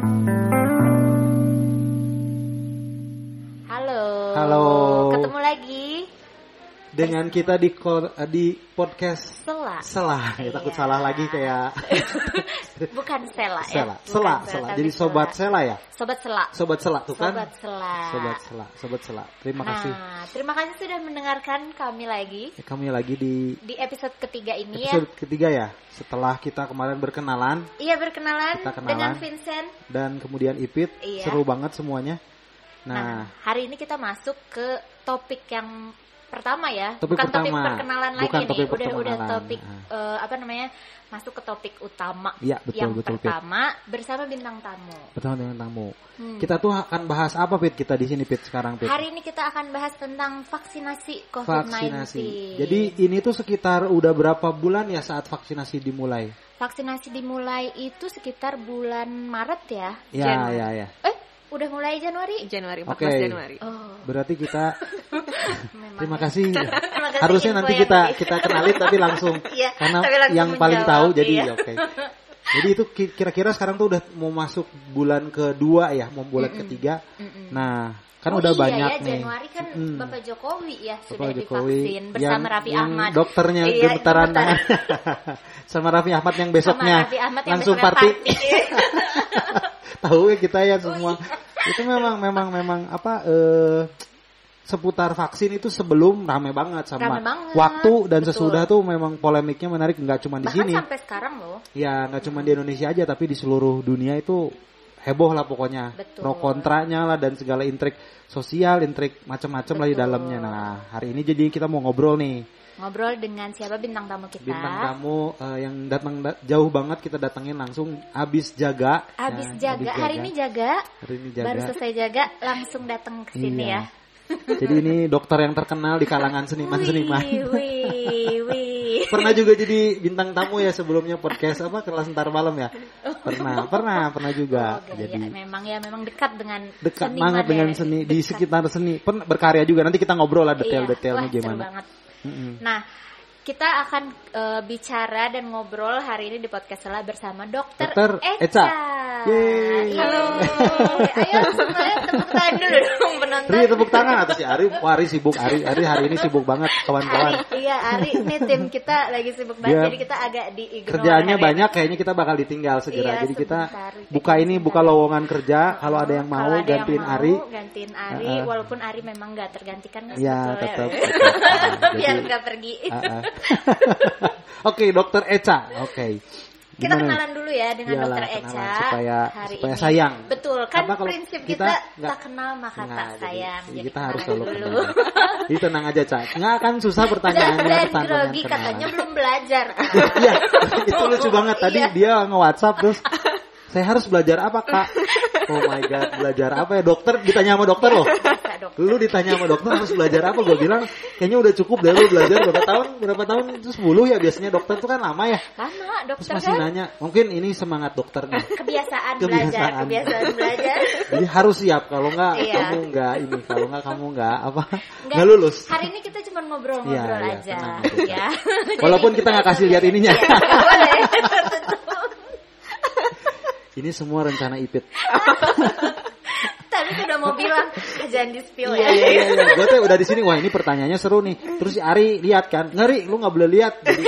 Halo. Dengan kita di ko- di podcast Sela. Selah, ya takut Iya. salah lagi kayak Bukan Sela ya. Sela, Bukan Sela, Sela, Sela. Jadi sobat Sela ya? Sobat Sela. Sobat Sela tuh kan? Sobat Sela. Sobat Sela, Sobat Sela. Terima kasih. Nah, terima kasih sudah mendengarkan kami lagi Ya, kami lagi di di episode ketiga ini episode ketiga ya. Setelah kita kemarin berkenalan ya. Iya berkenalan, Kita kenalan. dengan Vincent. dan kemudian Ipit, Iya. seru banget semuanya. Nah, Nah, hari ini kita masuk ke topik yang pertama ya, Topik bukan topik pertama. perkenalan Bukan lagi topik nih, udah udah topik Ah. eh, apa namanya masuk ke topik utama Iya, betul, yang betul, Pit. pertama bersama bintang tamu. bersama dengan tamu. Hmm. Kita tuh akan bahas apa Pit kita di sini Pit sekarang Pit? Hari ini kita akan bahas tentang vaksinasi COVID-19. vaksinasi. Jadi ini tuh sekitar udah berapa bulan ya saat vaksinasi dimulai? vaksinasi dimulai itu sekitar bulan Maret ya. Ya, Januari. ya, ya. Eh, udah mulai Januari? Januari, 14 Oke. Januari. Oh, Berarti kita terima kasih. Terima kasih Harusnya info nanti yang kita kita kenalin tapi langsung Iya, karena tapi langsung yang paling menjawab, tahu jadi iya. oke. Jadi itu ki- kira-kira sekarang tuh udah mau masuk bulan kedua ya, mau bulan ketiga. Mm-mm. Nah, kan Oh udah iya banyak ya, nih. Januari kan Mm. Bapak Jokowi ya Bapak sudah Jokowi divaksin bersama yang- Raffi yang Ahmad. Dokternya Iya, gemetaran gemetaran. tangan. sama Raffi Ahmad yang besoknya Sama Raffi Ahmad yang langsung besoknya party. party. Tahu ya kita ya Oh, semua. iya. itu memang memang memang apa eh seputar vaksin itu sebelum rame banget sama Rame banget, waktu dan betul. sesudah tuh memang polemiknya menarik nggak cuma di Bahkan sini. sampai sekarang loh. Ya nggak cuma di Indonesia aja tapi di seluruh dunia itu heboh lah pokoknya. Betul. Pro kontranya lah dan segala intrik sosial, intrik macam-macam lah di dalamnya. Nah, hari ini jadi kita mau ngobrol nih. Ngobrol dengan siapa bintang tamu kita? Bintang tamu eh, yang datang da- jauh banget kita datangin langsung abis jaga. Habis Ya, jaga. abis hari ini jaga. Hari ini jaga. Baru selesai jaga langsung datang ke sini Iya. ya. Jadi ini dokter yang terkenal di kalangan seniman-seniman. Wih, wih, wih. pernah juga jadi bintang tamu ya sebelumnya podcast apa kelas ntar malam ya. Pernah, pernah, pernah juga. Oh, jadi gaya. memang ya memang dekat dengan dekat banget ya. dengan seni di Dekat. sekitar seni. Pernah berkarya juga. Nanti kita ngobrol lah Iya. detail-detailnya Wah, seru gimana. banget. Mm-mm. Nah, kita akan eh, bicara dan ngobrol hari ini di podcast Sela bersama Dokter, Dokter Eca. Yeay. Halo. Ayo semuanya tepuk tangan dulu dong penonton. Ri tepuk tangan atau si Ari? Wah, Ari sibuk. Ari, Ari hari ini sibuk banget kawan-kawan. Iya Ari, ini tim kita lagi sibuk banget, Dia jadi kita agak di Kerjaannya banyak, kayaknya kita bakal ditinggal segera. Iya, Jadi kita sebentar. buka ini, buka lowongan kerja. Kalau ada yang mau, ada yang gantiin mau, Ari. gantiin Ari, Uh-uh. walaupun Ari memang nggak tergantikan kan Ya, sebetulnya. tetap. tetap. biar nggak pergi. Ah, ah. Oke, Dokter Eca. Oke. Kita Gimana nih? kenalan dulu ya dengan Iyalah, Dokter Eca supaya- hari supaya ini. sayang. Betul, kan Karena kalau prinsip kita kita, tak kenal maka Nah, tak sayang. jadi Jadi, kita harus selalu dulu. kenal. Jadi tenang aja, Ca. Nggak akan susah pertanyaannya dan grogi katanya belum belajar. Iya, itu lucu banget. Tadi Iya. dia nge-WhatsApp terus saya harus belajar apa, Kak? Oh my god, belajar apa ya? Dokter ditanya sama dokter loh. Bisa dok. Lu ditanya sama dokter harus belajar apa? Gue bilang kayaknya udah cukup deh lu belajar berapa tahun? Berapa tahun? Itu 10 ya biasanya dokter tuh kan lama ya. Lama Terus dokter masih kan nanya, mungkin ini semangat dokternya. kebiasaan, belajar, Kebiasaan. kebiasaan belajar. Jadi harus siap kalau nggak Iya. kamu nggak ini, kalau nggak kamu nggak apa Nggak, lulus. Hari ini kita cuma ngobrol-ngobrol iya, aja, aja. ya. Walaupun Jadi kita nggak kasih lihat ininya. Boleh. Ini semua rencana Ipit. Tadi udah mau bilang "Ah, jangan di spill Iya ya. iya iya. iya. Gue tuh udah di sini. Wah ini pertanyaannya seru nih. Terus si Ari lihat kan, ngeri lu nggak boleh lihat. Jadi,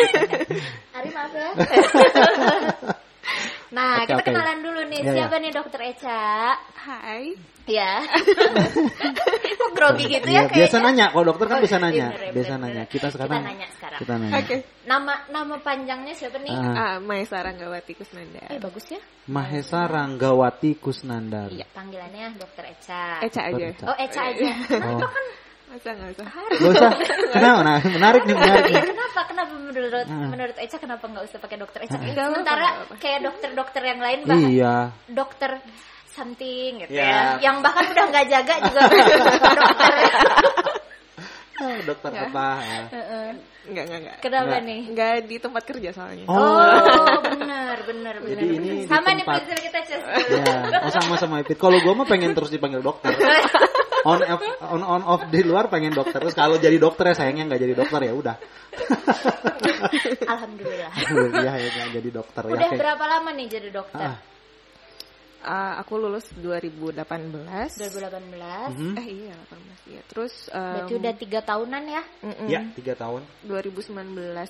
Ari maaf ya. Nah, Oke, kita oke. kenalan dulu nih. Iya, Siapa nih Dokter Eca? Hai. Ya. Kok grogi gitu Iya, ya biasa kayaknya? nanya. Kalau dokter kan Oh, biasa iya, nanya. bener, Biasa bener, nanya. bener. Kita sekarang Kita nanya sekarang. Kita nanya. Oke. Nama nama panjangnya siapa nih? Ah, Ah, Maesa Ranggawati Kusnandar. Eh bagus ya. Mahesa Ranggawati Kusnandar. Iya, panggilannya Dokter Eca. Eca aja. Eca. Oh, Eca aja. Oh. Masa nggak usah? Gak usah. Kenapa? Nah, menarik nih, menarik Iya, nih. kenapa? Kenapa menurut Ah. menurut Eca kenapa nggak usah pakai Dokter Eca? Ah. Apa-apa, Sementara kayak dokter-dokter yang lain bahkan Iya. dokter something gitu Ya. ya. Yang bahkan udah nggak jaga juga dokter. Ah, Dokter Ya. apa? ya. Heeh. Enggak, enggak, enggak. Kenapa Nggak. nih? Enggak di tempat kerja soalnya. Oh. Oh, benar, benar, benar. Jadi ini sama nih tempat- prinsip kita Cez. Ya, oh sama sama Ipit. Kalau gue mah pengen terus dipanggil dokter. On off, on on off di luar pengen dokter. Terus kalau jadi dokter ya sayangnya nggak jadi dokter ya udah. Alhamdulillah. Iya ya nggak jadi dokter ya. Udah oke. berapa lama nih jadi dokter? Ah. Uh, aku lulus 2018. 2018. Mhm. Eh iya 18 ya. Terus um, Berarti udah tiga tahunan ya? mm-mm, Ya, tiga tahun. 2019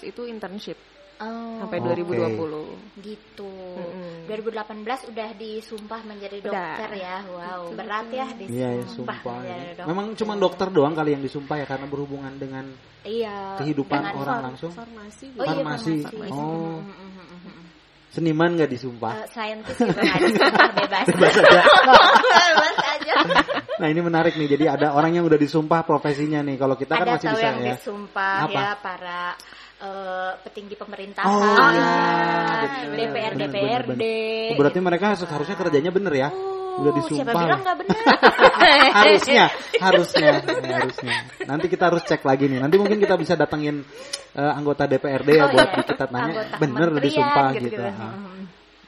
itu internship Oh, sampai Oke. 2020. gitu. Mm-mm. 2018 udah disumpah menjadi Udah. dokter ya. Wow, berat ya disumpah. Iya, ya, sumpah. ya. dokter. Memang cuma dokter doang kali yang disumpah ya karena berhubungan dengan Iya. kehidupan dengan orang langsung. Farmasi Oh iya, Farmasi. farmasi. Oh. Mm, mm, mm, mm, mm. Seniman nggak disumpah. Eh, scientist bebas. Bebas aja. bebas aja. Nah ini menarik nih. Jadi ada orang yang udah disumpah profesinya nih. Kalau kita kan Ada masih tahu bisa yang ya. disumpah Apa? ya para eh, petinggi pemerintahan, Oh, iya, bener. DPR Bener, DPRD. bener, bener. Oh, berarti mereka seharusnya kerjanya bener ya. Oh, udah Siapa disumpah. bilang nggak benar? harusnya, harusnya, ya, harusnya. Nanti kita harus cek lagi nih. Nanti mungkin kita bisa datengin eh, anggota DPRD ya Oh, buat iya. kita tanya Anggota bener udah disumpah gitu. gitu-gitu. Ah. Hmm.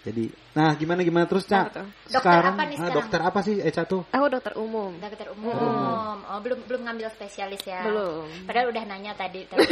Jadi, nah gimana gimana terus Cak? Dokter apa nih ah, sekarang? dokter apa sih Eca tuh? Aku dokter umum. Dokter umum. umum. Oh, belum belum ngambil spesialis ya. Belum. Padahal udah nanya tadi. tadi.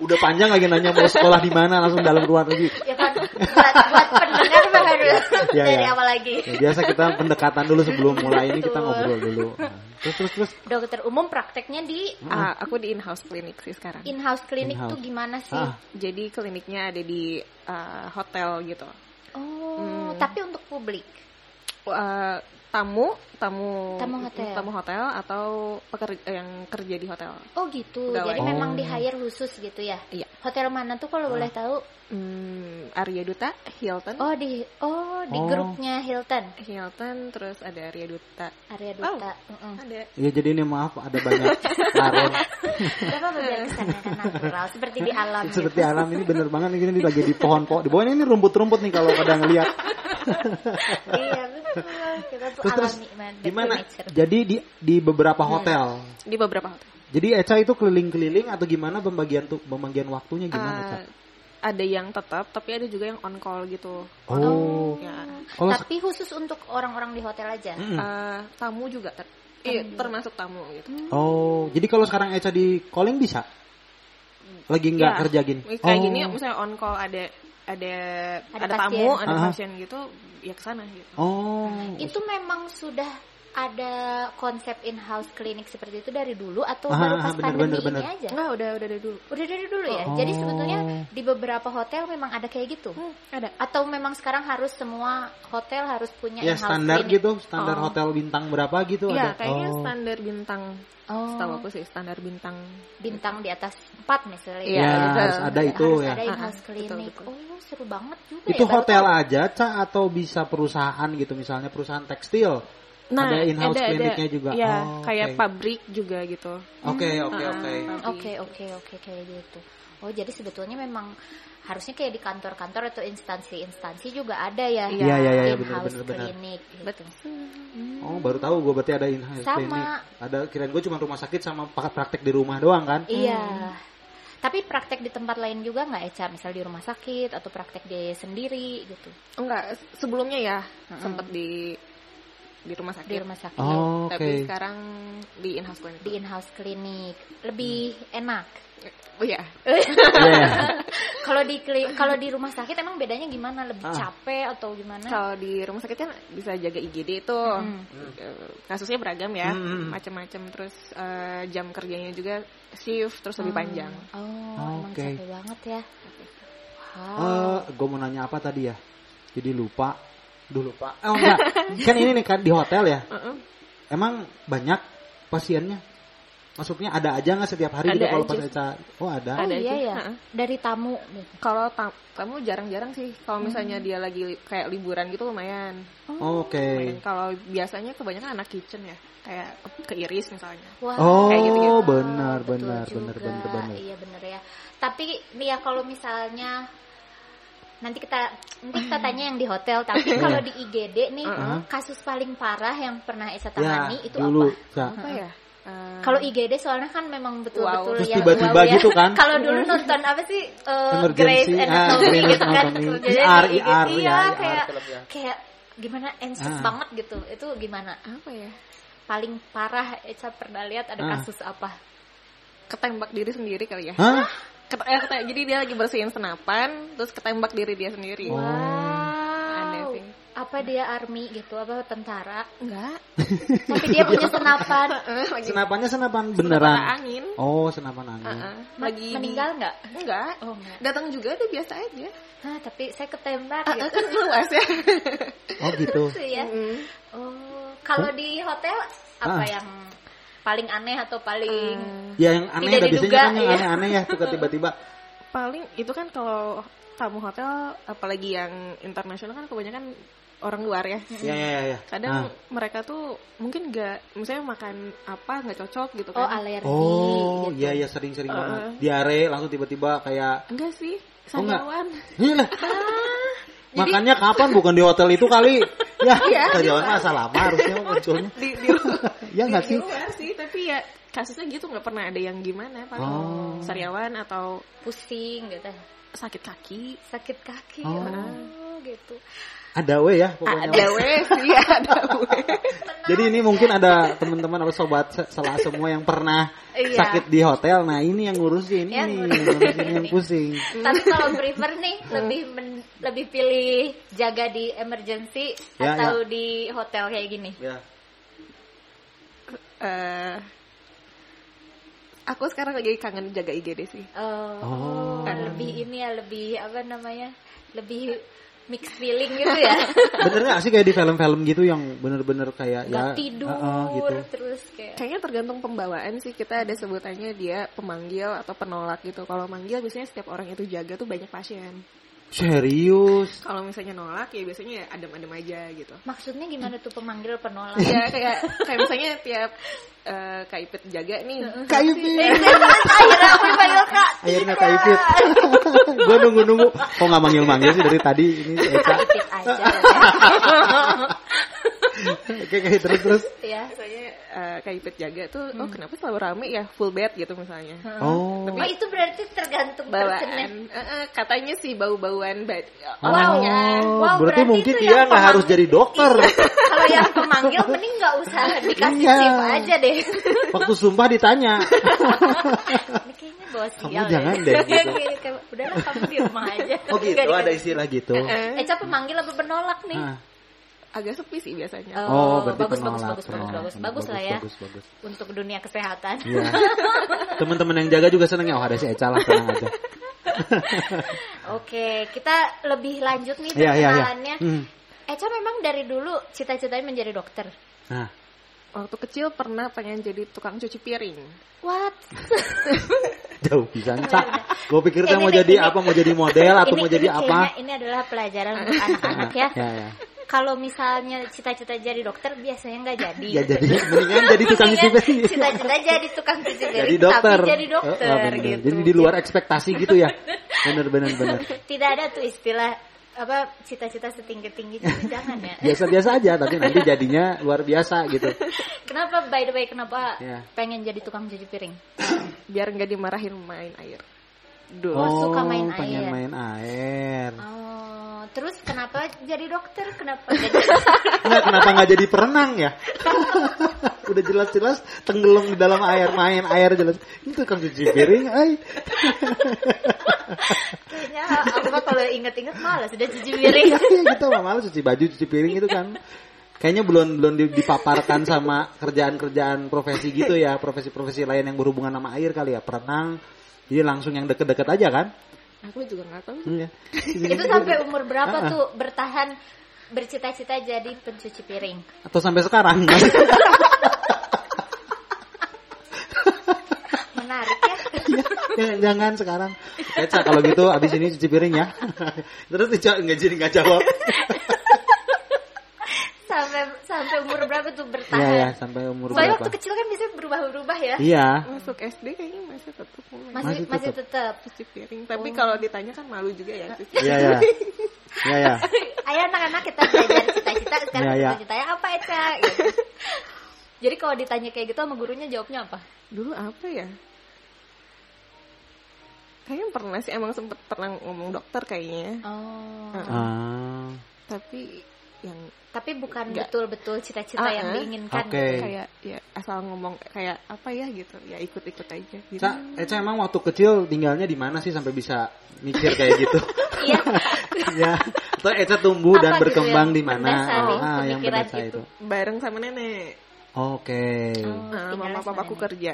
Udah panjang lagi nanya mau sekolah di mana langsung dalam luar negeri. ya kan buat, buat pendengar mah harus Ya, dari ya. awal lagi. Ya, biasa kita pendekatan dulu sebelum mulai ini kita ngobrol dulu. Nah, terus terus terus. Dokter umum prakteknya di Ah, aku di in-house clinic sih sekarang. in-house klinik In-house. tuh gimana sih? Ah, Jadi kliniknya ada di uh, hotel gitu. Oh, Hmm. tapi untuk publik. Uh, tamu, tamu, Tamu hotel. tamu hotel atau pekerja yang kerja di hotel. Oh gitu. Pegawai. Jadi memang Oh. di hire khusus gitu ya. Iya. Hotel mana tuh kalau boleh tahu? Hmm, Arya Duta, Hilton, Oh di oh di Oh. grupnya Hilton. Hilton, terus ada Arya Duta. Arya Oh. Duta. Mm-mm. Ada. ya jadi ini maaf ada banyak apa-apa biar kesannya kan natural seperti di alam Seperti gitu. alam ini bener banget ini lagi di pohon-pohon. Di bawah ini rumput-rumput nih kalau pada ngelihat. iya betul. Kita tuh Terus alami man. Gimana? Jadi di di beberapa hotel. Di beberapa hotel. Jadi Eca itu keliling-keliling atau gimana pembagian tuh pembagian waktunya gimana Eca? Ada yang tetap, tapi ada juga yang on call gitu. Oh. Ya. Kalau Tapi khusus untuk orang-orang di hotel aja. Mm-mm. Uh, tamu juga ter iya, termasuk tamu gitu. Oh, jadi kalau sekarang Eca di calling bisa? Lagi nggak Ya, kerja gini? Kayak oh. gini misalnya on call ada ada Ada ada, pasien. tamu, ada pasien gitu, ya ke sana gitu. Oh. Itu memang sudah ada konsep in-house klinik seperti itu dari dulu atau Ah, baru pas bener, pandemi bener, ini bener. aja? Enggak, udah udah dari dulu. Udah dari dulu ya. Oh. Jadi sebetulnya di beberapa hotel memang ada kayak gitu. Hmm, ada. Atau memang sekarang harus semua hotel harus punya Ya in-house standar klinik? gitu, standar Oh. hotel bintang berapa gitu Iya, ada? kayaknya oh. standar bintang. Oh, Setahu aku sih standar bintang. bintang di atas 4 misalnya. Iya, Ya, betul. harus ada itu harus ya. ada in-house Ah, ah, betul, klinik. betul. Oh, seru banget juga Itu ya. hotel aja, Ca, atau bisa perusahaan gitu, misalnya perusahaan tekstil. Nah, Ada in-house ada, ada. kliniknya juga. Ya, Oh, kayak pabrik juga gitu. Oke, oke, Ah, oke. Oke, oke, oke kayak gitu. Oh, jadi sebetulnya memang harusnya kayak di kantor-kantor atau instansi-instansi juga ada ya. Iya, iya, iya, iya, in-house benar, benar. klinik. gitu. Betul. Oh, baru tahu gue berarti ada in-house Sama. klinik. Ada kirain gue cuma rumah sakit sama praktek di rumah doang kan? Iya. Tapi praktek di tempat lain juga nggak Eca? Misal di rumah sakit atau praktek di sendiri gitu. Enggak, sebelumnya ya sempat di di rumah sakit. Di rumah sakit. Oh, oke. Tapi sekarang di in-house clinic. Di in-house klinik. Lebih enak. Oh ya, Iya. Kalau di kalau di rumah sakit emang bedanya gimana? Lebih Ah. capek atau gimana? kalau di rumah sakit kan bisa jaga IGD itu. Hmm. Eh, Kasusnya beragam ya, Hmm. macam-macam. Terus eh, jam kerjanya juga shift terus lebih panjang. Oh, emang Oke. capek banget ya. Wow. Eh, gue mau nanya apa tadi ya? Jadi lupa. Duh lupa. Oh enggak. kan ini nih kan di hotel ya. Heeh. Emang banyak pasiennya? Maksudnya ada aja nggak setiap hari Ada gitu kalau aja. pas Eca? Oh ada. Oh ada iya aja. ya. Heeh. Dari tamu. gitu. Kalau tam- kamu jarang-jarang sih. Kalau misalnya Hmm. dia lagi li- kayak liburan gitu lumayan. Oh, Oke. Lumayan. Kalau biasanya kebanyakan anak kitchen ya, kayak keiris misalnya. Wah. Oh, Kayak gitu-gitu. benar, betul benar, juga. benar, benar, benar. Iya benar ya. Tapi nih ya kalau misalnya nanti kita nanti kita tanya yang di hotel. Tapi kalau di IGD nih Uh-huh. kasus paling parah yang pernah Esa Ya, tangani itu dulu, apa? Apa ya? Eh, Kalau IGD soalnya kan memang betul-betul Wow. Ya tiba-tiba wow ya. gitu kan? Kalau dulu nonton apa sih uh, Emergency, Grey's ah, Anatomy Grey's gitu kan. Jadi IR, iya, ya, IR kayak ya. kayak gimana anxious Ah. banget gitu. Itu gimana? apa ya? Paling parah Eca pernah lihat ada Ah. kasus apa? Ketembak diri sendiri kali ya. Hah? Ket- eh, kete- jadi dia lagi bersihin senapan, terus ketembak diri dia sendiri. Wow. Aneh sih. Ap- apa dia army gitu apa tentara Enggak. tapi dia punya senapan lagi Senapannya senapan senapan beneran. angin. Oh, senapan angin. Heeh. Ma- Lagi meninggal nggak Enggak. oh enggak Datang juga udah biasa aja. Hah, tapi saya ketembak Ah, gitu kan luas ya. Oh, gitu. Ya Mm. oh kalau di hotel apa Ah. yang paling aneh atau paling Ya yang aneh Tidak ada biasanya diduga, kan yang iya. aneh-aneh ya suka tiba-tiba. Paling itu kan kalau tamu hotel apalagi yang internasional kan kebanyakan orang luar ya. Ya ya ya. ya. Kadang Ah. mereka tuh mungkin nggak, misalnya makan apa nggak cocok gitu oh kan. alergi Oh, gitu. iya ya sering-sering Uh-uh. banget. Diare langsung tiba-tiba kayak Enggak sih, Oh, enggak. Ini lah. Makannya kapan bukan di hotel itu kali? Ya, Iya, mah asal lama harusnya munculnya. di di, Ya nggak di sih? luar sih, tapi ya kasusnya gitu nggak pernah ada yang gimana paling Oh. sariawan atau pusing gitu sakit kaki. sakit kaki Oh. oh, gitu Ada we ya pokoknya. Ada weh sih, ada weh. Jadi ini mungkin ada teman-teman atau sobat salah semua yang pernah Iya. sakit di hotel. Nah ini yang ngurusin Yang ini, ngurusin. yang ngurusin yang pusing. tapi kalau prefer nih lebih men- lebih pilih jaga di emergency Ya, atau di hotel kayak gini Ya. Eh, aku sekarang lagi kangen jaga IGD sih. oh, Oh. lebih ini ya lebih apa namanya lebih mix feeling gitu ya Bener gak sih kayak di film-film gitu yang bener-bener kayak nggak ya tidur uh-uh, gitu. terus kayak Kayaknya tergantung pembawaan sih. Kita ada sebutannya dia pemanggil atau penolak gitu. Kalau manggil biasanya setiap orang itu jaga tuh banyak pasien. Serius. Kalau misalnya nolak ya biasanya ya adem-adem aja gitu. maksudnya gimana tuh pemanggil penolak ya kayak kayak misalnya tiap eh, Kak Ipit jaga nih. Kaipit. akhirnya aku dipanggil kak Akhirnya kaipit. Gue nunggu-nunggu. Kok gak manggil-manggil sih dari tadi ini. Ipit aja Oke, oke, terus-terus. ya Misalnya eh, Kak jaga tuh, oh kenapa selalu rame ya full bed gitu misalnya. Oh. Oh itu berarti tergantung. Bawaan, Eh, eh, katanya sih bau-bauan bed. Oh, orangnya. Wow, berarti berarti mungkin dia nggak harus jadi dokter. Kalau yang pemanggil mending nggak usah dikasih Iya. tip aja deh. Waktu sumpah ditanya. Ini kayaknya bawa Kamu sial jangan ya. deh, gitu. Udahlah kamu di rumah aja. Oh gitu, ada dikasih. istilah gitu. Eh, Eca pemanggil apa penolak nih? Agak sepi sih biasanya. Oh, berarti bagus, bagus, penolak, bagus, bagus, penolak. bagus, bagus lah ya Bagus, bagus. untuk dunia kesehatan. Iya. Teman-teman yang jaga juga seneng ya. Oh ada si Eca lah, tenang aja. Oke, kita lebih lanjut nih iya, iya. perkenalannya. Hmm. Eca memang dari dulu cita-citanya menjadi dokter. Nah, Waktu kecil pernah pengen jadi tukang cuci piring. What? jauh bisa Cak. Gue pikir Ini mau jadi ini- apa, mau jadi model atau ini, mau jadi ini apa. kayaknya ini adalah pelajaran untuk anak-anak ya. Ya, ya. Kalau misalnya cita-cita jadi dokter biasanya nggak jadi. Ya jadi mendingan jadi tukang cuci piring. Cita-cita jadi tukang cuci piring, Jadi dokter. tapi jadi dokter Oh, oh, bener. gitu. Jadi di luar ekspektasi gitu ya. Bener bener bener. Tidak ada tuh istilah apa cita-cita setinggi tinggi jangan ya. Biasa-biasa aja tapi nanti jadinya luar biasa gitu. Kenapa by the way kenapa Ya. pengen jadi tukang cuci piring? Biar nggak dimarahin main air. Duh. Oh, suka main pengen air. main air. Oh, terus kenapa jadi dokter? Kenapa jadi Nggak, kenapa nggak jadi perenang ya? Udah jelas-jelas tenggelam di dalam air, main air jelas. Ini tukang cuci piring, ay. kayaknya aku kalau inget-inget malas sudah cuci piring. Iya gitu, mah malas cuci baju, cuci piring itu kan. Kayaknya belum belum di- dipaparkan sama kerjaan-kerjaan profesi gitu ya, profesi-profesi lain yang berhubungan sama air kali ya, perenang. Jadi langsung yang deket-deket aja kan? Aku juga nggak tahu. Iya. Itu sampai umur berapa Ah, ah. tuh bertahan bercita-cita jadi pencuci piring? Atau sampai sekarang? Menarik ya. Ya, Jangan sekarang. Eca kalau gitu abis ini cuci piring ya. Terus Eca nggak jadi nggak jawab. Sampai sampai umur berapa tuh Iya bertahan? ya sampai umur Soalnya berapa? waktu kecil kan bisa berubah-ubah ya. Iya. Masuk SD kayaknya masih tetap mulai Masih Masih masih tetap. tetap. cuci piring. Tapi kalau ditanya kan malu juga ya. cuci Iya ya. Iya ya. Ayo anak-anak kita belajar cita-cita sekarang Iya, iya. cita-citanya apa Eca? Gitu. Jadi kalau ditanya kayak gitu sama gurunya jawabnya apa? Dulu apa ya? Kayaknya pernah sih emang sempet pernah ngomong dokter kayaknya. Oh. Ah. Tapi yang Tapi bukan betul-betul cita-cita Ah, yang ah. diinginkan Oke. gitu. kayak ya asal ngomong kayak apa ya gitu. Ya ikut-ikut aja gitu. Ca, Eca emang waktu kecil tinggalnya di mana sih sampai bisa mikir kayak gitu? Iya. ya. Atau Eca tumbuh dan Apa gitu berkembang yang di mana? mendasari Ah, yang pemikiran mendasari itu? itu. Bareng sama nenek. Oke. Oh, Nah, mama papaku kerja.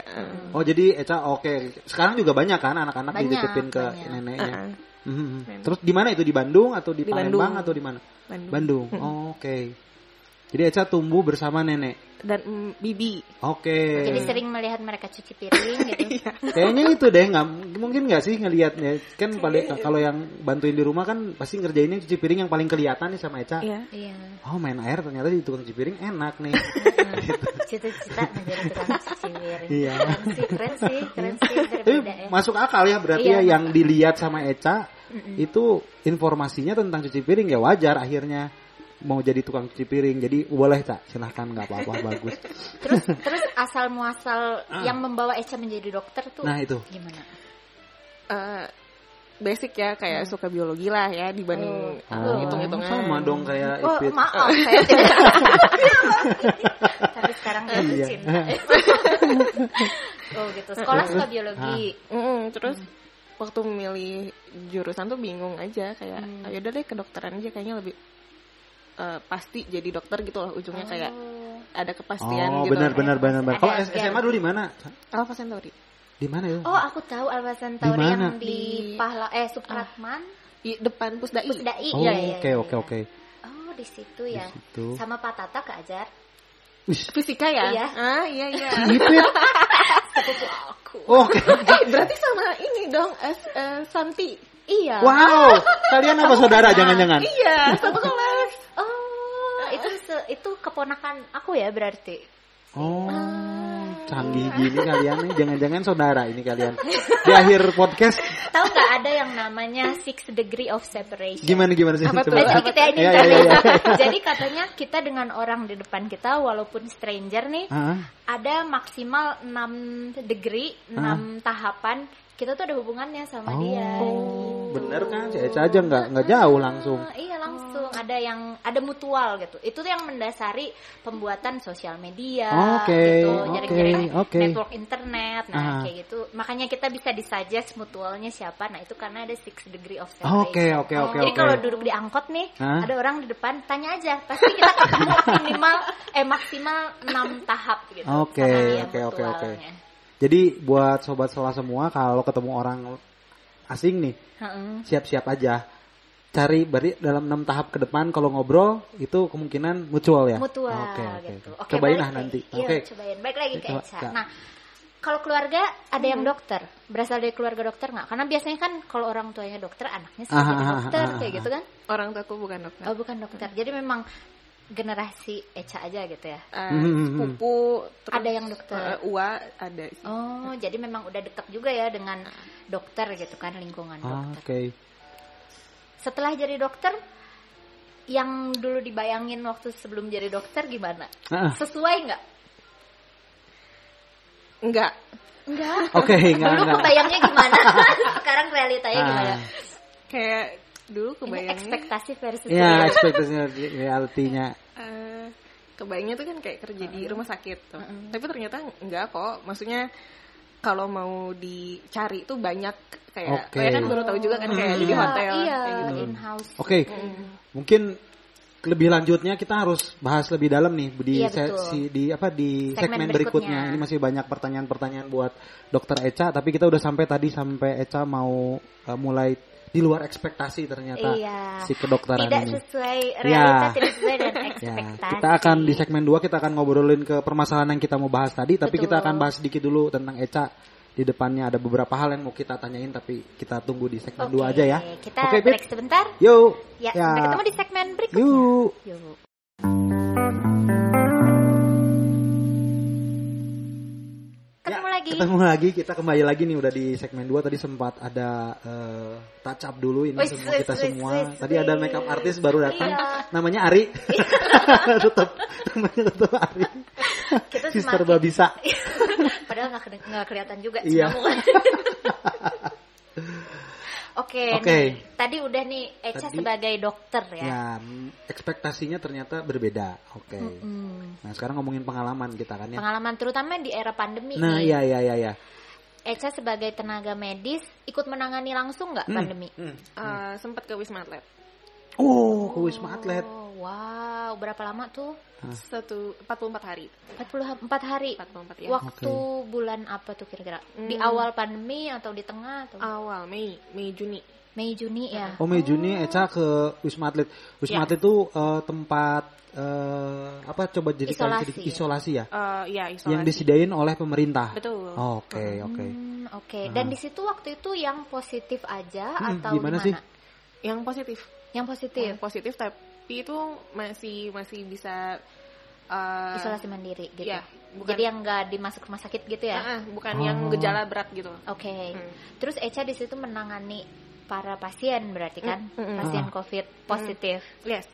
Oh jadi Eca oke. Sekarang juga banyak kan anak-anak Banyak, dititipin ke banyak. neneknya. Ah, Mhm. Nenek. Terus di mana itu di Bandung atau di, Di Palembang Bandung. atau di mana? Bandung. Bandung. Oh, Oke. Jadi Eca tumbuh bersama nenek. Dan mm, bibi. Oke. Jadi sering melihat mereka cuci piring gitu. Iya. Kayaknya itu deh nggak mungkin nggak sih ngelihatnya kan paling kalau yang bantuin di rumah kan pasti ngerjainnya cuci piring yang paling kelihatan nih sama Eca. Iya. Iya. Oh main air ternyata di tukang cuci piring enak nih. Cita-cita menjadi tukang cuci piring. Iya. Keren sih, keren sih, keren sih. Tapi Berbeda ya. masuk akal ya berarti Iya, ya yang dilihat sama Eca itu informasinya tentang cuci piring ya wajar akhirnya mau jadi tukang cuci piring. Jadi boleh Cak, silahkan nggak apa-apa bagus. Terus terus asal muasal yang membawa Eca menjadi dokter tuh Ah. Nah itu. gimana? Eh, basic ya kayak suka biologi lah ya dibanding Oh. uh, hitung-hitungan. sama dong kayak Oh, Ipit. maaf, saya tidak. Tapi sekarang jatuh Iya. cinta. oh gitu. Sekolah suka biologi. Mm, terus waktu memilih jurusan tuh bingung aja kayak Hmm. "Ah, yaudah deh kedokteran aja kayaknya lebih eh, pasti jadi dokter gitu loh ujungnya kayak Oh. ada kepastian Oh gitu. benar benar benar benar. Kalau SMA dulu di mana? Alpha Centauri. Di mana ya? Oh, aku tahu Alfa Di Centauri yang di Di- Pahla eh Supratman, Di depan Pusdai. Pusdai. Oh Iya, iya, oke iya, oke oke. Oh, di situ ya. situ. Sama Pak Tata keajar. Fisika ya? Iya. Ah, iya iya. Ipit. Oh, Oke. Eh, berarti sama ini dong, eh, eh, Santi. Iya. Wow, kalian apa saudara jangan-jangan? Iya, satu kelas. Oh, itu se- itu keponakan aku ya berarti. Oh, canggih gini kalian nih. Jangan-jangan saudara ini kalian. Di akhir podcast Tahu nggak ada yang namanya six degree of separation? gimana gimana sih? Apa tuh? Ya ini Iya, iya, ya. iya, iya. Jadi katanya kita dengan orang di depan kita walaupun stranger nih Hah? ada maksimal 6 degree, 6 tahapan kita tuh ada hubungannya sama dia. Oh, bener kan? Eca aja nggak nggak jauh langsung. Iya langsung ada yang ada mutual gitu. Itu tuh yang mendasari pembuatan sosial media Oke, gitu, jaring-jaring oke. network internet. Nah, Ah. kayak gitu. Makanya kita bisa disuggest mutualnya siapa. Nah, itu karena ada six degree of separation. Oke, oke, oke, Jadi oke. kalau duduk di angkot nih, Hah? ada orang di depan, tanya aja. Pasti kita ketemu minimal eh maksimal 6 tahap gitu. Oke, oke, oke, oke. Jadi buat sobat sola semua kalau ketemu orang asing nih, siap-siap aja. Cari berarti dalam enam tahap ke depan kalau ngobrol itu kemungkinan mutual ya. mutual Oke, oke. gitu. oke. Oke, Cobain lah nanti. Iya, Oke. cobain. Baik lagi ke. Kak. Nah, kalau keluarga ada yang dokter, berasal dari keluarga dokter nggak? Karena biasanya kan kalau orang tuanya dokter, anaknya sih Ah, jadi ah, dokter ah, kayak ah, gitu kan? Orang tuaku bukan dokter. Oh, bukan dokter. Jadi memang generasi Eca aja gitu ya. Hmm. sepupu terus, Ada yang dokter. eh, Ua ada sih. Oh, jadi memang udah dekat juga ya dengan dokter gitu kan lingkungan Ah, dokter. Oke. Setelah jadi dokter, yang dulu dibayangin waktu sebelum jadi dokter gimana? Ah. Sesuai nggak? Enggak. Enggak. Oke, enggak Dulu enggak. kebayangnya gimana? Sekarang realitanya gimana? Ah. Kayak dulu Ini kebayangnya ekspektasi versus Ya, ekspektasi realitinya. eh, kebayangnya tuh kan kayak kerja di rumah sakit tuh. Tapi ternyata enggak kok. Maksudnya kalau mau dicari tuh banyak kayak Oke. kayak kan baru tahu juga kan kayak di Iya, hotel iya, kayak gitu. in house. Oke. Mungkin lebih lanjutnya kita harus bahas lebih dalam nih di Iya, sesi di apa di Segmen segmen, berikutnya. berikutnya. Ini masih banyak pertanyaan-pertanyaan buat Dokter Eca, tapi kita udah sampai tadi sampai Eca mau uh, mulai di luar ekspektasi ternyata Iya. si kedokteran Tidak ini. sesuai Ya. realitas, tidak sesuai dengan Ya, ekspektasi. kita akan di segmen 2 kita akan ngobrolin ke permasalahan yang kita mau bahas tadi, tapi Betul. kita akan bahas sedikit dulu tentang Eca. Di depannya ada beberapa hal yang mau kita tanyain tapi kita tunggu di segmen Oke, 2 aja ya. Kita Oke, break Pit. sebentar. Yuk. Ya, sampai ketemu di segmen berikutnya. Yuk. Yuk. Ketemu lagi. Ya, Ketemu lagi, kita kembali lagi nih udah di segmen 2 tadi sempat ada eh, touch up dulu ini semua kita semua. Tadi ada makeup artis baru datang, Iya. namanya Ari. tetap namanya tetap Ari. Kita Sister semakin- Babisa. Padahal nggak kelihatan juga. Iya. Oke, Oke. nih. tadi udah nih Eca Tadi- sebagai dokter ya. Ya, mm, ekspektasinya ternyata berbeda. Oke. Hmm. Nah, sekarang ngomongin pengalaman kita kan ya. Pengalaman terutama di era pandemi Nah, nih. iya iya iya iya. Eca sebagai tenaga medis ikut menangani langsung nggak Hmm, pandemi? hmm. Eh, sempat ke Wisma Atlet. Oh, ke Wisma Atlet. Oh, wow, berapa lama tuh? Satu 44 hari. 44 hari. 44 ya. Waktu bulan apa tuh kira-kira? Di Hmm. awal pandemi atau di tengah atau Awal Mei, Mei Juni. Mei Juni ya? Oh Mei Juni Eca ke Wisma Atlet. Wisma Iya. Atlet itu eh, tempat eh, apa coba jadi Isolasi sedikit ya? isolasi ya? Eh ya, isolasi. Yang disediain oleh pemerintah. Betul. Oh, Oke, oke. Hmm, Oke, dan di situ waktu itu yang positif aja Hmm, atau gimana gimana? sih? Yang positif. Yang positif, Yang positif tapi itu masih masih bisa eh, isolasi mandiri gitu. Iya, bukan- Jadi yang nggak dimasuk rumah sakit gitu ya? ah, bukan Oh. yang gejala berat gitu. Oke. Hmm. Terus Eca di situ menangani para pasien berarti kan? Mm, mm, mm. Pasien Ah. COVID positif. Yes.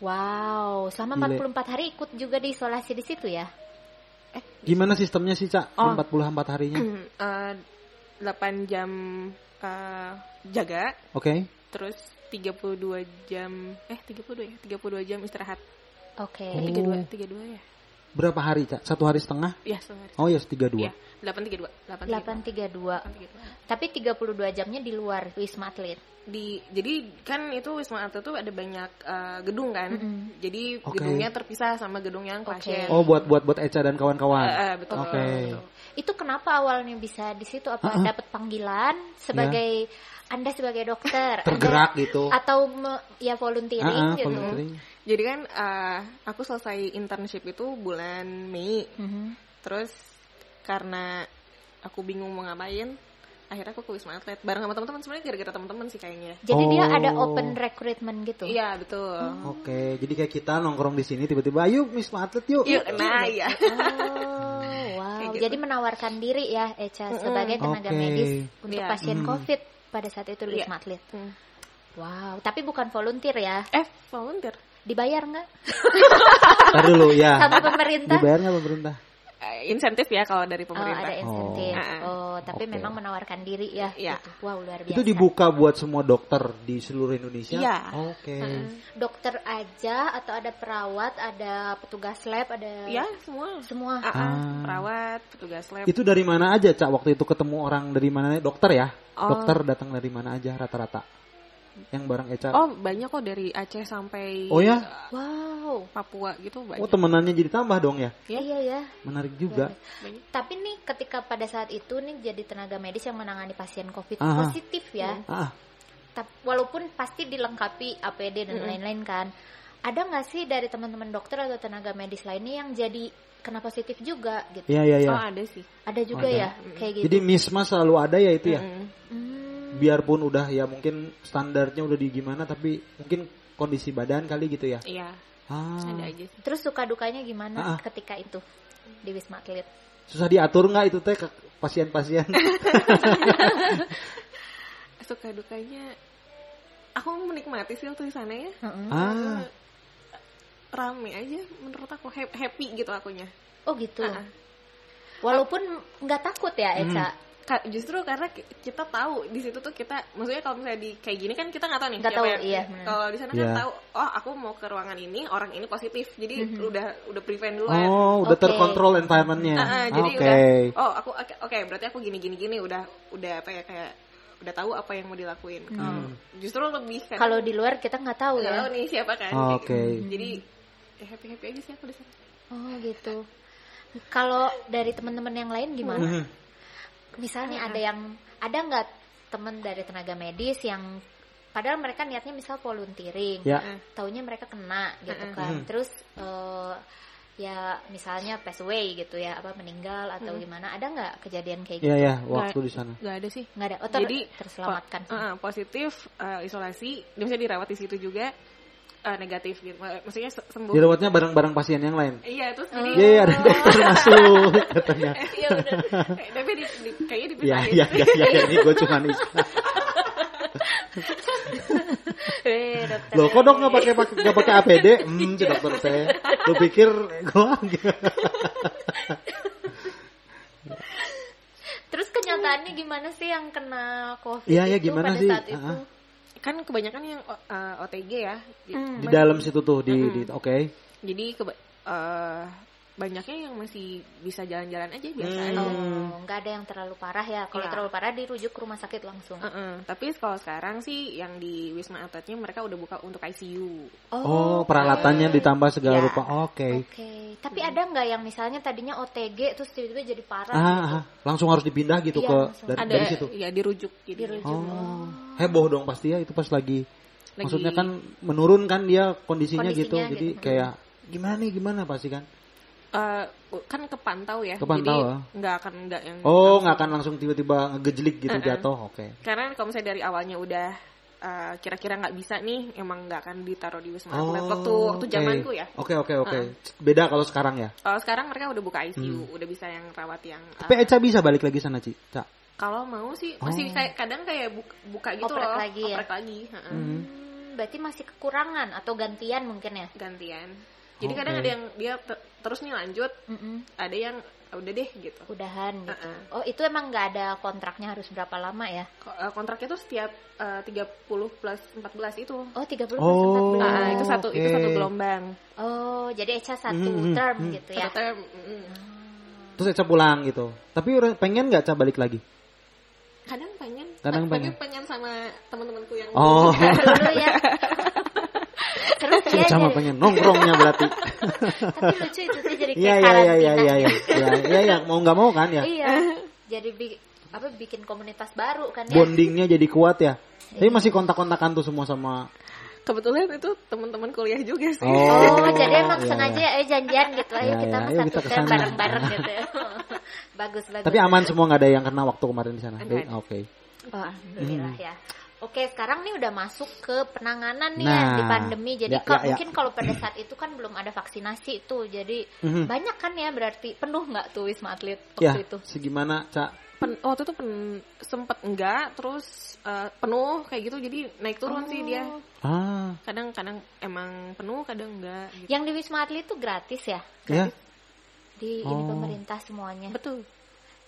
Wow, selama Gile. 44 hari ikut juga diisolasi di situ ya? Gimana sistemnya sih, Cak? Oh. 44 harinya? Eh, 8 jam eh, jaga, Oke. terus 32 jam eh 32 ya, 32 jam istirahat. Oke. Eh, 32, 32 ya. Berapa hari, Cak? Satu hari setengah? Ya, sehari. Oh, ya, tiga dua. Iya, 832. 832. 832. Tapi 32 jamnya di luar Wisma Atlet. Di jadi kan itu Wisma Atlet tuh ada banyak eh, gedung kan. Mm-mm. Jadi Oke. gedungnya terpisah sama gedung yang Oke. pasien. Oh, buat buat buat Eca dan kawan-kawan. Eh, eh, betul. Oke. betul. Itu kenapa awalnya bisa di situ? Apa Uh-uh. dapat panggilan sebagai Anda sebagai dokter? Tergerak Anda- gitu. Atau me- ya volunteering Ah, ah, gitu? volunteering. Jadi kan eh, aku selesai internship itu bulan Mei. Mhm. Terus karena aku bingung mau ngapain, akhirnya aku ke Wisma Atlet bareng sama teman-teman sebenarnya gara-gara teman-teman sih kayaknya. Jadi dia ada Oh. open recruitment gitu? Iya, betul. Oke, jadi kayak kita nongkrong di sini tiba-tiba, ayo Wisma Atlet yuk. Yuk, nah iya. Oh, wow. Gitu. Jadi menawarkan diri ya Eca sebagai tenaga Oke. medis untuk Iya. pasien Hmm. COVID pada saat itu di. Wisma Atlet. Hmm. Wow, tapi bukan volunteer ya? Eh, volunteer. Dibayar nggak? Ntar dulu ya. Sama pemerintah? Dibayar nggak pemerintah? Eh, insentif ya kalau dari Oh, pemerintah. ada insentif. Oh. Oh, tapi Oke. memang menawarkan diri ya. Iya. gitu. Wow, luar biasa. Itu dibuka buat semua dokter di seluruh Indonesia? Iya. Oke. Dokter aja atau ada perawat, ada petugas lab, ada Ya, semua. semua. Ah, ah, Ah. perawat, petugas lab. Itu dari mana aja, Cak? Waktu itu ketemu orang dari mana? Dokter ya? Oh. Dokter datang dari mana aja rata-rata? Yang bareng Eca? Oh, banyak kok dari Aceh sampai Oh ya? Wow. Papua gitu banyak. Oh, temenannya jadi tambah dong ya? Ya. Iya ya. Menarik juga. Banyak. Tapi nih ketika pada saat itu nih jadi tenaga medis yang menangani pasien COVID Aha. positif ya. Ah, Tap- walaupun pasti dilengkapi APD dan lain-lain kan. Ada nggak sih dari teman-teman dokter atau tenaga medis lainnya yang jadi kena positif juga gitu? iya iya iya. Oh, ada sih. Ada juga Ada. ya kayak gitu. Jadi misma selalu ada ya itu ya? Mm. Hmm, Biarpun udah ya mungkin standarnya udah di gimana tapi mungkin kondisi badan kali gitu ya? Iya, Ah, ada aja sih. Terus suka dukanya gimana Ah, ah. ketika itu di Wisma Atlet? susah diatur nggak itu teh ke pasien-pasien? Suka dukanya aku menikmati sih waktu di sana ya. Heeh. ah, Rame aja menurut aku hap- happy gitu akunya. Oh gitu. Ah. Walaupun nggak takut ya Eca. Ka- justru karena ki- kita tahu di situ tuh kita maksudnya kalau misalnya di kayak gini kan kita nggak tahu nih siapa tahu, yang- iya, benar. kalau di sana kan Iya. tahu oh aku mau ke ruangan ini orang ini positif jadi udah udah prevent duluan oh udah Oke. terkontrol environmentnya. Ah, ah, jadi Oke. udah oh aku oke oke, berarti aku gini gini gini udah udah apa ya kayak udah tahu apa yang mau dilakuin Kalau- justru lebih kan Kalau di luar kita nggak tahu nggak ya. tahu nih siapa kan Oh, oke. gitu. jadi happy happy aja sih aku di sana Oh gitu. Kalau dari teman-teman yang lain gimana? Mhm. Misalnya ada yang ada nggak teman dari tenaga medis yang padahal mereka niatnya misal volunteering, Ya. taunya mereka kena gitu kan. Terus eh, ya misalnya pass away gitu ya, apa meninggal atau gimana? Ada nggak kejadian kayak Iya gitu? ya, waktu di sana. nggak ada sih Nggak ada. Oh, ter- jadi terselamatkan. po- uh, positif uh, isolasi dia bisa dirawat di situ juga uh, negatif gitu maksudnya se- sembuh Dirawatnya bareng-bareng pasien yang lain. iya terus jadi Iya, iya, ada dokter masuk katanya. iya bener Eh, tapi di, di, kayaknya Ya, dipisahin ya, ya, ya, ya, ini gue cuma. Eh. Loh, kok dok nggak pakai pakai nggak pakai APD? Hmm, si dokter teh. Lu pikir gue Terus kenyataannya gimana sih yang kena COVID Iya, iya, itu gimana pada sih? saat itu? Ah, ah. Kan kebanyakan yang uh, OTG ya Hmm. di dalam situ tuh di, di oke. jadi keba- uh, banyaknya yang masih bisa jalan-jalan aja biasa Hmm. aja. Oh, nggak ada yang terlalu parah ya. Kalau Iya. terlalu parah dirujuk ke rumah sakit langsung. Heeh, Tapi kalau sekarang sih yang di Wisma Atletnya mereka udah buka untuk ICU. Oh, peralatannya ditambah segala Ya. rupa. Oke. Oke, tapi ada nggak yang misalnya tadinya OTG terus tiba-tiba jadi parah Ah, gitu? ah, langsung harus dipindah gitu Iya, ke langsung. dari, Ada dari situ. ya dirujuk jadi. Dirujuk. Oh, heboh dong pasti ya itu pas lagi. Lagi- Maksudnya kan menurun kan dia kondisinya, Kondisinya gitu, gitu. jadi kayak gimana nih gimana pasti kan? Eh, kan kepantau ya. Kepantau, jadi ah. nggak akan nggak yang Oh, nggak akan langsung tiba-tiba ngegejlik gitu Eh-eh. jatuh. Oke. Karena kalau misalnya dari awalnya udah eh, kira-kira nggak bisa nih, emang nggak akan ditaruh di wisma atlet waktu waktu zamanku ya. Oke, oke, oke. Beda kalau sekarang ya. Kalau sekarang mereka udah buka ICU, udah bisa yang rawat yang. eh, Tapi Eca bisa balik lagi sana, Ci. Ca. kalau mau sih masih Oh. kayak kadang kayak buka, buka gitu Oprek loh, lagi ya? oprek lagi, heeh. Hmm. Hmm, berarti masih kekurangan atau gantian mungkin ya? gantian. Jadi Oke. kadang ada yang dia te- terus nih lanjut, Mm-mm. ada yang "Ah, udah deh gitu. Udahan gitu. Uh-uh. Oh itu emang nggak ada kontraknya harus berapa lama ya? Ko- eh, Kontraknya tuh setiap eh, 30 plus 14 itu. Oh 30 Oh. plus 14. Ah, itu satu itu satu gelombang. Oh jadi Eca satu Hmm, hmm, term hmm. gitu ya? Satu term, mm. Terus Eca pulang gitu. Tapi pengen nggak Ca balik lagi? Kadang pengen, Kadang tapi pengen. pengen sama teman-temanku yang Oh. Dulu ya. Terus ya jadi- pengen nongkrongnya berarti. tapi lucu itu sih jadi Iya, kayak iya, iya, karantina. iya, iya, iya. Iya, iya, iya, mau nggak mau kan ya. Iya. Jadi bi- apa bikin komunitas baru kan ya? Bondingnya jadi kuat ya. Tapi masih kontak-kontakan tuh semua sama kebetulan itu teman-teman kuliah juga sih. Oh, jadi emang iya, sengaja iya. ya eh, janjian gitu. Ayo Iya, kita iya. kita bareng-bareng gitu. bagus bagus. Tapi aman semua nggak ada yang kena waktu kemarin di sana. Oke. Oh, alhamdulillah ya. Oke, sekarang nih udah masuk ke penanganan nih Nah, ya di pandemi. Jadi ya, kalau ya, ya. mungkin kalau pada saat itu kan belum ada vaksinasi tuh. Jadi Mhm. banyak kan ya berarti penuh nggak tuh wisma atlet waktu Ya, itu? segimana Cak? Pen, waktu itu pen, sempet enggak, terus eh, penuh kayak gitu, jadi naik turun sih dia. Ah, Kadang-kadang emang penuh, kadang enggak. Gitu. Yang di wisma atlet itu gratis ya? ya. Di ini Oh. pemerintah semuanya. Betul.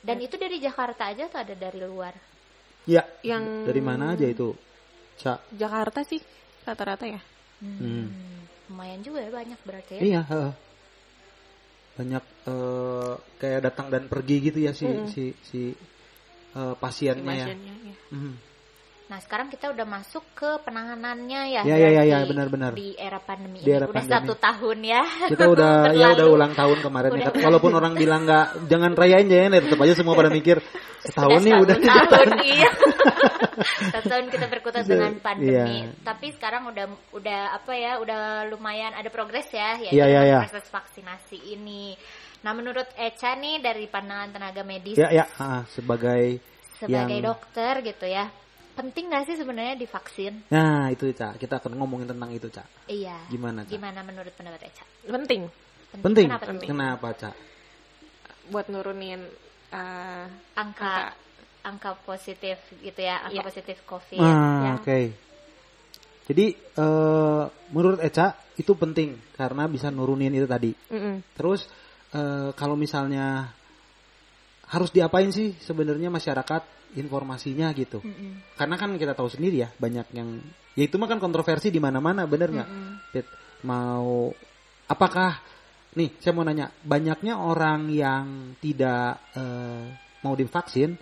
Dan itu dari Jakarta aja atau ada dari luar? Ya. Yang Dari mana aja itu? Cak. Jakarta sih rata-rata ya. Hmm. Lumayan juga ya banyak berarti ya. Iya, heeh. Banyak eh, kayak datang dan pergi gitu ya si Mm-mm. si si eh, pasiennya ya. Pasiennya, ya. Mhm. Nah sekarang kita udah masuk ke penanganannya ya. Ya, ya, ya, ya, berarti benar-benar. Di era pandemi Di ini era udah pandemi. satu tahun ya. Kita udah ya udah ulang tahun kemarin ya. Udah ulang. Walaupun orang bilang nggak jangan rayain jangan ya tetap aja semua pada mikir setahun nih udah setahun, tahun iya. Satu tahun kita berkutat dengan pandemi. Iya. Tapi sekarang udah udah apa ya? Udah lumayan ada progres ya ya Iya, iya, dengan iya. proses vaksinasi ini. Nah menurut Eca nih dari pandangan tenaga medis ya ya ah, sebagai sebagai yang- dokter gitu ya. Penting gak sih sebenarnya divaksin? Nah, itu Cak. Kita akan ngomongin tentang itu, Cak. Iya. Gimana, Cak? Gimana menurut pendapat Eca? Penting Penting. Kenapa penting? Kenapa, Cak? buat nurunin eh, Angka angka positif gitu ya, angka Iya. positif COVID. Ah, ya. oke. Jadi eh, menurut Eca itu penting karena bisa nurunin itu tadi. mm-mm. Terus eh, kalau misalnya harus diapain sih sebenarnya masyarakat informasinya gitu? Mm-mm. Karena kan kita tahu sendiri ya banyak yang ya itu mah kan kontroversi di mana-mana bener nggak? Fit? Mau apakah nih saya mau nanya banyaknya orang yang tidak eh, mau divaksin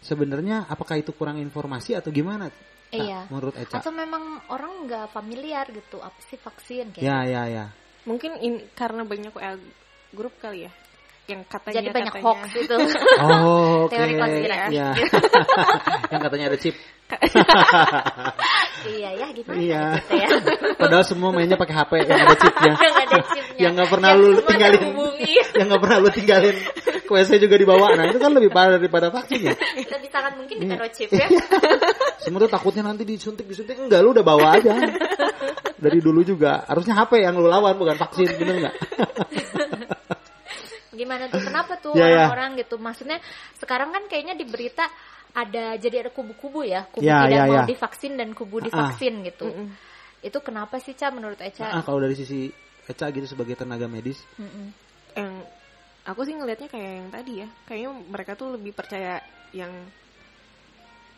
sebenarnya apakah itu kurang informasi atau gimana? Cak, Iya. menurut Eca. Atau memang orang nggak familiar gitu apa sih vaksin kayak Ya ya ya. mungkin in, karena banyak WA grup kali ya yang katanya Jadi banyak katanya, hoax itu. Oh, oke. Teori konspirasi. Ya. yang katanya ada chip. iya ya gimana Iya. gitu ya. Padahal semua mainnya pakai HP yang ada chipnya. Yang ada chipnya. Yang nggak pernah Yang lu tinggalin. terhubungi. yang nggak pernah lu tinggalin ke WC juga dibawa. Nah, itu kan lebih parah daripada vaksinnya. Lebih sangat mungkin Iya. ditaruh chip ya. Semua tuh takutnya nanti disuntik disuntik enggak lu udah bawa aja. Dari dulu juga harusnya HP yang lu lawan bukan vaksin, bener nggak? Gimana tuh? Kenapa tuh Ya, ya. orang-orang gitu? Maksudnya sekarang kan kayaknya di berita ada jadi ada kubu-kubu ya, kubu Ya, tidak ya, mau ya. divaksin dan kubu Ah, divaksin gitu. Mm-mm. Itu kenapa sih Ca menurut Eca? Ah, kalau dari sisi Eca gitu sebagai tenaga medis, Mm-mm. yang aku sih ngelihatnya kayak yang tadi ya kayaknya mereka tuh lebih percaya yang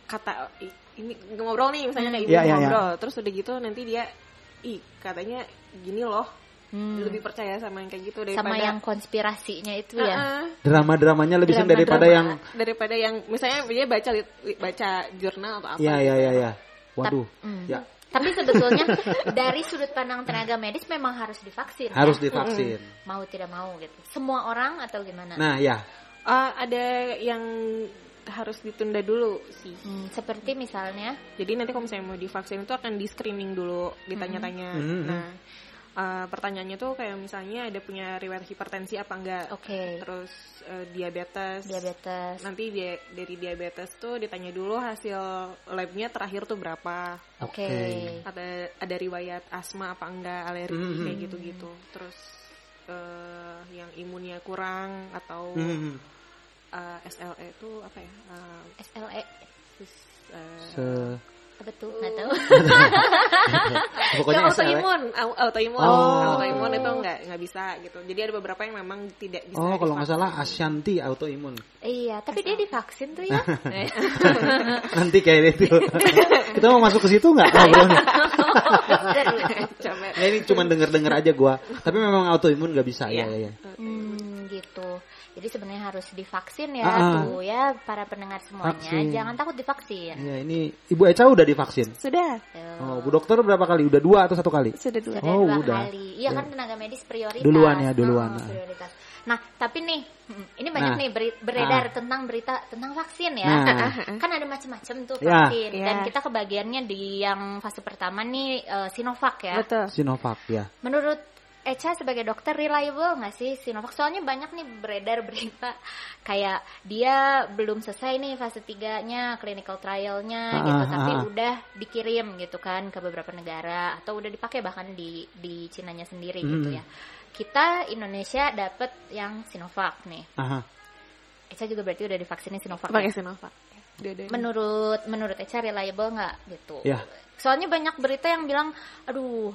kata ini ngobrol nih misalnya kayak ibu iya, iya. ngobrol terus udah gitu nanti dia ih katanya gini loh Hmm. lebih percaya sama yang kayak gitu daripada sama yang konspirasinya itu ya. Ah, ah. Drama-dramanya lebih sering Drama- daripada Drama yang daripada yang misalnya dia baca baca jurnal atau apa ya ya ya ya. Waduh. Hmm. Ya, Tapi sebetulnya dari sudut pandang tenaga medis memang harus divaksin. harus ya? divaksin. mau tidak mau gitu. Semua orang atau gimana? Nah, ya. Ah, ada yang harus ditunda dulu sih Hmm, seperti misalnya jadi nanti kalau misalnya mau divaksin itu akan di screening dulu ditanya-tanya Mhm. nah eh, pertanyaannya tuh kayak misalnya ada punya riwayat hipertensi apa enggak oke terus eh, diabetes diabetes. nanti dia dari diabetes tuh ditanya dulu hasil labnya terakhir tuh berapa Oke. ada ada riwayat asma apa enggak alergi Mhm. kayak gitu-gitu terus eh, yang imunnya kurang atau Hmm. eh, SLE itu apa ya Eh, SLE eh, Se- apa tuh? Nggak tahu. pokoknya autoimun, au- autoimun, Oh. autoimun itu nggak nggak bisa gitu. Jadi ada beberapa yang memang tidak bisa. Oh, kalau nggak salah Ashanti autoimun. iya, tapi dia divaksin tuh ya. Nanti kayak itu. Kita mau masuk ke situ nggak ngobrolnya? Coba. Nah, ini cuma denger-denger aja gua. Tapi memang autoimun nggak bisa. Ya, Iya. ya, ya. Hmm, gitu. Jadi sebenarnya harus divaksin ya Ah, ah. tuh ya para pendengar semuanya. Vaksin. Jangan takut divaksin. Ya, ini Ibu Eca udah divaksin. Sudah. Oh, Bu Dokter berapa kali? Udah dua atau satu kali? sudah dua. Sudah Oh, dua udah. kali. Iya kan tenaga medis prioritas. Duluan ya, duluan. Oh, prioritas. Nah, tapi nih, hmm, ini banyak Nah. nih beredar Ah. tentang berita tentang vaksin ya. Nah. kan ada macam-macam tuh Ya. vaksin. Ya. Dan kita kebagiannya di yang fase pertama nih eh, Sinovac ya. Betul. Sinovac ya. Menurut Echa sebagai dokter reliable nggak sih Sinovac? Soalnya banyak nih beredar berita kayak dia belum selesai nih fase 3-nya clinical trialnya Ah, gitu, ah, tapi ah. udah dikirim gitu kan ke beberapa negara atau udah dipakai bahkan di di Cinanya sendiri gitu Hmm. ya. Kita Indonesia dapat yang Sinovac nih. Aha. Echa juga berarti udah divaksinnya Sinovac. Pakai ya? Sinovac. Menurut menurut Echa reliable nggak gitu? Ya. Soalnya banyak berita yang bilang, aduh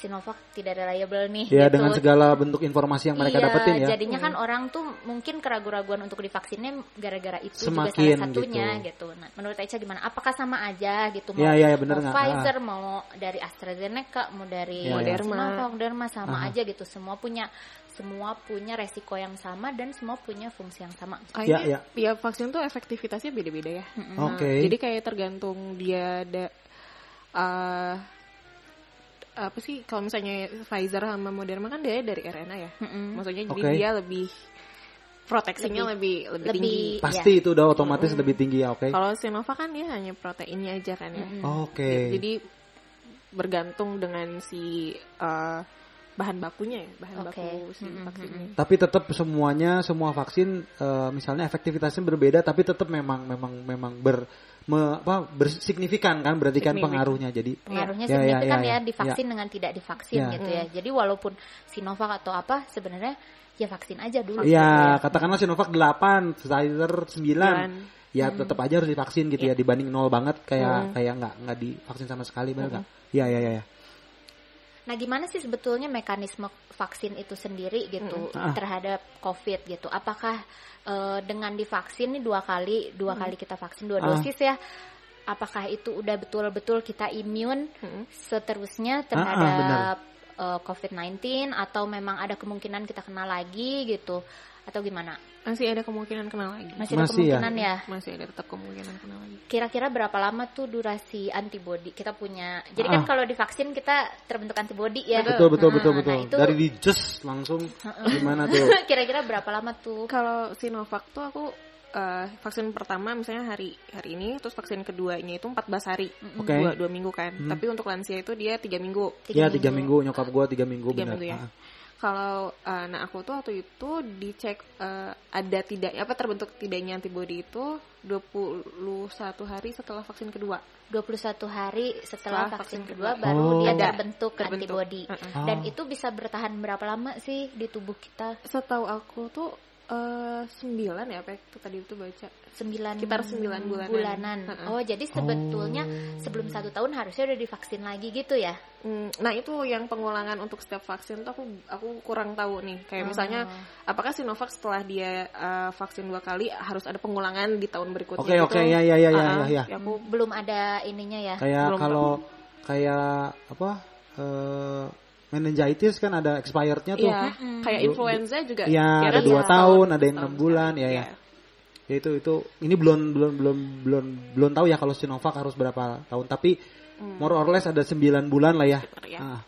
Sinovac tidak reliable nih. Ya gitu. dengan segala bentuk informasi yang mereka iya, dapetin ya. jadinya kan orang tuh mungkin keraguan-raguan untuk divaksinnya gara-gara itu Semakin juga salah satunya gitu. Nah, menurut Aicha gimana? Apakah sama aja gitu? Iya, iya, bener mau? Pfizer, mau dari AstraZeneca, mau dari Iya, iya. Moderna. Sinovac, Moderna sama Aha. aja gitu. Semua punya semua punya resiko yang sama dan semua punya fungsi yang sama. Kayaknya Ya, ya, vaksin tuh efektivitasnya beda-beda ya. Nah, Oke. Jadi kayak tergantung dia ada eh, apa sih kalau misalnya Pfizer sama Moderna kan dia dari RNA ya. Mm-mm. Maksudnya jadi Oke. dia lebih proteksinya lebih lebih, lebih- tinggi. Pasti itu udah otomatis lebih tinggi ya, oke. Kalau Sinovac kan dia hanya proteinnya aja kan ya. Mm-mm. Oke. Jadi bergantung dengan si eh, bahan bakunya ya, bahan Oke. baku si Mm-mm, vaksinnya. Tapi tetap semuanya semua vaksin eh, misalnya efektivitasnya berbeda tapi tetap memang memang memang ber me- apa bersignifikan kan berarti kan pengaruhnya jadi pengaruhnya Ya, ya, signifikan ya, ya, ya. divaksin dengan tidak divaksin Ya. gitu ya. Jadi walaupun Sinovac atau apa sebenarnya ya vaksin aja dulu. ya gitu katakanlah Sinovac 8, Pfizer 9. Sembilan. Ya tetap aja harus divaksin gitu ya dibanding nol banget kayak kayak nggak nggak divaksin sama sekali benar nggak? Iya iya iya. Nah, gimana sih sebetulnya mekanisme vaksin itu sendiri gitu Ah. terhadap COVID gitu? Apakah eh, dengan divaksin nih dua kali, dua kali kita vaksin dua Ah. dosis ya? Apakah itu udah betul-betul kita imun Mm-mm. seterusnya Ah, ah, terhadap eh, COVID-19 atau memang ada kemungkinan kita kena lagi gitu? Atau gimana? Masih ada kemungkinan kena lagi. Masih, ada Masih ya? kemungkinan ya? Masih ada tetap kemungkinan kena lagi. Kira-kira berapa lama tuh durasi antibody kita punya? Jadi kan Ah. kalau divaksin kita terbentuk antibody ya. Betul betul Nah, betul nah, betul. itu- Dari di just langsung gimana tuh? Kira-kira berapa lama tuh? Kalau Sinovac tuh aku eh, vaksin pertama misalnya hari hari ini, terus vaksin keduanya itu 14 hari, Oke. dua, dua minggu kan. Hmm. Tapi untuk lansia itu dia tiga minggu. Ya tiga minggu nyokap gua tiga minggu Tiga benar. minggu ya. Ah. Kalau eh, nah aku tuh waktu itu dicek eh, ada tidak apa terbentuk tidaknya antibody itu 21 hari setelah vaksin kedua. 21 hari setelah, Setelah vaksin vaksin kedua kedua. baru Oh. dia Ada, terbentuk, terbentuk. antibody. Uh-uh. Dan Oh. itu bisa bertahan berapa lama sih di tubuh kita? Setahu aku tuh eh, 9 ya apa itu tadi itu baca. 9 Sekitar sembilan bulanan. bulanan. Uh-uh. Oh, jadi sebetulnya sebelum satu tahun harusnya udah divaksin lagi gitu ya? Hmm, Nah itu yang pengulangan untuk setiap vaksin tuh aku aku kurang tahu nih. Kayak misalnya Oh. apakah Sinovac setelah dia uh, vaksin dua kali harus ada pengulangan di tahun berikutnya? Oke gitu? oke ya ya ya ya Ah, ya. ya. aku Belum ada ininya ya? Kayak Belum kalau kayak apa? eh meningitis kan ada expirednya tuh. Iya, kayak influenza juga. Iya, ya ada kan, dua tahun, ada yang enam bulan, ya, ya. Iya. Ya itu itu ini belum belum belum belum belum tahu ya kalau Sinovac harus berapa tahun tapi more or less ada 9 bulan lah ya. Sekitar, ya. Ah.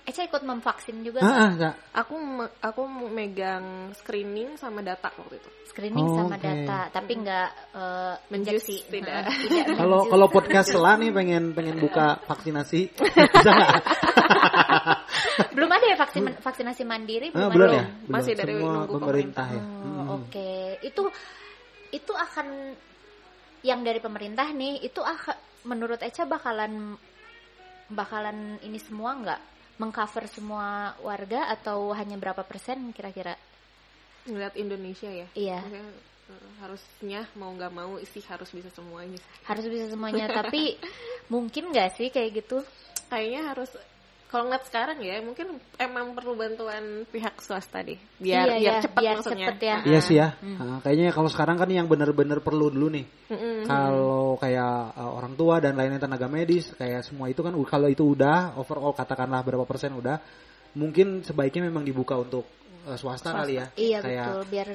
Eca ikut memvaksin juga Ah, nggak? ah. Aku me- aku megang screening sama data waktu itu. Screening Oh, sama oke. data, tapi nggak eh, Menjus, injeksi. tidak. Kalau kalau podcast selah nih pengen pengen buka vaksinasi bisa nggak? belum ada ya vaksin vaksinasi mandiri Ah, belum, belum ada. ya? Belum. Masih dari Semua nunggu pemerintah ya. Oh, Mm-mm. Oke, itu itu akan yang dari pemerintah nih itu akan menurut Eca bakalan bakalan ini semua nggak mengcover semua warga atau hanya berapa persen kira-kira? Ngeliat Indonesia ya. Iya. Maksudnya, eh, harusnya mau nggak mau sih harus bisa semuanya. Harus bisa semuanya, tapi mungkin nggak sih kayak gitu? Kayaknya harus kalau ngeliat sekarang ya mungkin emang perlu bantuan pihak swasta deh biar Iya, biar iya, cepat biar maksudnya. cepet ya. Iya sih ya. Ah, kayaknya kalau sekarang kan yang benar-benar perlu dulu nih. Mm-mm. Kalau kayak uh, orang tua dan lainnya tenaga medis, kayak semua itu kan kalau itu udah overall katakanlah berapa persen udah, mungkin sebaiknya memang dibuka untuk uh, swasta, kali ya. Iya kayak, betul, biar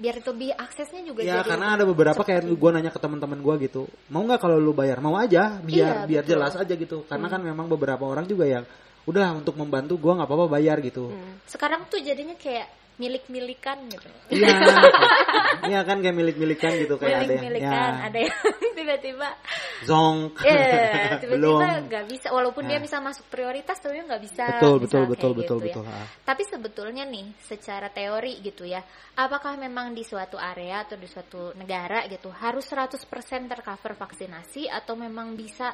biar itu lebih aksesnya juga Ya jadi karena ada beberapa kayak gue nanya ke teman-teman gue gitu, mau nggak kalau lu bayar? Mau aja, biar Iya, biar betul. jelas aja gitu. Karena kan memang beberapa orang juga yang udah untuk membantu gue nggak apa-apa bayar gitu. sekarang tuh jadinya kayak milik-milikan gitu. Iya, iya kan kayak milik-milikan gitu kayak ada yang Milik-milikan, ya, ada yang tiba-tiba zonk, ya belum. tiba-tiba nggak bisa walaupun dia Nah. bisa masuk prioritas tapi nggak bisa Betul, betul, kayak betul, gitu betul, ya. betul. ah. tapi sebetulnya nih secara teori gitu ya apakah memang di suatu area atau di suatu negara gitu harus 100% tercover vaksinasi atau memang bisa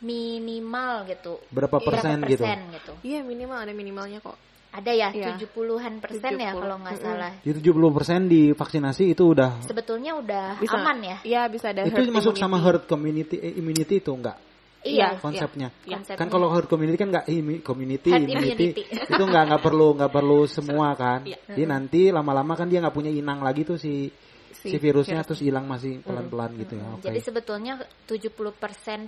minimal gitu Berapa persen gitu? gitu Iya minimal ada minimalnya kok. ada ya Iya. 70-an persen ya 70. kalau nggak Mm-mm. salah Jadi 70% di vaksinasi itu udah sebetulnya udah Bisa aman ya Iya bisa ada itu herd masuk sama immunity. herd community eh, immunity itu enggak iya konsepnya. Iya. konsepnya. Kan kalau herd community kan enggak imi- community Herd immunity, immunity. itu enggak enggak perlu enggak perlu semua kan. Iya. Jadi nanti lama-lama kan dia nggak punya inang lagi tuh si si, Si virusnya virus. terus hilang masih pelan-pelan gitu ya. Oke. Jadi sebetulnya 70%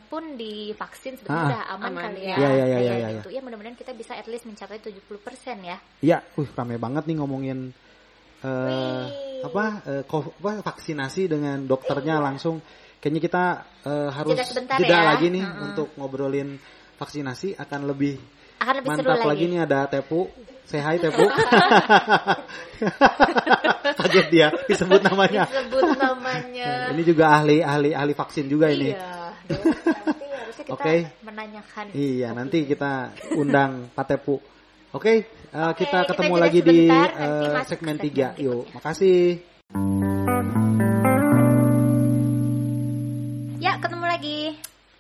pun divaksin Ah, sebetulnya udah aman, aman. kali ya. Iya, iya, iya, iya, gitu. Ya mudah-mudahan kita bisa at least mencapai 70% ya. Iya, uh rame banget nih ngomongin eh Wih. apa eh, ko- apa vaksinasi dengan dokternya langsung. Kayaknya kita eh, harus Jeda sebentar jeda ya. lagi nih Mm-mm. untuk ngobrolin vaksinasi akan lebih Akan lebih seru Mantap lagi. lagi nih ada Tepu. Say hi Tepu. Kaget dia disebut namanya. Disebut namanya. Ini juga ahli ahli ahli vaksin juga ini. Iya. kita Oke. menanyakan. Iya, nanti kita undang Pak Tepu. Oke, eh, kita kita ketemu jeda lagi di sebentar, nanti eh, masuk segmen segmen 3. Yuk, makasih. Ya, ketemu lagi.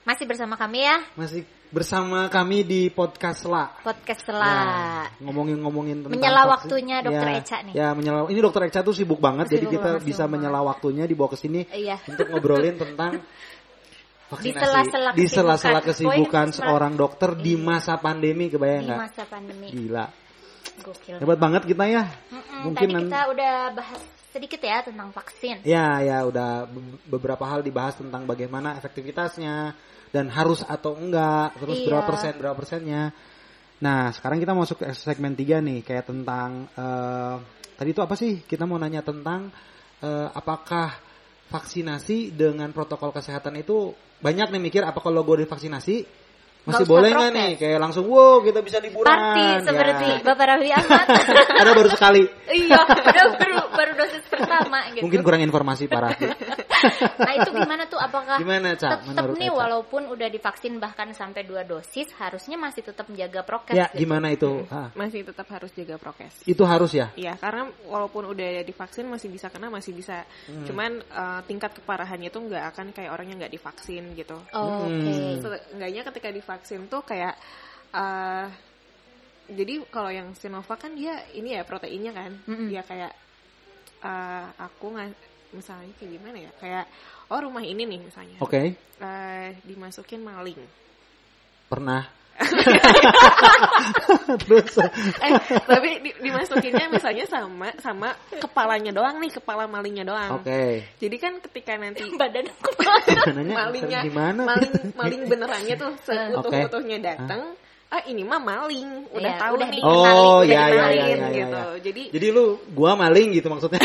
Masih bersama kami ya, Masih bersama kami di podcast La. podcast Ya, setelah. ngomongin-ngomongin tentang Menyela vaksin. waktunya Dokter Ya, Eca nih. Ya, menyela. Ini Dokter Eca tuh sibuk banget, jadi Sibuk kita banget, bisa menyela waktunya dibawa ke sini Iya. untuk ngobrolin tentang vaksinasi. Di sela-sela Di sela-sela kesibukan. kesibukan Pokoknya seorang dokter di Iya. masa pandemi, kebayang Di nggak? masa pandemi. Gila, Gokil. hebat banget kita ya. Mm-mm, Mungkin tadi kita udah bahas sedikit ya tentang vaksin. Ya, ya udah be- beberapa hal dibahas tentang bagaimana efektivitasnya dan harus atau enggak, terus Iya. berapa persen berapa persennya. Nah, sekarang kita masuk ke segmen 3 nih, kayak tentang eh, tadi itu apa sih? Kita mau nanya tentang eh, apakah vaksinasi dengan protokol kesehatan itu banyak nih mikir apa kalau gue divaksinasi masih boleh nggak nih kayak langsung wow kita bisa liburan Party ya. seperti Bapak Raffi Ahmad. Karena baru sekali iya, udah baru baru dosis pertama gitu. mungkin kurang informasi parah Nah itu gimana tuh? Apakah Gimana, Ca, tetap nih Eca? walaupun udah divaksin bahkan sampai dua dosis, harusnya masih tetap menjaga prokes. ya gitu. gimana itu Ah, Masih tetap harus jaga prokes. itu harus ya Iya, karena walaupun udah divaksin masih bisa kena, masih bisa. Hmm. Cuman eh, tingkat keparahannya tuh nggak akan kayak orang yang nggak divaksin gitu. Oh, Oke. Hmm. Seenggaknya ketika divaksin tuh kayak eh jadi kalau yang Sinovac kan dia ini ya proteinnya kan, Mm-mm. dia kayak eh aku nggak misalnya kayak gimana ya, kayak oh rumah ini nih misalnya, oke eh, dimasukin maling. pernah terus eh tapi di- dimasukinnya misalnya sama sama kepalanya doang nih kepala malingnya doang oke jadi kan ketika nanti Badan kepala. Malingnya gimana maling maling benerannya tuh seutuh-utuhnya datang ah ini mah maling udah Iya, tahu udah nih dikenalin, Oh udah ya ya dikenalin ya ya, gitu. ya. Jadi jadi lu gua maling gitu maksudnya.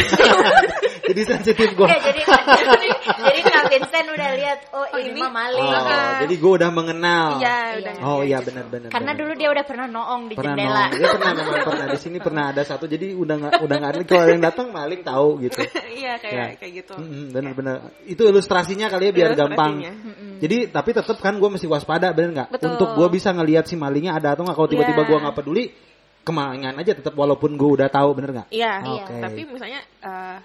jadi sensitif gua. Oke, jadi jadi, jadi Vincent udah lihat oh, Oh, ini, ini- mah maling. Oh, Ah. jadi gua udah mengenal. iya Iya. udah Oh ngerti iya benar-benar. Karena dulu dia udah pernah noong di pernah jendela. nong. Dia pernah memang pernah di sini pernah ada satu jadi udah nggak udah nggak ada kalau yang datang maling tahu gitu. iya kayak Ya. kayak gitu. Mm-mm, bener-bener. Itu ilustrasinya kali ya biar gampang. Jadi tapi tetap kan gue mesti waspada bener nggak? Untuk gue bisa ngelihat si malingnya ada atau nggak. Kalau tiba-tiba Iya. gue nggak peduli, kemalingan aja tetap walaupun gue udah tahu bener nggak? Iya, Oke. tapi misalnya eh,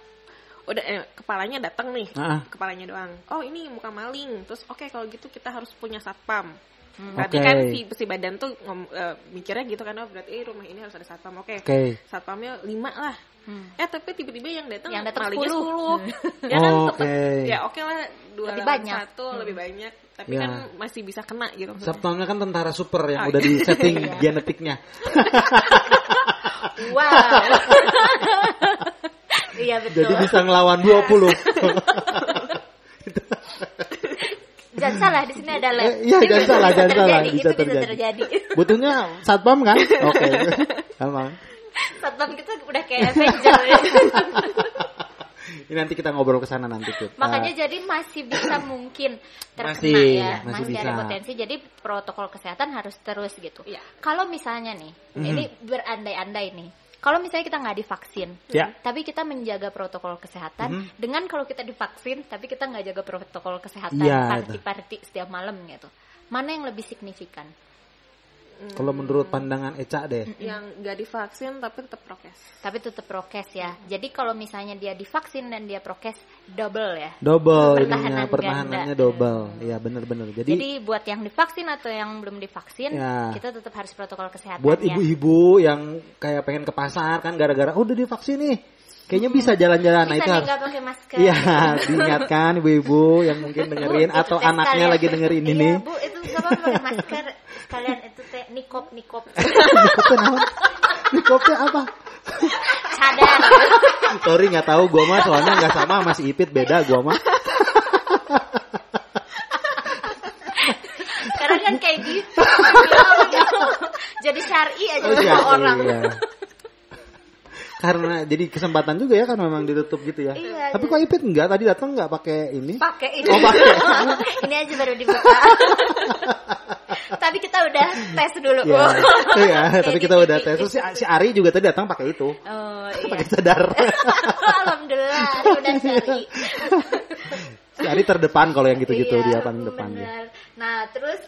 udah eh, kepalanya datang nih, Ah. kepalanya doang. Oh ini muka maling, terus oke kalau gitu kita harus punya satpam. Berarti Oke. kan si, si badan tuh ngom- eh, mikirnya gitu kan, oh berarti eh, rumah ini harus ada satpam. Oke, Oke. satpamnya lima lah. Hmm. Eh tapi tiba-tiba yang datang Yang datang malingnya 10. 10. ya kan Oh, tetep, oke. ya oke lah dua Lebih banyak. satu lebih banyak, tapi Ya. kan masih bisa kena gitu. maksudnya. Sabtamnya kan tentara super yang Oh, udah di setting Iya. genetiknya. Wow. Iya betul. Jadi bisa ngelawan 20. Jangan salah di sini ada lab. Eh, iya, Itu jangan bisa salah, jangan terjadi, salah, Itu bisa bisa terjadi. terjadi. Butuhnya satpam kan? Oke. Emang. Satpam kita udah kayak Avenger ya. Ini nanti kita ngobrol ke sana nanti tuh. Makanya jadi masih bisa mungkin terkena Masih, ya, masih masih, ada bisa. potensi. Jadi protokol kesehatan harus terus gitu. Iya. Kalau misalnya nih, Mhm. ini berandai-andai nih. Kalau misalnya kita nggak divaksin, Ya. tapi kita menjaga protokol kesehatan Mhm. dengan kalau kita divaksin, tapi kita nggak jaga protokol kesehatan, Iya, party-party setiap malam gitu. Mana yang lebih signifikan? Kalau menurut pandangan Eca deh. yang nggak divaksin tapi tetap prokes. Tapi tetap prokes ya. Jadi kalau misalnya dia divaksin dan dia prokes double ya. Double Pertahanan ininya, pertahanannya ganda. double. Iya bener-bener. Jadi, Jadi buat yang divaksin atau yang belum divaksin, Ya. kita tetap harus protokol kesehatan buat ya. ibu-ibu yang kayak pengen ke pasar kan gara-gara oh, udah divaksin nih. Kayaknya bisa jalan-jalan. Nah Bisa itu harus nggak pakai masker. Iya, diingatkan ibu-ibu yang mungkin dengerin Bu, atau anaknya sekalian. lagi dengerin Iya, ini. Bu, itu sama pakai masker. Sekalian itu nikop nikop. Nikopnya naon? Nikopnya apa? Cadar. Sorry nggak tahu gua mah soalnya nggak sama si Ipit beda gua mah. Sekarang kan kayak gitu. Jadi syari aja Oh, sama iya, orang. iya. Karena jadi kesempatan juga ya kan memang ditutup gitu ya. Iya, Tapi kok Ipit enggak tadi datang nggak pakai ini? Pakai ini. Oh, pakai. ini aja baru dibuka. tapi kita udah tes dulu. Ya, Oh. iya, tapi kita udah tes. Terus si, si Ari juga tadi datang pakai itu. Oh iya. Pakai cadar. Alhamdulillah, udah cari. si Ari terdepan kalau yang gitu-gitu Iya, dia paling depan dia. bener. Nah, terus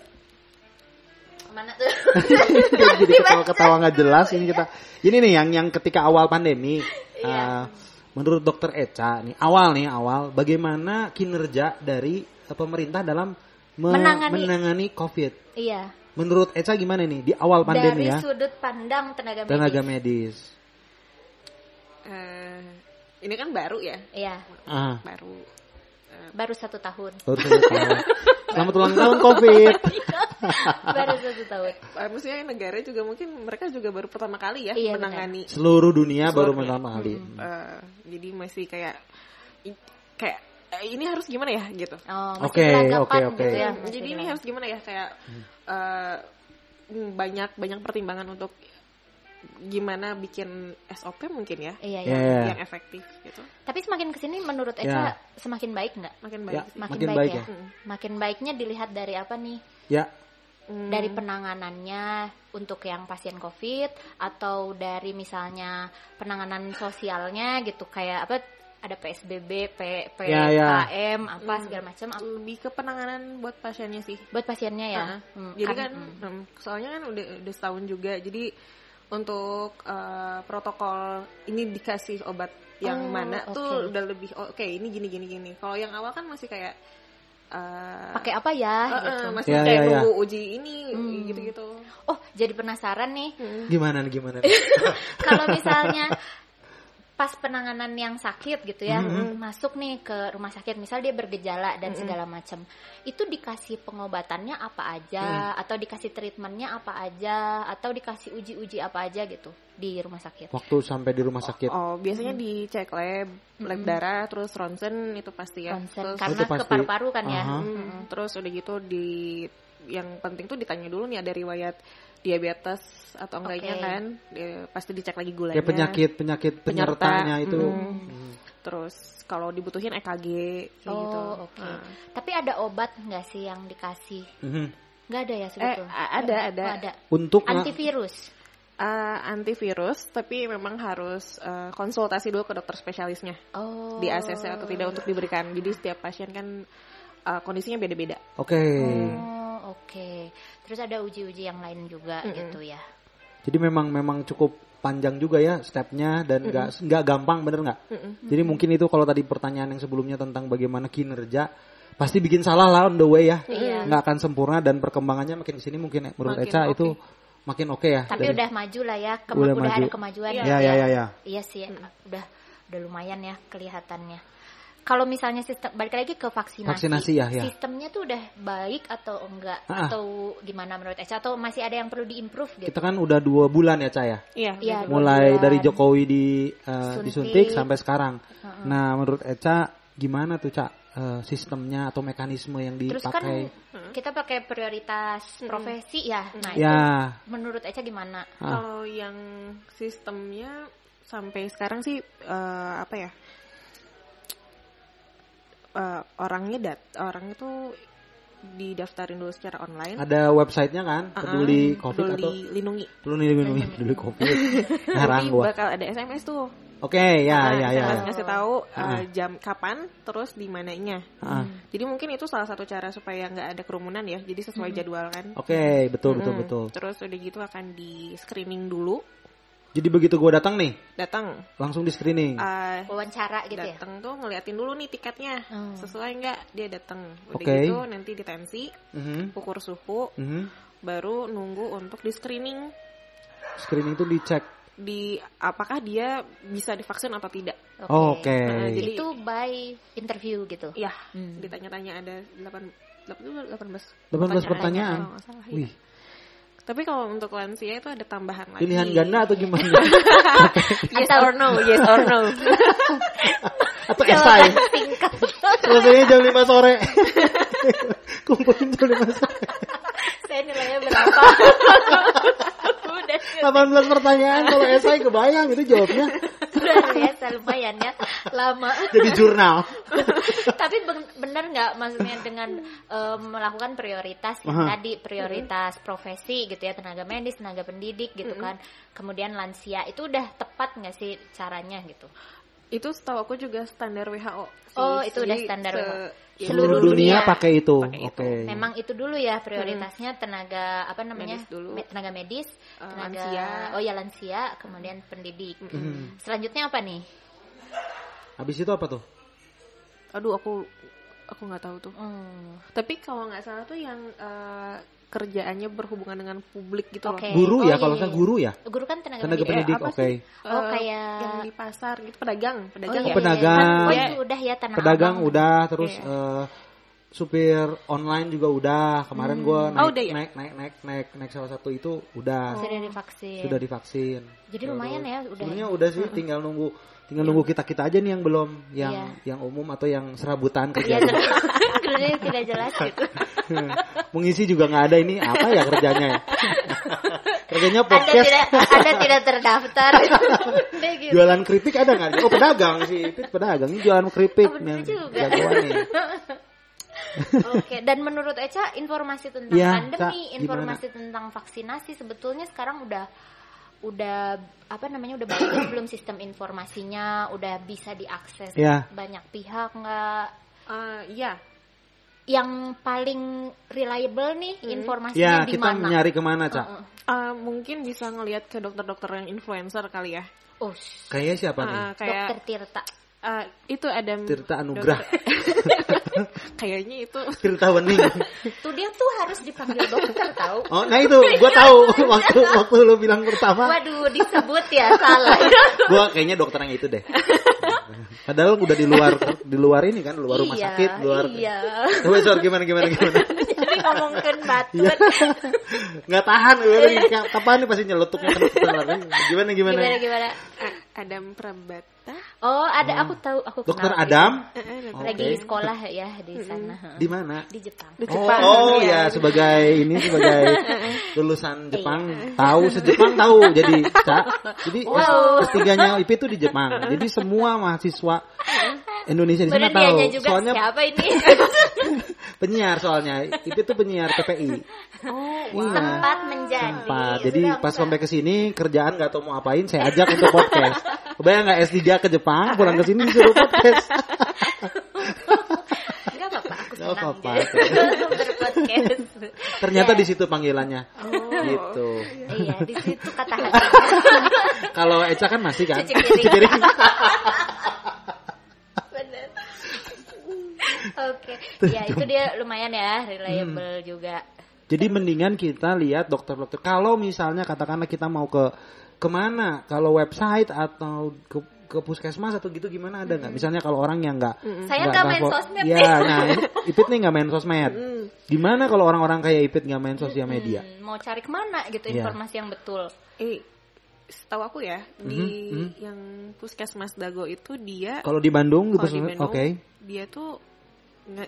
mana tuh? jadi ketawa-ketawa nggak jelas ini kita. Ini nih yang yang ketika awal pandemi. Iya. eh, menurut dokter Eca nih awal nih awal bagaimana kinerja dari eh, pemerintah dalam me- Menangani. menangani COVID. iya. Menurut Eca gimana nih di awal pandemi Dari ya sudut pandang tenaga medis. tenaga medis? Eh, ini kan baru ya, Iya, Ah, baru. Baru satu tahun. baru satu tahun. Selamat ulang tahun COVID. baru satu tahun. eh, maksudnya negara juga mungkin mereka juga baru pertama kali ya Iya, menangani. Seluruh dunia baru Seluruh dunia. pertama kali. Eh, jadi masih kayak kayak eh, ini harus gimana ya gitu. Oh, Oke, oke, oke. gitu ya. Hmm, jadi ini harus gimana ya kayak mm, banyak banyak pertimbangan untuk gimana bikin SOP mungkin ya Iya, Ya, iya. ya. yang efektif gitu. Tapi semakin ke sini menurut Ya. Eca semakin baik nggak? Makin Ya, baik sih. Makin, Makin baik, baik ya. ya. Hmm. Makin baiknya dilihat dari apa nih? Ya, Hmm. Dari penanganannya untuk yang pasien COVID atau dari misalnya penanganan sosialnya gitu kayak apa ada PSBB, P, Ya, ya. PKM, apa segala macam lebih ke penanganan buat pasiennya sih. buat pasiennya ya. Heeh. Hmm, jadi kan- kan, hmm. hmm, soalnya kan udah udah setahun juga. Jadi untuk eh, protokol ini dikasih obat yang Oh, mana tuh oke. udah lebih oh, oke ini gini gini gini. Kalau yang awal kan masih kayak eh, pakai apa ya eh, gitu. masih Ya, kayak ya, ya. nunggu uji ini Hmm. gitu-gitu. Oh, jadi penasaran nih gimana nih gimana? nih? kalau misalnya pas penanganan yang sakit gitu ya Mm-hmm. masuk nih ke rumah sakit misal dia bergejala dan segala macam itu dikasih pengobatannya apa aja? Atau dikasih treatmentnya apa aja? Atau dikasih uji-uji apa aja gitu di rumah sakit? Waktu sampai di rumah sakit. Oh, biasanya dicek lab, lab darah, terus ronsen itu pasti ya. Concern, Terus, karena pasti. ke paru-paru kan ya. Aha. Hmm, terus udah gitu di yang penting tuh ditanya dulu nih ada riwayat diabetes atau enggaknya Oke. kan dia pasti dicek lagi gulanya Kayak penyakit penyakit Penyerta. penyertanya itu. Mm. Hmm. terus kalau dibutuhin EKG kayak Oh, gitu oke. Nah. Tapi ada obat nggak sih yang dikasih? Mhm. Nggak ada ya eh sebetulnya? a- ada ada Oh, ada. Untuk nga- Antivirus. Eh, antivirus tapi memang harus eh, konsultasi dulu ke dokter spesialisnya Oh. di ACC atau tidak untuk diberikan jadi setiap pasien kan eh, kondisinya beda-beda Oke. Oh, oke. Terus ada uji-uji yang lain juga Mm-mm. gitu ya. Jadi memang memang cukup panjang juga ya stepnya dan nggak nggak gampang bener nggak? Mm-mm. Jadi mungkin itu kalau tadi pertanyaan yang sebelumnya tentang bagaimana kinerja pasti bikin salah lah on the way ya. Iya. Nggak akan sempurna dan perkembangannya makin ke sini mungkin menurut Makin Eca oke. itu makin oke ya. Tapi Dari- udah maju lah ya, Kema- Udah udah, maju. ada kemajuan Iya. Ya, ya, ya, ya. Iya sih, udah udah lumayan ya kelihatannya. Kalau misalnya sistem balik lagi ke vaksinasi, Vaksinasi ya, ya. sistemnya tuh udah baik atau enggak Ah. atau gimana menurut Eca atau masih ada yang perlu diimprove gitu? Kita kan udah dua bulan ya Ca ya. iya Iya, dua Mulai bulan. dari Jokowi di eh, Suntik. disuntik sampai sekarang. Nah menurut Eca gimana tuh Ca eh, sistemnya atau mekanisme yang Terus kan dipakai? kita pakai prioritas profesi ya. Nah, itu Ya. menurut Eca gimana? Ah. Kalau yang sistemnya sampai sekarang sih eh, apa ya? Eh, orangnya dat orang itu didaftarin dulu secara online. Ada websitenya kan? Ah, Peduli COVID peduli atau lindungi. peduli lindungi peduli COVID. Nanti gua. bakal ada SMS tuh. Oke, ya, Nah, ya, ya. SMS ya. ngasih tahu uh, Ah. jam kapan, terus di mananya. Ah. Jadi mungkin itu salah satu cara supaya nggak ada kerumunan ya. Jadi sesuai jadwal kan. Oke, betul, betul, Mm. betul. Terus udah gitu akan di screening dulu. Jadi begitu gue datang nih, Datang, langsung di screening. uh, Wawancara gitu ya? datang tuh ngeliatin dulu nih tiketnya Hmm. sesuai nggak dia datang. Udah Oke. gitu nanti ditensi, Mhm, ukur suhu, mhm. baru nunggu untuk di screening Screening itu dicek. di apakah dia bisa divaksin atau tidak. Oke. Nah, jadi- Itu by interview gitu. Ya, Hmm. ditanya-tanya ada 8 18 18 pertanyaan. kalau nggak salah, iya. Wih, Tapi kalau untuk lansia itu ada tambahan lagi. pilihan ganda atau gimana? Yes or no, yes or no. atau esai? Selesainya jam 5 sore. Kumpulin jam 5 sore. Saya nilainya berapa? Udah 18 pertanyaan kalau esai kebayang itu jawabnya. Luar biasa lumayan ya lama. Jadi jurnal. Tapi ben- benar nggak maksudnya dengan eh, melakukan prioritas yang Aha. tadi prioritas profesi gitu ya tenaga medis, tenaga pendidik gitu kan. Kemudian lansia itu udah tepat nggak sih caranya gitu? Itu setahu aku juga standar WHO. sih. Oh, itu udah standar se- WHO. ya, Seluruh dunia dunia pakai itu. pakai itu. Oke. Memang itu dulu ya prioritasnya tenaga apa namanya Medis dulu. Me- tenaga medis, Eh, tenaga lansia. oh ya lansia, kemudian pendidik. Mhm. Selanjutnya apa nih? Habis itu apa tuh? Aduh, aku aku nggak tahu tuh. Hmm. Tapi kalau nggak salah tuh yang eh, kerjaannya berhubungan dengan publik gitu Oke. loh. Guru Oh, ya iya, kalau iya, saya iya. guru ya. Guru kan tenaga, Tenaga pendidik, apa oke. sih? Oh, Eh, kayak- yang di pasar gitu, pedagang, Oh, pedagang. iya, ya? pedagang. Iya, iya. Oh, Iya. itu udah ya tanah Pedagang Abang. udah, terus Iya. eh, supir online juga udah. Kemarin gua naik, Oh, udah ya? naik naik naik naik naik salah satu itu udah sudah divaksin. sudah divaksin. Jadi lumayan ya, udah. Sebenarnya udah sih, tinggal nunggu tinggal nunggu kita kita aja nih yang belum, yang Iya. yang umum atau yang serabutan Iya, kerjanya. kerjanya tidak jelas gitu. Mengisi juga nggak ada ini apa ya kerjanya ya? kerjanya Anda podcast. tidak Anda tidak terdaftar. Gitu. Jualan keripik ada nggak? Oh pedagang sih, Pit pedagang ini jualan keripik. Oh, bener juga. Oke, dan menurut Eca informasi tentang Iya, pandemi, Ca, informasi tentang vaksinasi sebetulnya sekarang udah udah apa namanya udah bagus belum sistem informasinya udah bisa diakses Iya. banyak pihak nggak Eh, Iya, yang paling reliable nih Ya informasinya di kita mana? nyari ke mana cak? Heeh. Eh, mungkin bisa ngelihat ke dokter-dokter yang influencer kali ya. Oh, Kayaknya siapa nih? Eh, kayak dokter Tirta. eh, itu ada Tirta Anugrah. dokter- Kayaknya itu Tirta Wening. Tuh dia tuh harus dipanggil dokter tahu. Oh, nah itu gua tahu waktu waktu lu bilang pertama, Waduh, disebut ya salah. gua kayaknya dokter yang itu deh. Padahal udah di luar di luar ini kan, luar rumah Iya, sakit, luar. Iya. Coba gimana gimana gimana? Ngomongin batu. Iya. Nggak tahan gue lagi Ka- kapan nih pasti nyeletuknya kena Gimana gimana? Gimana gimana? Adam Prabata. Oh, ada aku tahu aku Dokter kenal. Adam Eh, eh, Adam. Oke. Lagi sekolah ya di sana. di mana? Di Jepang. Di Oh, Jepang. oh Iya. ya sebagai ini sebagai lulusan Jepang tahu sejepang tahu jadi Cak. jadi Wow. S3-nya IP itu di Jepang. Jadi semua mahasiswa Indonesia di sana tahu. juga Soalnya siapa ini? penyiar soalnya. Itu penyiar PPI. Oh, Iya. Sempat menjadi. Sempat. Jadi Sudah pas sampai ke sini kerjaan nggak tahu mau apain, saya ajak untuk podcast. Kebayang nggak S3 ke Jepang, pulang ke sini disuruh podcast. Enggak apa-apa, aku Nggak senang apa-apa. gitu. berpodcast. Ternyata Ya. di situ panggilannya. Gitu. Iya, di situ kata hati. Kalau Eca kan masih kan? Cuci piring. piring. Bener. Oke, ya itu dia lumayan ya, reliable Hmm. juga. Jadi mendingan kita lihat dokter-dokter. Kalau misalnya katakanlah kita mau ke ke mana? Kalau website atau ke ke puskesmas atau gitu gimana ada nggak? Misalnya kalau orang yang nggak Saya nggak main sosmed Iya, nih. nah Ipit nih nggak main sosmed. Gimana kalau orang-orang kayak Ipit nggak main sosial media? Hmm, mau cari ke mana gitu Iya. informasi yang betul. Eh, setahu aku ya di Mhm, yang Puskesmas Dago itu dia Kalau di Bandung gitu, di oke. Bandung dia tuh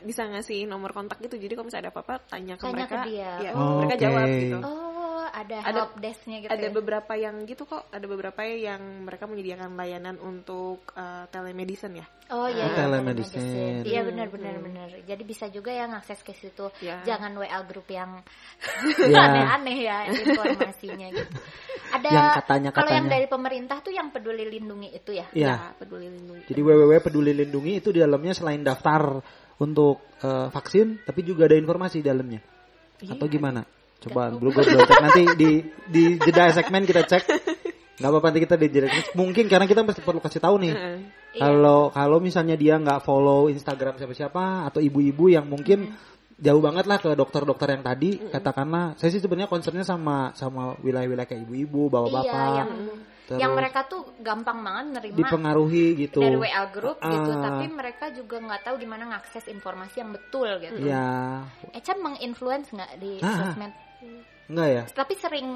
bisa ngasih nomor kontak gitu. Jadi kalau misalnya ada apa-apa tanya ke Tanya mereka, ke dia. ya, Oh, mereka oke. jawab gitu. Oh, ada, Ada- help desk-nya gitu. ada ya? beberapa yang gitu kok ada beberapa yang mereka menyediakan layanan untuk uh, telemedicine ya Oh iya, Oh, iya, telemedicine. Iya Hmm, benar benar benar. Jadi bisa juga ya ngakses ke situ. Ya. Jangan WA grup yang Ya. aneh-aneh ya informasinya gitu. Ada Yang katanya- kalau yang dari pemerintah tuh yang peduli lindungi itu ya. Iya. Ya, peduli lindungi Jadi www peduli lindungi itu di dalamnya selain daftar untuk eh, vaksin, tapi juga ada informasi di dalamnya. Iya. Atau gimana? Coba belum cek nanti di di jeda segmen kita cek. Nggak apa-apa nanti kita di jeda mungkin karena kita mesti perlu kasih tahu nih. Heeh. Iya. Kalau kalau misalnya dia nggak follow Instagram siapa-siapa atau ibu-ibu yang mungkin jauh banget lah ke dokter-dokter yang tadi katakanlah saya sih sebenarnya concernnya sama sama wilayah-wilayah kayak ibu-ibu, bapak-bapak. Iya, yang terus yang mereka tuh gampang banget nerima dipengaruhi gitu. dari WA grup gitu, Ah. tapi mereka juga nggak tahu gimana ngakses informasi yang betul gitu. Ya, Echa menginfluence nggak di Ah. sosmed? enggak ya? Tapi sering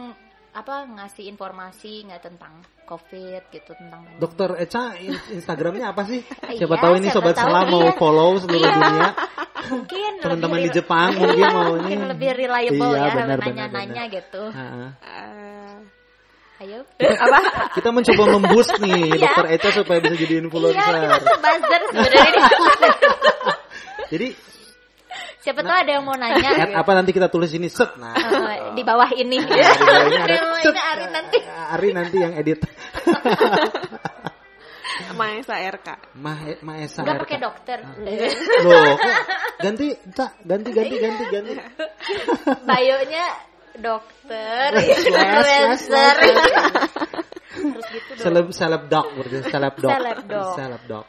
apa ngasih informasi nggak tentang COVID gitu tentang pandemi. Dokter Eca in- Instagramnya apa sih? Iya, Siapa tahu ini siapa sobat tahu, salah mau iya. follow seluruh Iya. dunia. mungkin Teman-teman di Jepang mungkin mau mungkin lebih reliable Iya, ya benar, nanya-nanya gitu. Ha-ha. Eh, Ayo. apa Kita mencoba memboost nih Iya. Dokter Eca supaya bisa jadi Iya, influencer. kita tuh buzzer sebenarnya. Jadi Siapa tahu ada yang mau nanya. gitu. apa nanti kita tulis ini set nah. Eh, di bawah ini. Nah, di bawah ini ada set. ini Ari nanti. Ari nanti yang edit. Maesa RK Mah Maesa Enggak RK. pakai dokter. Loh, kok ganti, tak, ganti, ganti, ganti, ganti. Bayonya dokter, influencer. gitu dong. Seleb, seleb dog berarti, seleb dog. Seleb. Seleb dog.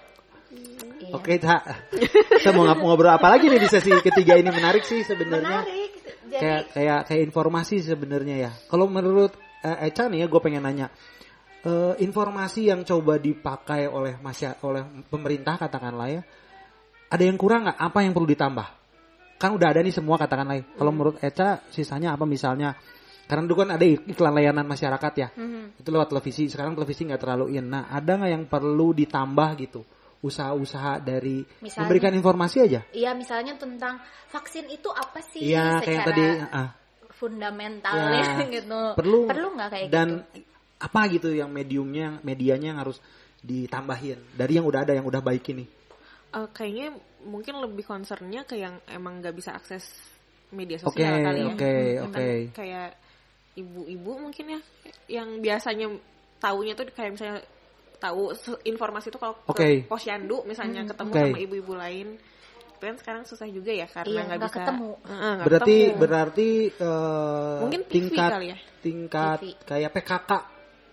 Iya. Oke, Cak. Kita mau ngobrol apa lagi nih di sesi ketiga ini menarik sih sebenarnya. Menarik. Jadi Kayak kayak kayak informasi sebenarnya ya. Kalau menurut eh, Eca nih ya, gue pengen nanya. Eh, informasi yang coba dipakai oleh masya oleh pemerintah katakanlah ya, ada yang kurang nggak? Apa yang perlu ditambah? Kan udah ada nih semua katakanlah. ya. Kalau menurut Eca sisanya apa misalnya? Karena dulu kan ada iklan layanan masyarakat ya. Mhm. Itu lewat televisi. Sekarang televisi nggak terlalu in. Nah, ada nggak yang perlu ditambah gitu? Usaha-usaha dari Misalnya? memberikan informasi aja. Iya, misalnya tentang vaksin itu apa sih Iya, kayak yang tadi. ah. fundamentalnya Ya, gitu. perlu perlu nggak kayak dan gitu? apa gitu yang mediumnya medianya yang harus ditambahin dari yang udah ada yang udah baik ini Eh, kayaknya mungkin lebih concernnya ke yang emang nggak bisa akses media sosial kali ya oke Kan oke kayak ibu-ibu mungkin ya yang biasanya taunya tuh kayak misalnya tahu informasi itu kalau Oke. ke posyandu misalnya ketemu Oke. sama ibu-ibu lain kan sekarang susah juga ya karena Iya, nggak nggak bisa ketemu. Heeh, nggak berarti ketemu. berarti eh, Mungkin TV tingkat kali ya? tingkat TV. kayak PKK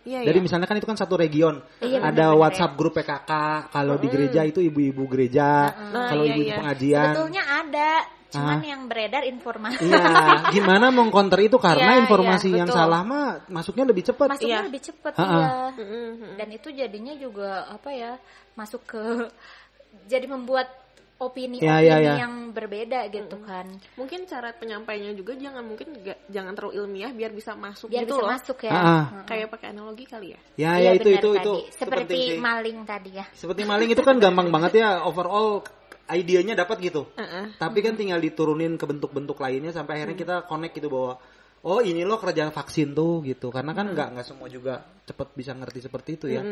Iya, jadi iya. misalnya kan itu kan satu region Iya, ada benar-benar WhatsApp grup PKK kalau di gereja itu ibu-ibu gereja Nah, kalau iya, ibu-ibu iya. pengajian Sebetulnya ada, cuman Ah. yang beredar informasi. Iya, gimana mengcounter itu karena Iya, informasi iya, yang betul. salah mah masuknya lebih cepat. Masuknya Iya. lebih cepat ya. Mm-mm. Dan itu jadinya juga apa ya? Masuk ke jadi membuat opini Ya, opini ya, ya. yang berbeda gitu kan mungkin cara penyampaiannya juga jangan mungkin nggak- jangan terlalu ilmiah biar bisa masuk biar gitu bisa loh masuk ya Ah, ah. kayak pakai analogi kali ya Ya Iya, ya itu itu tadi. itu seperti penting sih. maling tadi ya Seperti maling itu kan gampang banget ya overall idenya dapat gitu. Heeh. Tapi kan tinggal diturunin ke bentuk-bentuk lainnya sampai akhirnya kita connect gitu bahwa oh ini loh kerjaan vaksin tuh gitu. Karena kan nggak nggak semua juga cepet bisa ngerti seperti itu ya.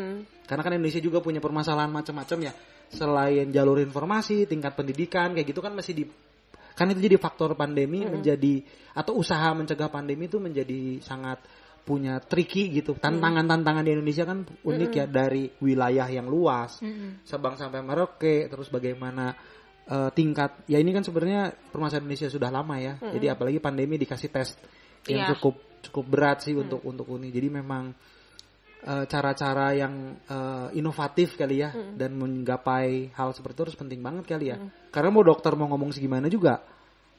Karena kan Indonesia juga punya permasalahan macam-macam ya. Selain jalur informasi, tingkat pendidikan kayak gitu kan masih di kan itu jadi faktor pandemi menjadi atau usaha mencegah pandemi itu menjadi sangat punya tricky gitu. Tantangan-tantangan di Indonesia kan unik ya dari wilayah yang luas. Sabang sampai Merauke terus bagaimana eh, tingkat ya ini kan sebenarnya permasalahan Indonesia sudah lama ya. Jadi apalagi pandemi dikasih tes yang Iya. cukup cukup berat sih untuk untuk ini. Jadi memang eh, cara-cara yang eh, inovatif kali ya dan menggapai hal seperti itu harus penting banget kali ya. Karena mau dokter mau ngomong segimana juga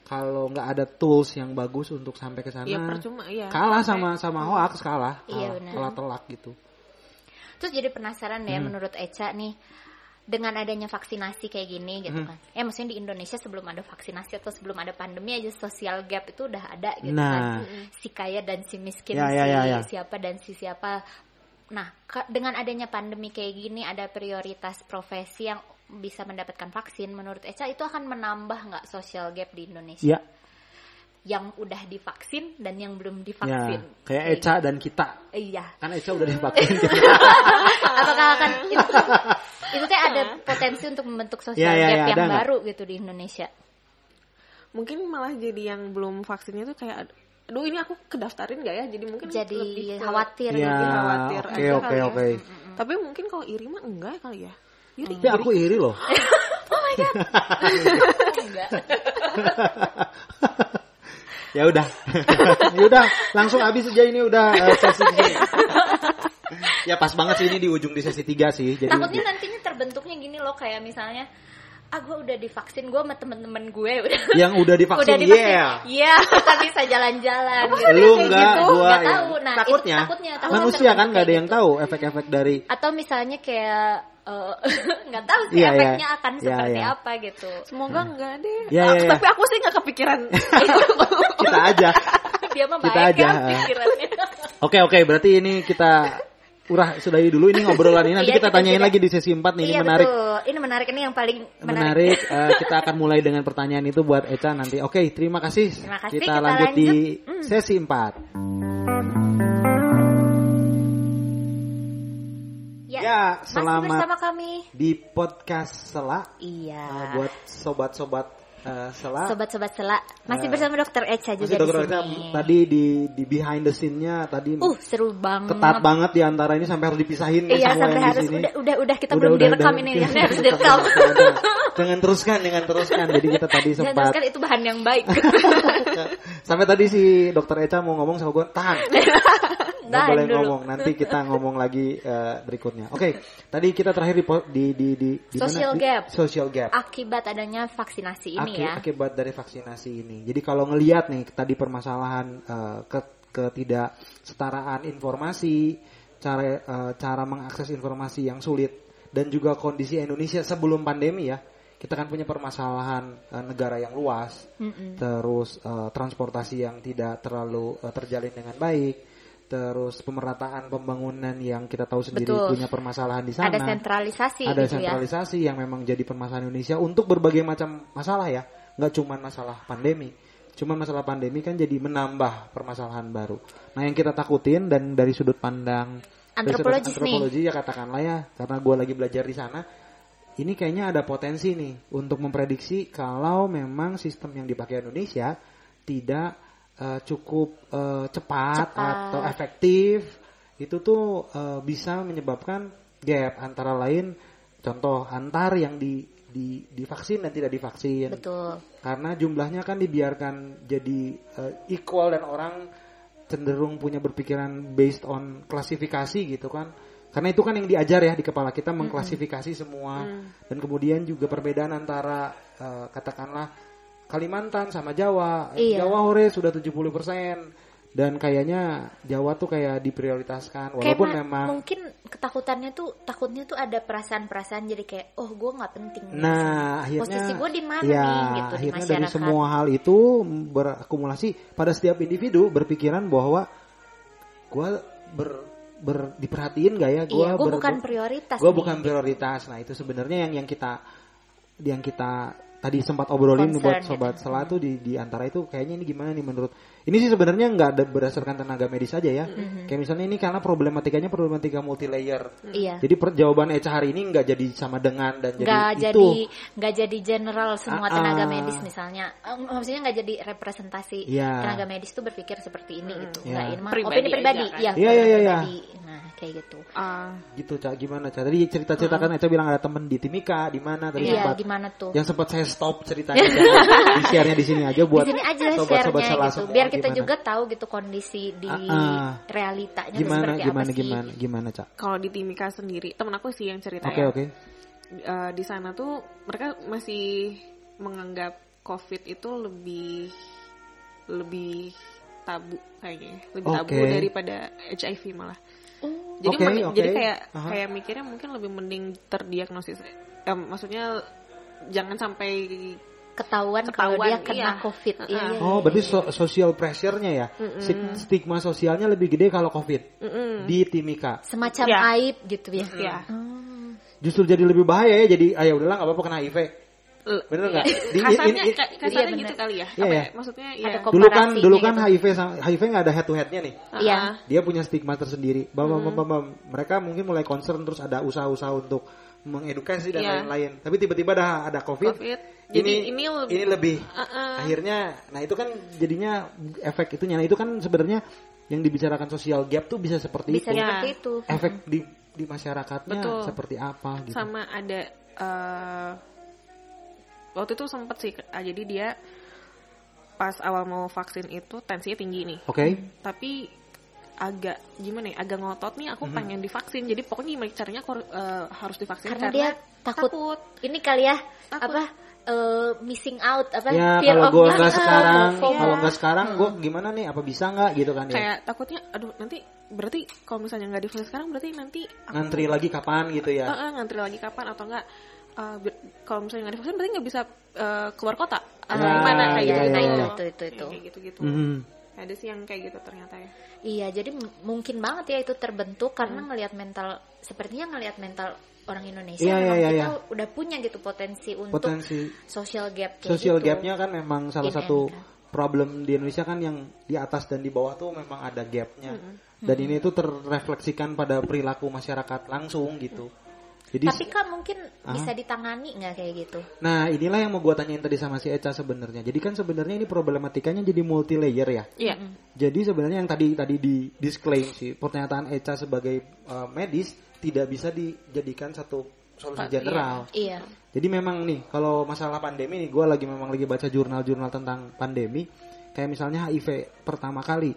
kalau nggak ada tools yang bagus untuk sampai ke sana ya percuma ya kalah sama sama hoax kalah. Iya, kalah benar. telat telak gitu. Terus jadi penasaran Hmm. ya menurut Eca nih dengan adanya vaksinasi kayak gini gitu Hmm. kan. Eh maksudnya di Indonesia sebelum ada vaksinasi atau sebelum ada pandemi aja social gap itu udah ada gitu Nah. kan. Si kaya dan si miskin, Ya, si ya, ya, ya. siapa dan si siapa. Nah, ke- dengan adanya pandemi kayak gini ada prioritas profesi yang bisa mendapatkan vaksin menurut Eca itu akan menambah nggak social gap di Indonesia ya yang udah divaksin dan yang belum ya divaksin. kayak Eca dan kita. Iya. Kan Eca udah divaksin. Apakah akan itu? Itu teh ada potensi untuk membentuk sosial Ya, ya, gap ya, yang baru gitu di Indonesia. Mungkin malah jadi yang belum vaksinnya tuh kayak aduh ini aku kedaftarin gak ya? Jadi mungkin jadi lebih khawatir ya gitu. khawatir oke aja oke ya. oke tapi mungkin kalau iri mah enggak kali ya. Iri tapi aku iri. loh. Enggak ya udah ya udah langsung habis aja ini udah eh, sesi ini. ya pas banget sih ini di ujung di sesi 3 sih jadi takutnya nantinya terbentuknya gini loh kayak misalnya ah gue udah divaksin gue sama temen-temen gue udah yang udah divaksin, udah divaksin yeah iya kita bisa jalan-jalan gitu. lu enggak gitu, gua nggak ya. tahu nah itu takutnya, takutnya takutnya manusia kan nggak ada yang gitu. tahu efek-efek dari atau misalnya kayak eh, nggak tahu sih Iya, iya. efeknya akan Iya, seperti iya. apa gitu semoga enggak deh Ya, Aku- ya, ya. tapi aku sih nggak kepikiran kita aja dia mah Kita baik aja. kan pikirannya Oke oke berarti ini kita urah sudahi dulu ini ngobrolan ini nanti Iya, kita tanyain juga- lagi di sesi 4 nih ini iya menarik betul ini menarik ini yang paling menarik, menarik Eh, kita akan mulai dengan pertanyaan itu buat Eca nanti. Oke, terima kasih. Terima kasih, Kita, kita lanjut, di lanjut. Hmm. sesi 4. Ya, Ya, masih selamat bersama kami. di podcast Sela iya. Eh, buat sobat-sobat eh, Sela. sobat-sobat sela masih Eh, bersama dokter Echa juga di dokter sini tadi di di behind the scene-nya tadi uh seru banget ketat banget di antara ini sampai harus dipisahin nih iya sampai di harus sini. udah udah udah kita Udah, belum udah, direkam udah. ini ya harus direkam Jangan teruskan, jangan teruskan. Jadi kita tadi sempat terus kan itu bahan yang baik Sampai tadi si dokter Eca mau ngomong sama gue, tahan. Nggak Tahan boleh dulu. ngomong. Nanti kita ngomong lagi eh, berikutnya. Oke, tadi kita terakhir di di di di, di mana? Social Di- gap. Social gap. akibat adanya vaksinasi ini Aki- ya Akibat dari vaksinasi ini. Jadi kalau ngelihat nih tadi permasalahan ke ketidaksetaraan informasi, cara eh, cara mengakses informasi yang sulit dan juga kondisi Indonesia sebelum pandemi ya. Kita kan punya permasalahan eh, negara yang luas, terus eh, transportasi yang tidak terlalu eh, terjalin dengan baik, terus pemerataan pembangunan yang kita tahu sendiri Betul. punya permasalahan di sana. Ada sentralisasi ada gitu ya. sentralisasi yang memang jadi permasalahan Indonesia untuk berbagai macam masalah ya. Nggak cuma masalah pandemi. Cuma masalah pandemi kan jadi menambah permasalahan baru. Nah yang kita takutin dan dari sudut pandang sudut nih. antropologi ya katakanlah ya karena gue lagi belajar di sana ini kayaknya ada potensi nih untuk memprediksi kalau memang sistem yang dipakai Indonesia tidak eh, cukup eh, cepat, Cepat. atau efektif itu tuh eh, bisa menyebabkan gap antara lain contoh antar yang di di divaksin dan tidak divaksin. Betul. Karena jumlahnya kan dibiarkan jadi eh, equal dan orang cenderung punya berpikiran based on klasifikasi gitu kan. Karena itu kan yang diajar ya di kepala kita mengklasifikasi semua. Dan kemudian juga perbedaan antara eh, katakanlah Kalimantan sama Jawa Iya. Jawa hore sudah 70% dan kayaknya Jawa tuh kayak diprioritaskan Kayak walaupun ma- memang mungkin ketakutannya tuh takutnya tuh ada perasaan-perasaan jadi kayak oh gue nggak penting nih. Nah, akhirnya posisi gue di mana ya, nih gitu di akhirnya dari masyarakat. semua hal itu berakumulasi pada setiap individu berpikiran bahwa gue ber, ber diperhatiin gak ya? Gue iya, gue bukan prioritas. gue bukan prioritas. Nah itu sebenarnya yang yang kita yang kita tadi sempat obrolin Concern buat gitu. sobat sela tuh di di antara itu kayaknya ini gimana nih menurut ini sih sebenarnya nggak ada berdasarkan tenaga medis aja ya kayak misalnya ini karena problematikanya problematika multi layer Iya. jadi per, jawaban Eca hari ini nggak jadi sama dengan dan jadi nggak itu jadi nggak jadi general semua Ah, tenaga ah. medis misalnya Eh, maksudnya nggak jadi representasi Iya. tenaga medis tuh berpikir seperti ini gitu Iya. nggak ini mah Pribadi opini pribadi aja kan. ya Iya, iya, iya, iya. Nah kayak gitu. Ah, gitu cak gimana cak tadi cerita cerita kan Eca bilang ada temen di Timika di mana? Tadi iya sempat gimana tuh? yang sempat saya stop ceritanya di share-nya di sini aja buat di sini aja sobat-sobat salah gitu biar kita gimana. juga tahu gitu kondisi di Ah, ah. realitanya gimana seperti gimana apa sih gimana gimana cak kalau di Timika sendiri, temen aku sih yang cerita oke ya. oke. Eh, di sana tuh mereka masih menganggap COVID itu lebih lebih tabu kayaknya, lebih tabu Oke. daripada HIV malah. Oh, Jadi Oke, mending- oke. jadi kayak Aha. kayak mikirnya mungkin lebih mending terdiagnosis. Em, maksudnya jangan sampai ketahuan kalau Ketahuan, dia kena iya. covid Iya, Oh, berarti so- social pressure-nya ya, Stig- stigma sosialnya lebih gede kalau COVID Mm-mm. di Timika. semacam Ya. aib gitu ya ya Oh. Justru jadi lebih bahaya ya. Jadi, ah ya udahlah nggak apa-apa kena HIV. Bener nggak? iya. Di- kasarnya ka- Iya, kasarnya gitu kali ya. Iya, Apa ya. ya? Maksudnya ya. Ada Dulu kan, dulu kan gitu. HIV sama HIV nggak ada head to headnya nih. Iya. Dia punya stigma tersendiri. Bahwa mereka mungkin mulai concern terus ada usaha-usaha untuk mengedukasi dan Iya. lain-lain. Tapi tiba-tiba dah ada COVID. COVID. Jadi ini lebih- ini lebih Ah, ah. akhirnya nah itu kan jadinya efek itunya. Nah itu kan sebenarnya yang dibicarakan social gap tuh bisa seperti bisa itu. Ya. seperti itu Efek di di masyarakatnya Betul. seperti apa gitu. sama ada eh, waktu itu sempet sih ah, jadi dia pas awal mau vaksin itu tensinya tinggi nih Oke. tapi agak gimana ya agak ngotot nih aku pengen divaksin jadi pokoknya gimana caranya aku eh, harus divaksin karena dia takut, takut ini kali ya Takut. apa eh, missing out apa Ya fear kalau of gue nggak sekarang, FOMO. kalau nggak sekarang gue gimana nih? Apa bisa nggak gitu kan ya? kayak takutnya aduh nanti berarti kalau misalnya nggak divaksin sekarang berarti nanti aku Ngantri lagi kapan gitu ya? Eh, eh, ngantri lagi kapan atau enggak eh, kalau misalnya nggak divaksin berarti nggak bisa eh, keluar kota atau Ya, gimana kayak iya, gitu iya, iya. gitu Itu, itu, itu. kayak gitu gitu Mhm. ada sih yang kayak gitu ternyata ya Iya, jadi mungkin banget ya itu terbentuk karena ngelihat mental sepertinya ngelihat mental orang Indonesia Iya, memang iya, iya, kita iya. udah punya gitu potensi untuk Potensi social gap kayak social gitu. gapnya kan memang salah In satu out. problem di Indonesia kan yang di atas dan di bawah tuh memang ada gapnya dan ini tuh terrefleksikan pada perilaku masyarakat langsung gitu jadi Tapi kan mungkin bisa ditangani nggak kayak gitu? nah inilah yang mau gua tanyain tadi sama si Eca sebenarnya. Jadi kan sebenarnya ini problematikanya jadi multi layer ya? Iya. Jadi sebenarnya yang tadi tadi di disclaim sih pernyataan Eca sebagai uh, medis tidak bisa dijadikan satu solusi Iya. general. Iya. Jadi memang nih kalau masalah pandemi nih gue lagi memang lagi baca jurnal-jurnal tentang pandemi. Kayak misalnya HIV pertama kali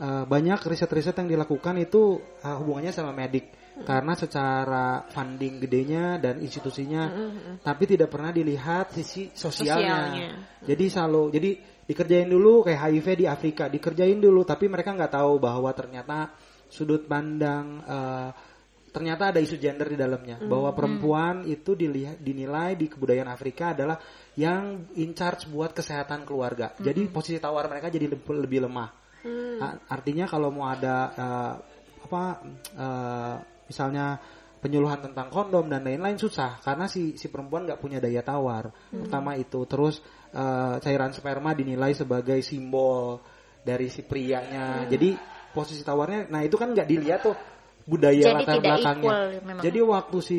eh, banyak riset-riset yang dilakukan itu eh, hubungannya sama medik. Karena secara funding gedenya dan institusinya tapi tidak pernah dilihat sisi sosialnya. Sosialnya. Jadi selalu jadi dikerjain dulu kayak HIV di Afrika dikerjain dulu tapi mereka nggak tahu bahwa ternyata sudut pandang eh, ternyata ada isu gender di dalamnya. Bahwa perempuan itu dilihat dinilai di kebudayaan Afrika adalah yang in charge buat kesehatan keluarga. Jadi posisi tawar mereka jadi lebih, lebih A- Artinya kalau mau ada eh, apa eh, misalnya penyuluhan tentang kondom dan lain-lain susah karena si si perempuan nggak punya daya tawar. Pertama itu terus eh, cairan sperma dinilai sebagai simbol dari si prianya. Jadi posisi tawarnya, nah itu kan nggak dilihat tuh budaya Jadi latar belakangnya. equal memang. Jadi waktu si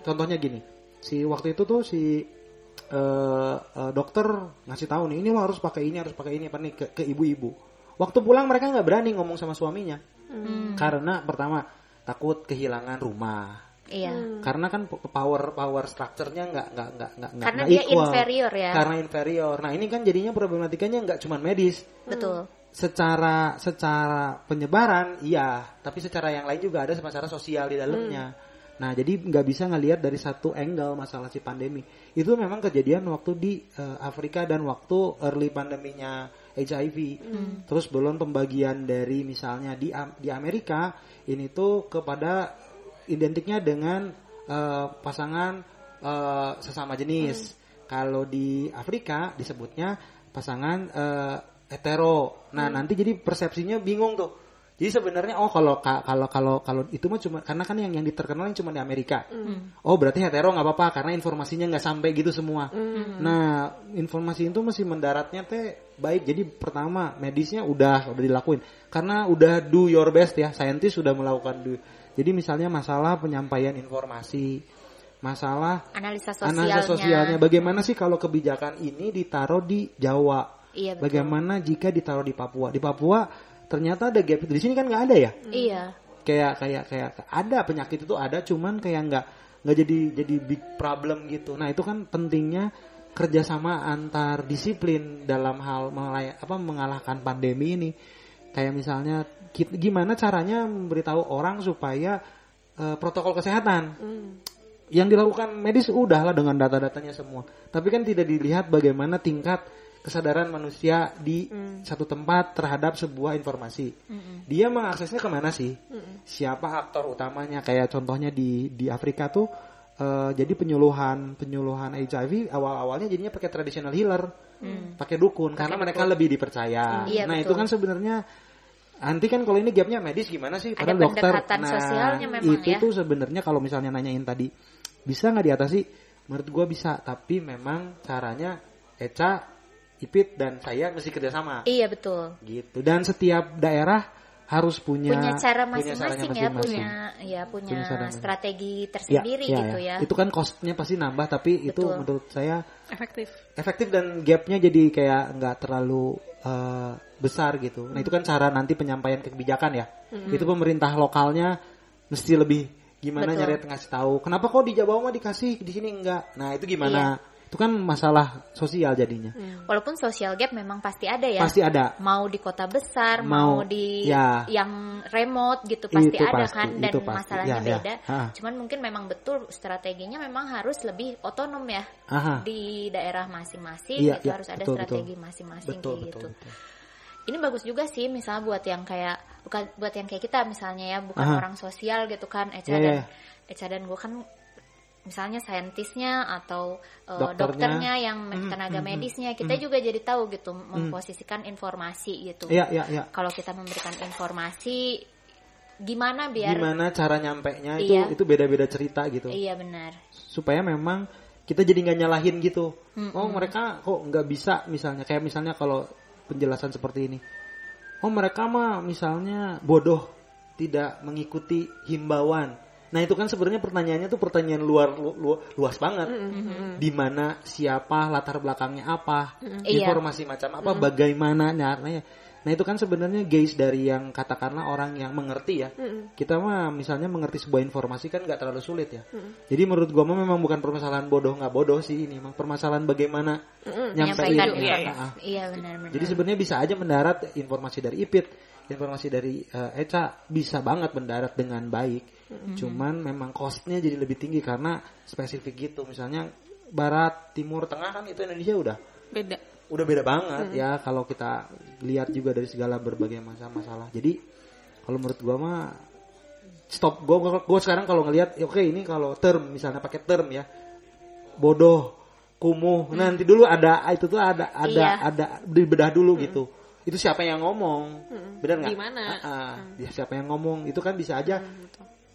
contohnya gini, si waktu itu tuh si eh, eh, dokter ngasih tahu nih, ini lo harus pakai ini, harus pakai ini, apa nih ke, ke ibu-ibu. Waktu pulang mereka nggak berani ngomong sama suaminya, karena pertama takut kehilangan rumah. Iya. Karena kan power power structure-nya nggak nggak nggak nggak nggak- Karena nggak dia equal. inferior ya. Karena inferior. Nah ini kan jadinya problematikanya nggak cuma medis, Betul. secara secara penyebaran iya tapi secara yang lain juga ada secara sosial di dalamnya nah jadi nggak bisa ngelihat dari satu angle masalah si pandemi itu memang kejadian waktu di eh, Afrika dan waktu early pandeminya HIV. Hmm. Terus belum pembagian dari misalnya di di Amerika ini tuh kepada identiknya dengan eh, pasangan eh, sesama jenis. Kalau di Afrika disebutnya pasangan eh, hetero. Nah, nanti jadi persepsinya bingung tuh. Jadi sebenarnya oh kalau ka- kalau kalau kalau itu mah cuma karena kan yang yang diterkenal yang cuma di Amerika. Oh berarti hetero nggak apa-apa karena informasinya nggak sampai gitu semua. Nah informasi itu masih mendaratnya teh baik. Jadi pertama medisnya udah udah dilakuin karena udah do your best ya. Saintis sudah melakukan do. Jadi misalnya masalah penyampaian informasi, masalah analisa sosialnya, analisa sosialnya. Bagaimana sih kalau kebijakan ini ditaruh di Jawa? Iya, betul. Bagaimana jika ditaruh di Papua? Di Papua ternyata ada gap itu. Di sini kan nggak ada ya? iya Kayak kayak kayak ada penyakit itu ada, cuman kayak nggak nggak jadi jadi big problem gitu. Nah itu kan pentingnya kerjasama antar disiplin dalam hal melay- apa mengalahkan pandemi ini. Kayak misalnya gimana caranya memberitahu orang supaya eh, protokol kesehatan yang dilakukan medis udahlah dengan data-datanya semua. Tapi kan tidak dilihat bagaimana tingkat kesadaran manusia di satu tempat terhadap sebuah informasi. Dia mengaksesnya ke mana sih? Siapa aktor utamanya? Kayak contohnya di di Afrika tuh eh, jadi penyuluhan penyuluhan HIV awal-awalnya jadinya pakai traditional healer, pakai dukun karena mereka lebih dipercaya. Iya, nah itu betul. kan sebenarnya Nanti kan kalau ini gapnya medis gimana sih? Ada Padahal dokter. pendekatan Nah, sosialnya memang itu ya. tuh sebenarnya kalau misalnya nanyain tadi bisa nggak diatasi? Menurut gua bisa, tapi memang caranya Eca, Ipit dan saya mesti kerjasama iya betul gitu. Dan setiap daerah harus punya punya cara masing-masing ya punya ya punya Punya strategi Ya, tersendiri ya, gitu ya, Itu kan costnya pasti nambah, tapi itu Betul. menurut saya efektif efektif dan gapnya jadi kayak nggak terlalu eh, besar gitu. Nah itu kan cara nanti penyampaian kebijakan ya. Itu pemerintah lokalnya mesti lebih gimana Betul. nyari ngasih tahu. Kenapa kok di Jawa mah dikasih di sini enggak? Nah itu gimana? Itu kan masalah sosial jadinya. walaupun social gap memang pasti ada ya Pasti ada. mau di kota besar Mau, mau, di ya. yang remote gitu pasti Itu ada pasti, kan dan itu pasti. masalahnya Ya, ya. beda Ha. cuman mungkin memang betul strateginya memang harus lebih otonom ya Aha. di daerah masing-masing itu iya, harus ada betul, strategi betul. masing-masing Betul, kayak betul, gitu betul. ini bagus juga sih misalnya buat yang kayak bukan buat yang kayak kita misalnya ya bukan Aha. orang sosial gitu kan Eca Iya, dan iya. Eca dan gue kan misalnya saintisnya atau uh, Dokternya. dokternya yang Mhm, tenaga mhm, medisnya kita juga jadi tahu gitu memposisikan informasi gitu Iya, iya, iya. kalau kita memberikan informasi gimana biar Gimana cara nyampainya itu Iya. itu beda-beda cerita gitu. iya benar supaya memang kita jadi nggak nyalahin gitu. Oh mereka kok nggak bisa misalnya kayak misalnya kalau penjelasan seperti ini. Oh mereka mah misalnya bodoh tidak mengikuti himbauan. Nah itu kan sebenarnya pertanyaannya tuh pertanyaan luar lu- lu- luas banget. Di mana siapa latar belakangnya apa, Iya. informasi macam apa, bagaimana caranya. Nah itu kan sebenarnya guys dari yang katakanlah orang yang mengerti ya. Kita mah misalnya mengerti sebuah informasi kan nggak terlalu sulit ya. Jadi menurut gua mah memang bukan permasalahan bodoh nggak bodoh sih ini mah permasalahan bagaimana nyampein. menyampaikan Ah, informasi ah. iya benar-benar Jadi sebenarnya bisa aja mendarat informasi dari Ipit, informasi dari eh, Eca bisa banget mendarat dengan baik. Cuman memang costnya jadi lebih tinggi karena spesifik gitu. Misalnya barat, timur, tengah kan itu Indonesia udah beda. udah beda banget ya kalau kita lihat juga dari segala berbagai masalah-masalah. Jadi kalau menurut gua mah stop. Gua gua, sekarang kalau ngelihat ya oke ini kalau term misalnya pakai term ya. Bodoh kumuh. Nanti dulu ada itu tuh ada ada Iya. ada dibedah dulu gitu. Itu siapa yang ngomong? Benar nggak? Di mana? Ah, ah. Dia siapa yang ngomong? Itu kan bisa aja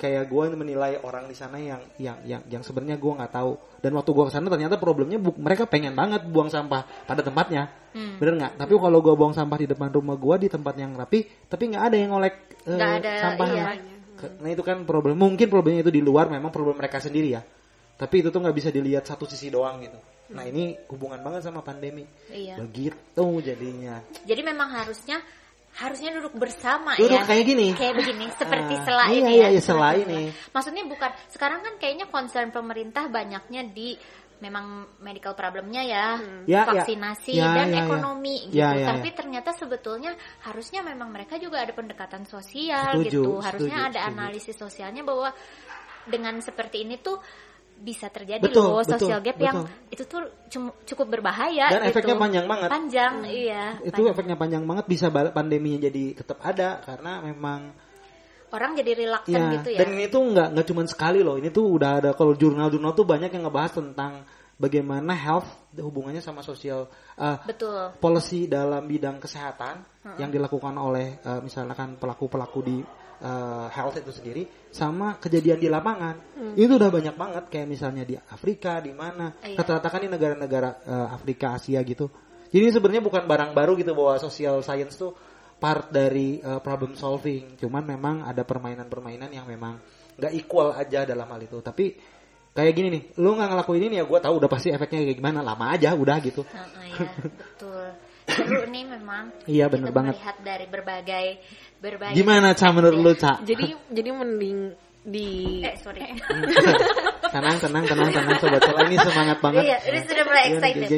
kayak gue menilai orang di sana yang yang yang yang sebenarnya gue nggak tahu. Dan waktu gue ke sana ternyata problemnya bu- mereka pengen banget buang sampah pada tempatnya. Hmm. bener nggak? Tapi kalau gue buang sampah di depan rumah gue di tempat yang rapi tapi nggak ada yang ngolek ada, sampahnya iya. Nah itu kan problem mungkin problemnya itu di luar memang problem mereka sendiri ya. Tapi itu tuh nggak bisa dilihat satu sisi doang gitu. Nah ini hubungan banget sama pandemi. Iya. Begitu jadinya. Jadi memang harusnya harusnya duduk bersama Duduk ya kayak gini. kayak begini seperti Ah, selah iya, ini iya, ya iya, selah ini. maksudnya bukan sekarang kan kayaknya concern pemerintah banyaknya di memang medical problemnya ya, Ya, ya. vaksinasi Ya, dan ya, ya. ekonomi gitu Ya, ya, tapi ternyata sebetulnya harusnya memang mereka juga ada pendekatan sosial Setuju, gitu harusnya setuju, ada setuju. analisis sosialnya bahwa dengan seperti ini tuh bisa terjadi Betul, loh betul, social gap yang betul. itu tuh cukup berbahaya Dan gitu. efeknya panjang banget. Panjang, iya. itu panjang. efeknya panjang banget bisa pandeminya jadi tetap ada karena memang Orang jadi reluctant ya, gitu ya. dan ini tuh nggak nggak cuma sekali loh ini tuh udah ada kalau jurnal-jurnal tuh banyak yang ngebahas tentang bagaimana health hubungannya sama sosial uh, Betul. policy dalam bidang kesehatan yang dilakukan oleh uh, misalkan pelaku-pelaku di uh, health itu sendiri sama kejadian di lapangan. Itu udah banyak banget kayak misalnya di Afrika di mana. Iya. rata-rata kan ini negara-negara uh, Afrika Asia gitu. Jadi sebenarnya bukan barang baru gitu bahwa social science tuh part dari uh, problem solving. Cuman memang ada permainan-permainan yang memang nggak equal aja dalam hal itu. Tapi kayak gini nih lu nggak ngelakuin ini ya gue tahu udah pasti efeknya kayak gimana. Lama aja udah gitu. Ya, betul. Seru nih memang. Iya, Kita banget. Melihat dari berbagai berbagai. Gimana Ca menurut lu Ca? Jadi jadi mending di Eh sorry. tenang tenang tenang tenang sobat soal ini semangat banget. Iya, ini sudah mulai Iya, excited.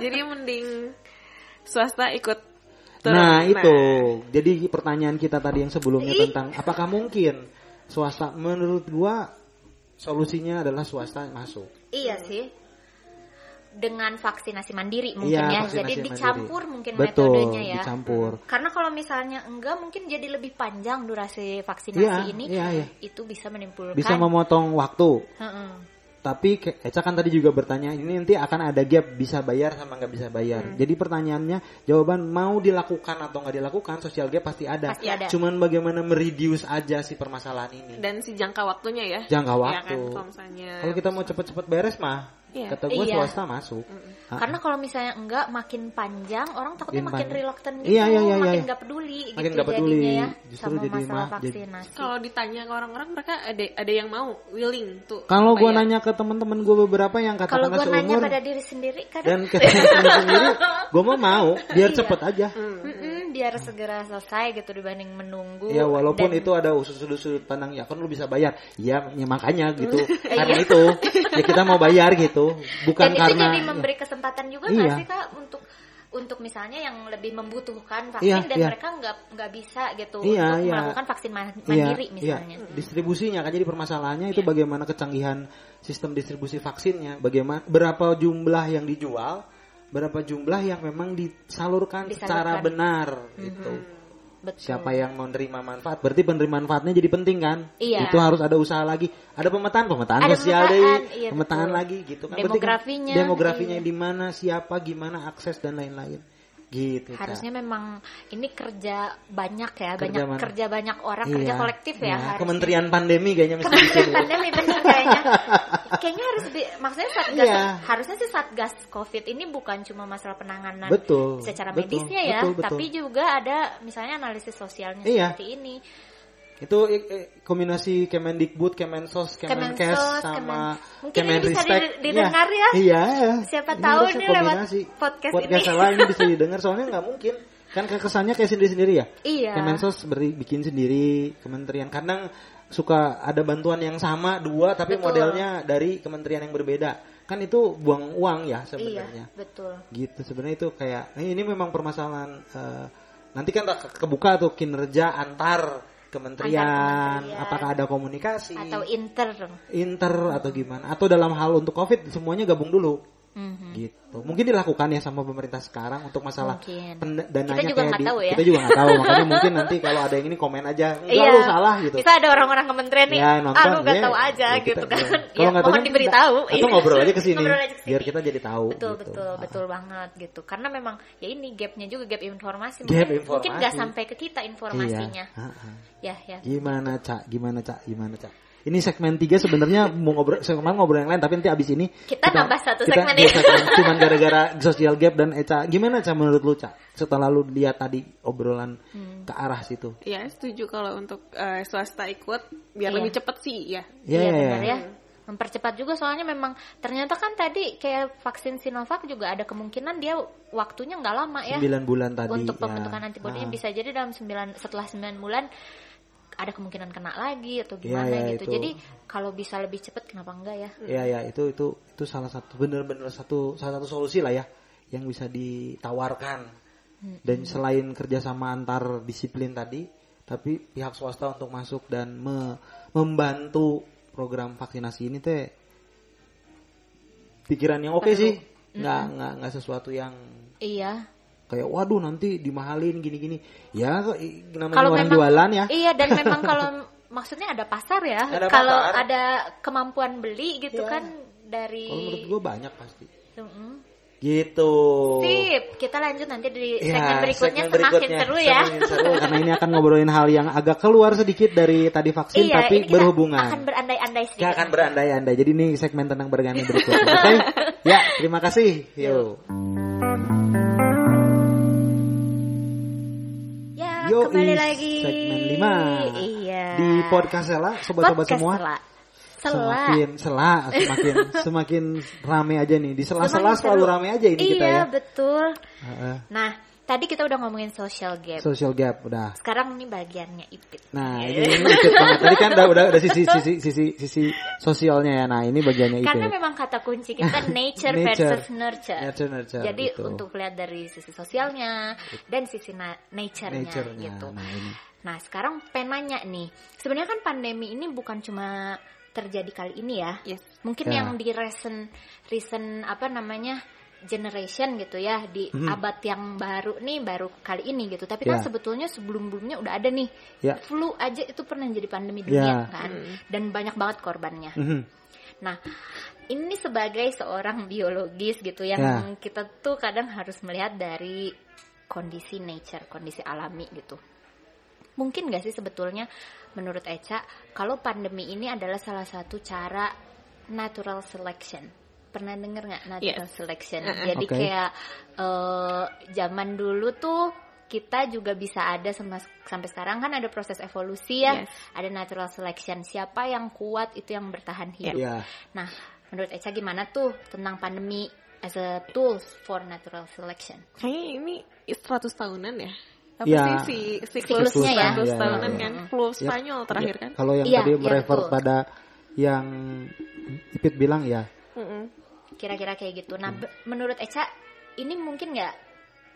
jadi mending swasta ikut turun. Nah itu jadi pertanyaan kita tadi yang sebelumnya Ih. tentang apakah mungkin swasta menurut gua solusinya adalah swasta masuk. Iya sih. Dengan vaksinasi mandiri mungkin Iya, ya. vaksinasi Jadi mandiri. dicampur mungkin Betul, metodenya ya. dicampur. Karena kalau misalnya enggak mungkin jadi lebih panjang durasi vaksinasi Iya, ini. iya, iya. Itu bisa menimbulkan Bisa memotong waktu. Heeh. Tapi Eca kan tadi juga bertanya ini nanti akan ada gap bisa bayar sama nggak bisa bayar. Hmm. Jadi pertanyaannya jawaban mau dilakukan atau nggak dilakukan sosial gap pasti ada. Pasti ada. Cuman bagaimana mereduce aja si permasalahan ini. dan si jangka waktunya ya. Jangka Iya waktu. kan, kalau misalnya Kalau kita mau cepet-cepet beres mah, Iya. kata gue Iya. swasta masuk. Ah, Karena kalau misalnya enggak makin panjang orang takutnya Makin makin reluctant gitu, Iya, iya, iya, makin iya. nggak peduli Makin gitu nggak peduli. jadinya ya Justru sama jadi masalah mah- jadi- vaksinasi. kalau ditanya ke orang-orang mereka ada ada yang mau willing tuh. Kalau gue nanya ke teman-teman gue beberapa yang Kalau katakanlah gue nanya pada diri sendiri kadang dan ke teman sendiri, gue mau mau biar Iya. cepet aja. "Mm-mm, biar segera selesai gitu dibanding menunggu. Ya walaupun Dan- itu ada sudut-sudut pandang ya kan lu bisa bayar. Ya, ya makanya gitu. Iya. karena itu ya kita mau bayar gitu. Bukan dan itu karena jadi memberi kesempatan juga Iya. nggak sih kak untuk untuk misalnya yang lebih membutuhkan vaksin Iya, dan iya. mereka nggak nggak bisa gitu Iya, untuk iya. melakukan vaksin Iya, mandiri iya. misalnya. distribusinya kan jadi permasalahannya itu Iya. bagaimana kecanggihan sistem distribusi vaksinnya, bagaimana berapa jumlah yang dijual, berapa jumlah yang memang disalurkan, secara Disalurkan. benar gitu. Betul. Siapa yang mau nerima manfaat? Berarti penerima manfaatnya jadi penting kan? Iya. Itu harus ada usaha lagi. Ada pemetaan, pemetaan Ada sosial pemetaan, deh, iya, pemetaan betul. lagi gitu kan. Berarti kan Demografinya, demografinya iya. di mana, siapa, gimana akses dan lain-lain. Gitu. Harusnya memang ini kerja banyak ya, Kerja banyak mana? kerja banyak orang, kerja Iya, kolektif ya. harusnya. Kementerian pandemi kayaknya mesti. Kementerian pandemi bener kayaknya. kayaknya harus di, maksudnya satgas Iya. harusnya sih satgas covid ini bukan cuma masalah penanganan Betul, secara betul, medisnya ya, betul, betul. tapi juga ada misalnya analisis sosialnya Iya. seperti ini. Itu eh, kombinasi Kemendikbud, Kemensos, Kemenkes Kemensos, sama Kemen- Mungkin ini bisa Kemenristek. di- didengar ya. Iya. Siapa Ini tahu nih lewat podcast podcast ini. salah ini bisa didengar soalnya nggak mungkin. Kan kesannya kayak sendiri-sendiri ya. Iya. Kemensos beri, bikin sendiri, kementerian kadang suka ada bantuan yang sama dua tapi Betul. modelnya dari kementerian yang berbeda. Kan itu buang uang ya Iya, sebenarnya. betul. Gitu sebenarnya itu kayak ini, ini memang permasalahan eh, nanti kan kebuka tuh kinerja antar kementerian, kementerian. apakah ada komunikasi Atau inter. inter atau gimana atau dalam hal untuk covid semuanya gabung dulu Mhm. gitu mungkin dilakukan ya sama pemerintah sekarang untuk masalah Mungkin. pen- dananya Kita juga kayak nggak di- tahu ya. kita juga nggak tahu makanya mungkin nanti kalau ada yang ini komen aja enggak Iya. lu salah gitu Bisa ada orang-orang kementerian nih, ya nonton ah lu nggak ya, tahu aja ya kita- gitu kan. ya. Ya, kalau nggak tahu mohon kan diberitahu. Iya. atau ngobrol aja ke sini ke sini. biar kita jadi tahu betul gitu. betul Ah. betul banget gitu karena memang ya ini gapnya juga gap informasi Gap mungkin informasi. mungkin nggak sampai ke kita informasinya Iya. Ah, ah. ya ya Gimana cak? Gimana cak? Gimana cak? Ini segmen 3 sebenarnya mau ngobrol kemarin ngobrol yang lain tapi nanti abis ini Kita nambah satu kita segmen ya. segmen. Cuman gara-gara social gap dan Eca. Gimana cak menurut lu cak? Setelah lu lihat tadi obrolan Hmm. ke arah situ. Ya setuju kalau untuk eh, swasta ikut biar Iya. lebih cepet sih ya. Iya, iya benar ya mempercepat juga soalnya memang ternyata kan tadi kayak vaksin Sinovac juga ada kemungkinan dia waktunya nggak lama ya 9 bulan tadi. untuk ya. pembentukan antibodinya Ah. bisa jadi dalam 9 setelah 9 bulan ada kemungkinan kena lagi atau Iya, gimana iya, gitu. itu. Jadi kalau bisa lebih cepat kenapa enggak ya? Iya ya itu itu itu salah satu bener-bener satu salah satu solusi lah ya yang bisa ditawarkan dan selain kerjasama antar disiplin tadi tapi pihak swasta untuk masuk dan me- membantu program vaksinasi ini teh pikiran yang oke sih nggak nggak nggak sesuatu yang Iya. Kayak waduh nanti dimahalin gini-gini ya namanya Kalau orang memang jualan ya Iya dan memang kalau maksudnya ada pasar ya. Ada Kalau pasar. ada kemampuan beli gitu Iya. kan dari kalau menurut gue banyak pasti Mm-mm. gitu Sip, kita lanjut nanti di Ya, segmen berikutnya segmen semakin berikutnya. seru ya. Semakin seru, karena ini akan ngobrolin hal yang agak keluar sedikit dari tadi vaksin iya, tapi ini kita berhubungan akan berandai-andai sedikit. Akan berandai-andai. Jadi ini segmen tentang bergani berikutnya. Oke? Ya, terima kasih. Yuk. Yoi, kembali lagi. segmen lima. Iya. Di podcast Sela, sobat-sobat semua. Sela. Sela. Semakin sela, semakin semakin rame aja nih. Di sela-sela selalu rame aja ini iya, kita ya. betul. Heeh. Nah, tadi kita udah ngomongin social gap. Social gap udah. Sekarang ini bagiannya Ipit. Nah, ini, ini dikit banget. Tadi kan udah udah, udah sisi sisi sisi sisi sosialnya ya. Nah, ini bagiannya itu. Karena memang kata kunci kita nature, Nature. versus nurture. Nurture, nurture, Jadi gitu. untuk lihat dari sisi sosialnya dan sisi na- nature-nya, nature-nya. gitu. Nah, ini. Nah, sekarang pengen nanya nih. Sebenarnya kan pandemi ini bukan cuma terjadi kali ini ya. Yes. Mungkin Ya. yang di recent recent apa namanya? Generation gitu ya di Mhm. abad yang baru nih baru kali ini gitu tapi kan Ya. sebetulnya sebelum-sebelumnya udah ada nih Ya. flu aja itu pernah jadi pandemi dunia Ya. kan dan banyak banget korbannya Mhm. Nah, ini sebagai seorang biologis gitu yang Ya. kita tuh kadang harus melihat dari kondisi nature, kondisi alami gitu. Mungkin gak sih sebetulnya menurut Eca kalau pandemi ini adalah salah satu cara natural selection? Pernah denger nggak natural Yes. selection? Uh-uh. Jadi Oke. kayak eh, zaman dulu tuh kita juga bisa ada sama, sampai sekarang kan ada proses evolusi ya, Yes. ada natural selection. Siapa yang kuat itu yang bertahan hidup. Ya. Nah, menurut Eca gimana tuh tentang pandemi as a tools for natural selection? Kayaknya ini 100 tahunan ya. Apa Ya. sih si Siklusnya siklus ya. 100 Ya, ya, tahunan ya. kan? Flu Ya. Spanyol terakhir kan? Kalau yang Iya, tadi iya, merefer betul. pada yang Ipit bilang ya. Mm-mm. Kira-kira kayak gitu. Nah, Hmm. menurut Eca ini mungkin nggak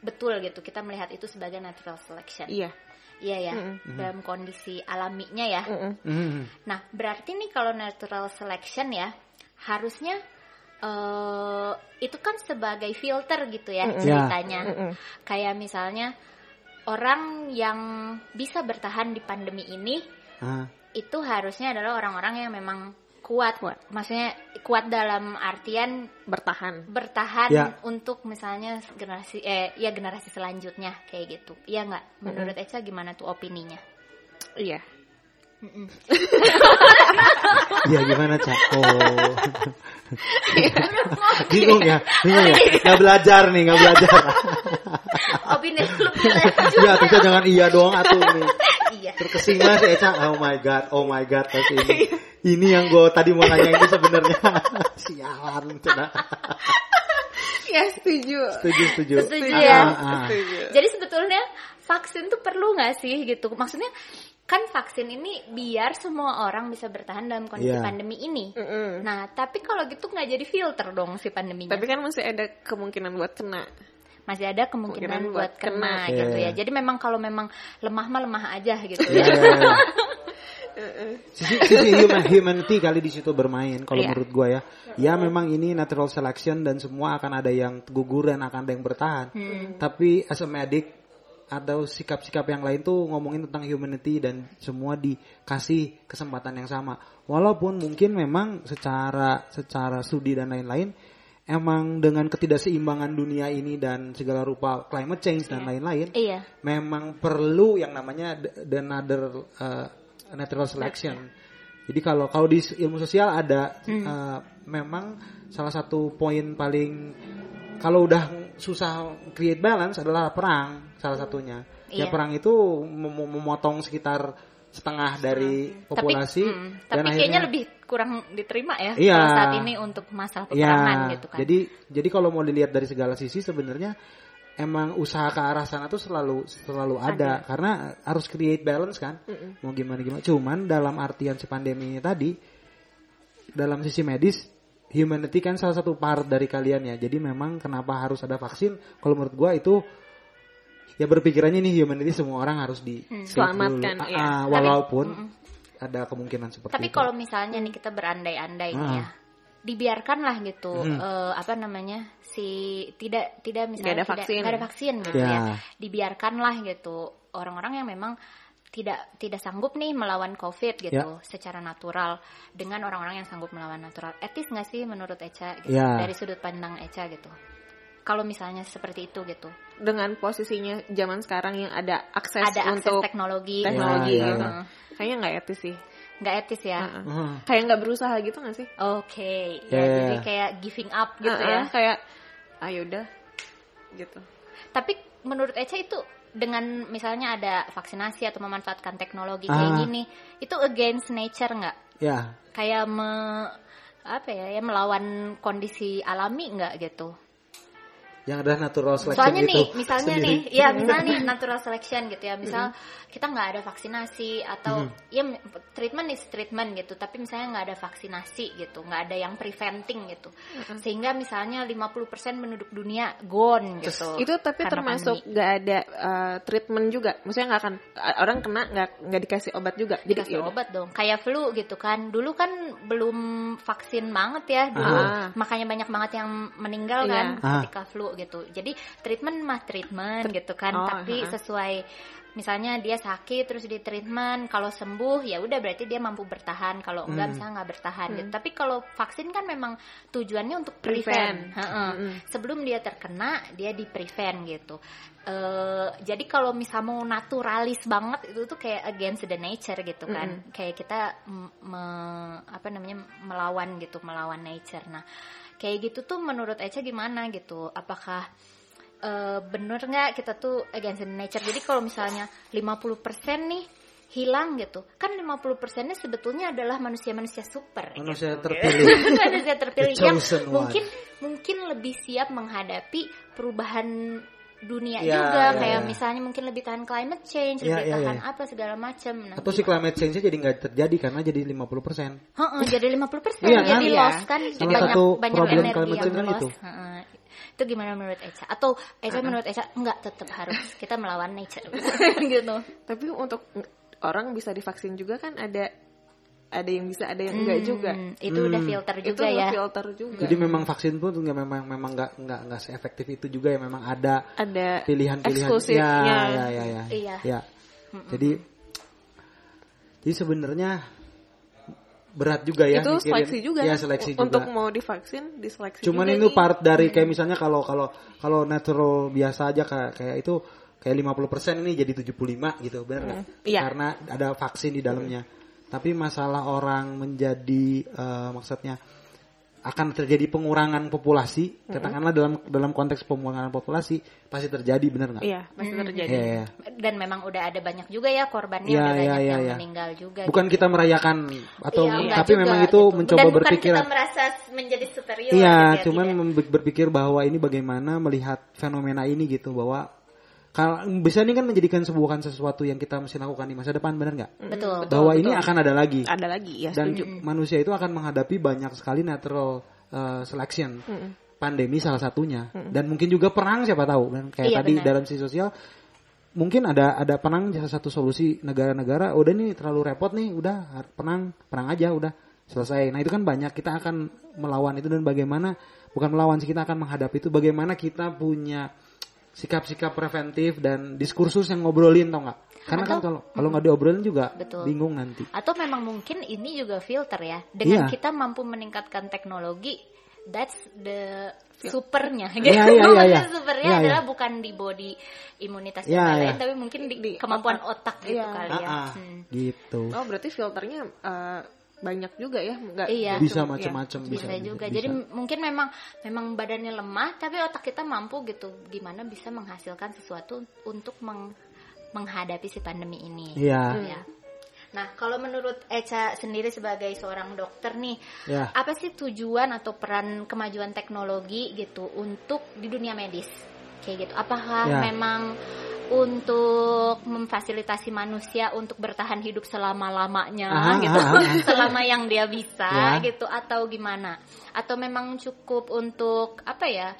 betul gitu kita melihat itu sebagai natural selection? Iya. Iya ya, Mm-mm. dalam kondisi alaminya ya. Mm-mm. Mhm. Nah, berarti nih kalau natural selection ya harusnya eh itu kan sebagai filter gitu ya Mm-mm. ceritanya. Mm-mm. Kayak misalnya orang yang bisa bertahan di pandemi ini Ah, itu harusnya adalah orang-orang yang memang kuat. Kuat. Maksudnya kuat dalam artian Bertahan. bertahan Ya. untuk misalnya generasi eh ya generasi selanjutnya kayak gitu. Iya nggak? Menurut Eca gimana tuh opininya? Iya. Iya gimana cak? Oh. bingung ya, bingung ya. Nggak belajar nih, nggak belajar. opini lu lanjut. Iya, terusnya jangan iya doang atuh nih. iya. Terkesima sih Eca. Oh my god, oh my god pas ini. Ini yang gue tadi mau nanya ini sebenarnya. Sialan, cenah. Ya setuju. Setuju, setuju. Setuju Ah, ya. ah, ah. Setuju. Jadi sebetulnya vaksin tuh perlu nggak sih gitu? Maksudnya kan vaksin ini biar semua orang bisa bertahan dalam kondisi Iya. pandemi ini. Mm-mm. Nah, tapi kalau gitu nggak jadi filter dong si pandeminya. Tapi kan masih ada kemungkinan buat kena. Masih ada kemungkinan Kemungkinan buat buat kena, kena. gitu Iya. ya. Jadi memang kalau memang lemah mah lemah aja gitu Iya, ya. iya, iya. Sisi, sisi human, humanity kali di situ bermain kalau Iya. menurut gue ya. Ya memang ini natural selection dan semua akan ada yang guguran, akan ada yang bertahan. Hmm. Tapi as a medic atau sikap-sikap yang lain tuh ngomongin tentang humanity dan semua dikasih kesempatan yang sama. Walaupun mungkin memang secara secara studi dan lain-lain emang dengan ketidakseimbangan dunia ini dan segala rupa climate change dan lain-lain Iya. memang perlu yang namanya the, the another uh, natural selection. Jadi kalau kalau di ilmu sosial ada uh, memang salah satu poin paling kalau udah susah create balance adalah perang salah satunya. Iya. Ya perang itu mem- mem- memotong sekitar setengah dari populasi tapi, mm, dan tapi kayaknya akhirnya lebih kurang diterima ya Iya. kalau saat ini untuk masalah peperangan ya, gitu kan. Jadi jadi kalau mau dilihat dari segala sisi sebenarnya emang usaha ke arah sana tuh selalu selalu ada, karena harus create balance kan. Mau gimana gimana. Cuman dalam artian si pandemi ini tadi dalam sisi medis humanity kan salah satu part dari kalian ya. Jadi memang kenapa harus ada vaksin? Kalau menurut gua itu ya berpikirannya nih humanity semua orang harus di Selamatkan, Ah, iya. ah, walaupun ada kemungkinan seperti Tapi itu. kalau misalnya nih kita berandai-andai Ah. ya. Dibiarkan lah gitu eh, apa namanya si tidak tidak misalnya ada tidak vaksin. nggak ada vaksin gitu Ya. ya dibiarkanlah gitu orang-orang yang memang tidak tidak sanggup nih melawan covid gitu Ya. secara natural dengan orang-orang yang sanggup melawan natural etis nggak sih menurut Eca gitu Ya. dari sudut pandang Eca gitu kalau misalnya seperti itu gitu dengan posisinya zaman sekarang yang ada akses ada akses untuk teknologi teknologi Ya, ya, gitu. Kayaknya nggak etis sih. Nggak etis ya Heeh. Heeh. Kayak nggak berusaha gitu nggak sih? oke Ya, ya ya, jadi ya. kayak giving up gitu Heeh, ya Kayak ayo udah gitu. Tapi menurut Eca itu dengan misalnya ada vaksinasi atau memanfaatkan teknologi kayak Ah. gini, itu against nature nggak? Ya, Kayak me, apa ya, ya melawan kondisi alami nggak gitu? Yang ada natural selection Soalnya gitu. nih, misalnya sendiri. nih, ya misalnya nih natural selection gitu ya, misal kita nggak ada vaksinasi atau ya m- treatment is treatment gitu, tapi misalnya nggak ada vaksinasi gitu, nggak ada yang preventing gitu, sehingga misalnya 50% penduduk dunia gone gitu. Itu tapi termasuk nggak ada uh, treatment juga. Maksudnya nggak akan orang kena nggak nggak dikasih obat juga. Jadi dikasih yaudah. obat dong kayak flu gitu kan dulu kan belum vaksin banget ya dulu Ah. makanya banyak banget yang meninggal Iya. kan Ah. ketika flu gitu jadi treatment mah treatment gitu kan Oh, tapi ah. sesuai misalnya dia sakit terus di treatment kalau sembuh ya udah berarti dia mampu bertahan kalau enggak Hmm. misalnya nggak bertahan gitu tapi kalau vaksin kan memang tujuannya untuk Prevent. prevent, Heeh. Mm-mm. sebelum dia terkena dia di prevent gitu Eh, jadi kalau misal mau naturalis banget itu tuh kayak against the nature gitu kan kayak kita me- apa namanya melawan gitu melawan nature nah kayak gitu tuh menurut Eca gimana gitu apakah eh, bener nggak kita tuh against the nature jadi kalau misalnya 50% nih hilang gitu kan 50 persennya sebetulnya adalah manusia-manusia super Manusia gitu. terpilih. manusia terpilih yang mungkin mungkin lebih siap menghadapi perubahan dunia Ya, juga ya, kayak ya. misalnya mungkin lebih tahan climate change Ya, lebih ya, tahan ya. apa segala macam nah, Atau si climate change jadi nggak terjadi karena jadi 50 persen. Heeh, jadi 50 persen Iya, jadi kan? loss kan Salah banyak satu banyak problem energi climate yang change kan loss itu. Heeh. itu gimana menurut Eca atau Eca menurut Eca enggak tetap harus kita melawan nature gitu Tapi untuk orang bisa divaksin juga kan ada ada yang bisa ada yang enggak juga. Hmm, itu udah filter Itu juga ya filter juga. Jadi memang vaksin pun nggak memang memang nggak nggak nggak seefektif itu juga ya memang ada ada pilihan-pilihan eksklusifnya. ya, ya, ya, ya. Iya. Ya. Jadi jadi sebenarnya berat juga ya itu mikirin- seleksi juga Ya seleksi untuk juga. mau divaksin diseleksi Cuman juga itu nih. part dari kayak misalnya kalau kalau kalau natural biasa aja kayak kayak itu kayak 50% ini jadi 75 gitu, benar nggak? Iya. Karena ada vaksin di dalamnya. Tapi masalah orang menjadi eh, maksudnya akan terjadi pengurangan populasi, katakanlah dalam dalam konteks pengurangan populasi pasti terjadi, benar nggak? iya pasti terjadi Iya, iya. dan memang udah ada banyak juga ya korbannya Iya, udah iya, banyak iya, yang iya. meninggal juga Bukan gitu. kita merayakan atau Iya, enggak tapi juga, memang itu gitu. mencoba Dan bukan berpikiran. kita merasa menjadi superior Iya, gitu ya, cuman tidak. berpikir bahwa ini bagaimana melihat fenomena ini gitu bahwa kalau bisa ini kan menjadikan sebuah sesuatu yang kita mesti lakukan di masa depan benar nggak? betul. Bahwa ini akan ada lagi. Ada lagi ya dan setuju. Manusia itu akan menghadapi banyak sekali natural uh, selection. Pandemi salah satunya. Dan mungkin juga perang siapa tahu. Kan kayak Iya, tadi benar. dalam sisi sosial mungkin ada ada perang salah satu solusi negara-negara udah nih terlalu repot nih udah perang perang aja udah selesai. Nah itu kan banyak kita akan melawan itu. Dan bagaimana bukan melawan sih kita akan menghadapi itu. Bagaimana kita punya sikap-sikap preventif dan diskursus yang ngobrolin tau nggak karena kan Atau- kalau kalau nggak diobrolin juga Betul. bingung nanti atau memang mungkin ini juga filter ya dengan Iya. kita mampu meningkatkan teknologi that's the supernya gitu Iya, iya, iya, Maksudnya iya. supernya Iya, iya. adalah bukan di body imunitas Iya, dan iya. tapi mungkin di, Di kemampuan otak, gitu Iya. kali ya Ah, ah, Hmm. gitu oh berarti filternya uh, banyak juga ya nggak Iya. bisa cuma- macam-macam bisa, juga. bisa. Jadi mungkin memang memang badannya lemah, tapi otak kita mampu gitu. Gimana bisa menghasilkan sesuatu untuk meng- menghadapi si pandemi ini. Iya. Ya. Nah, kalau menurut Eca sendiri sebagai seorang dokter nih, Ya. apa sih tujuan atau peran kemajuan teknologi gitu untuk di dunia medis? Kayak gitu. Apakah Ya. memang untuk memfasilitasi manusia untuk bertahan hidup selama-lamanya Aha, gitu, aha, aha. selama yang dia bisa Ya. gitu atau gimana? Atau memang cukup untuk apa ya?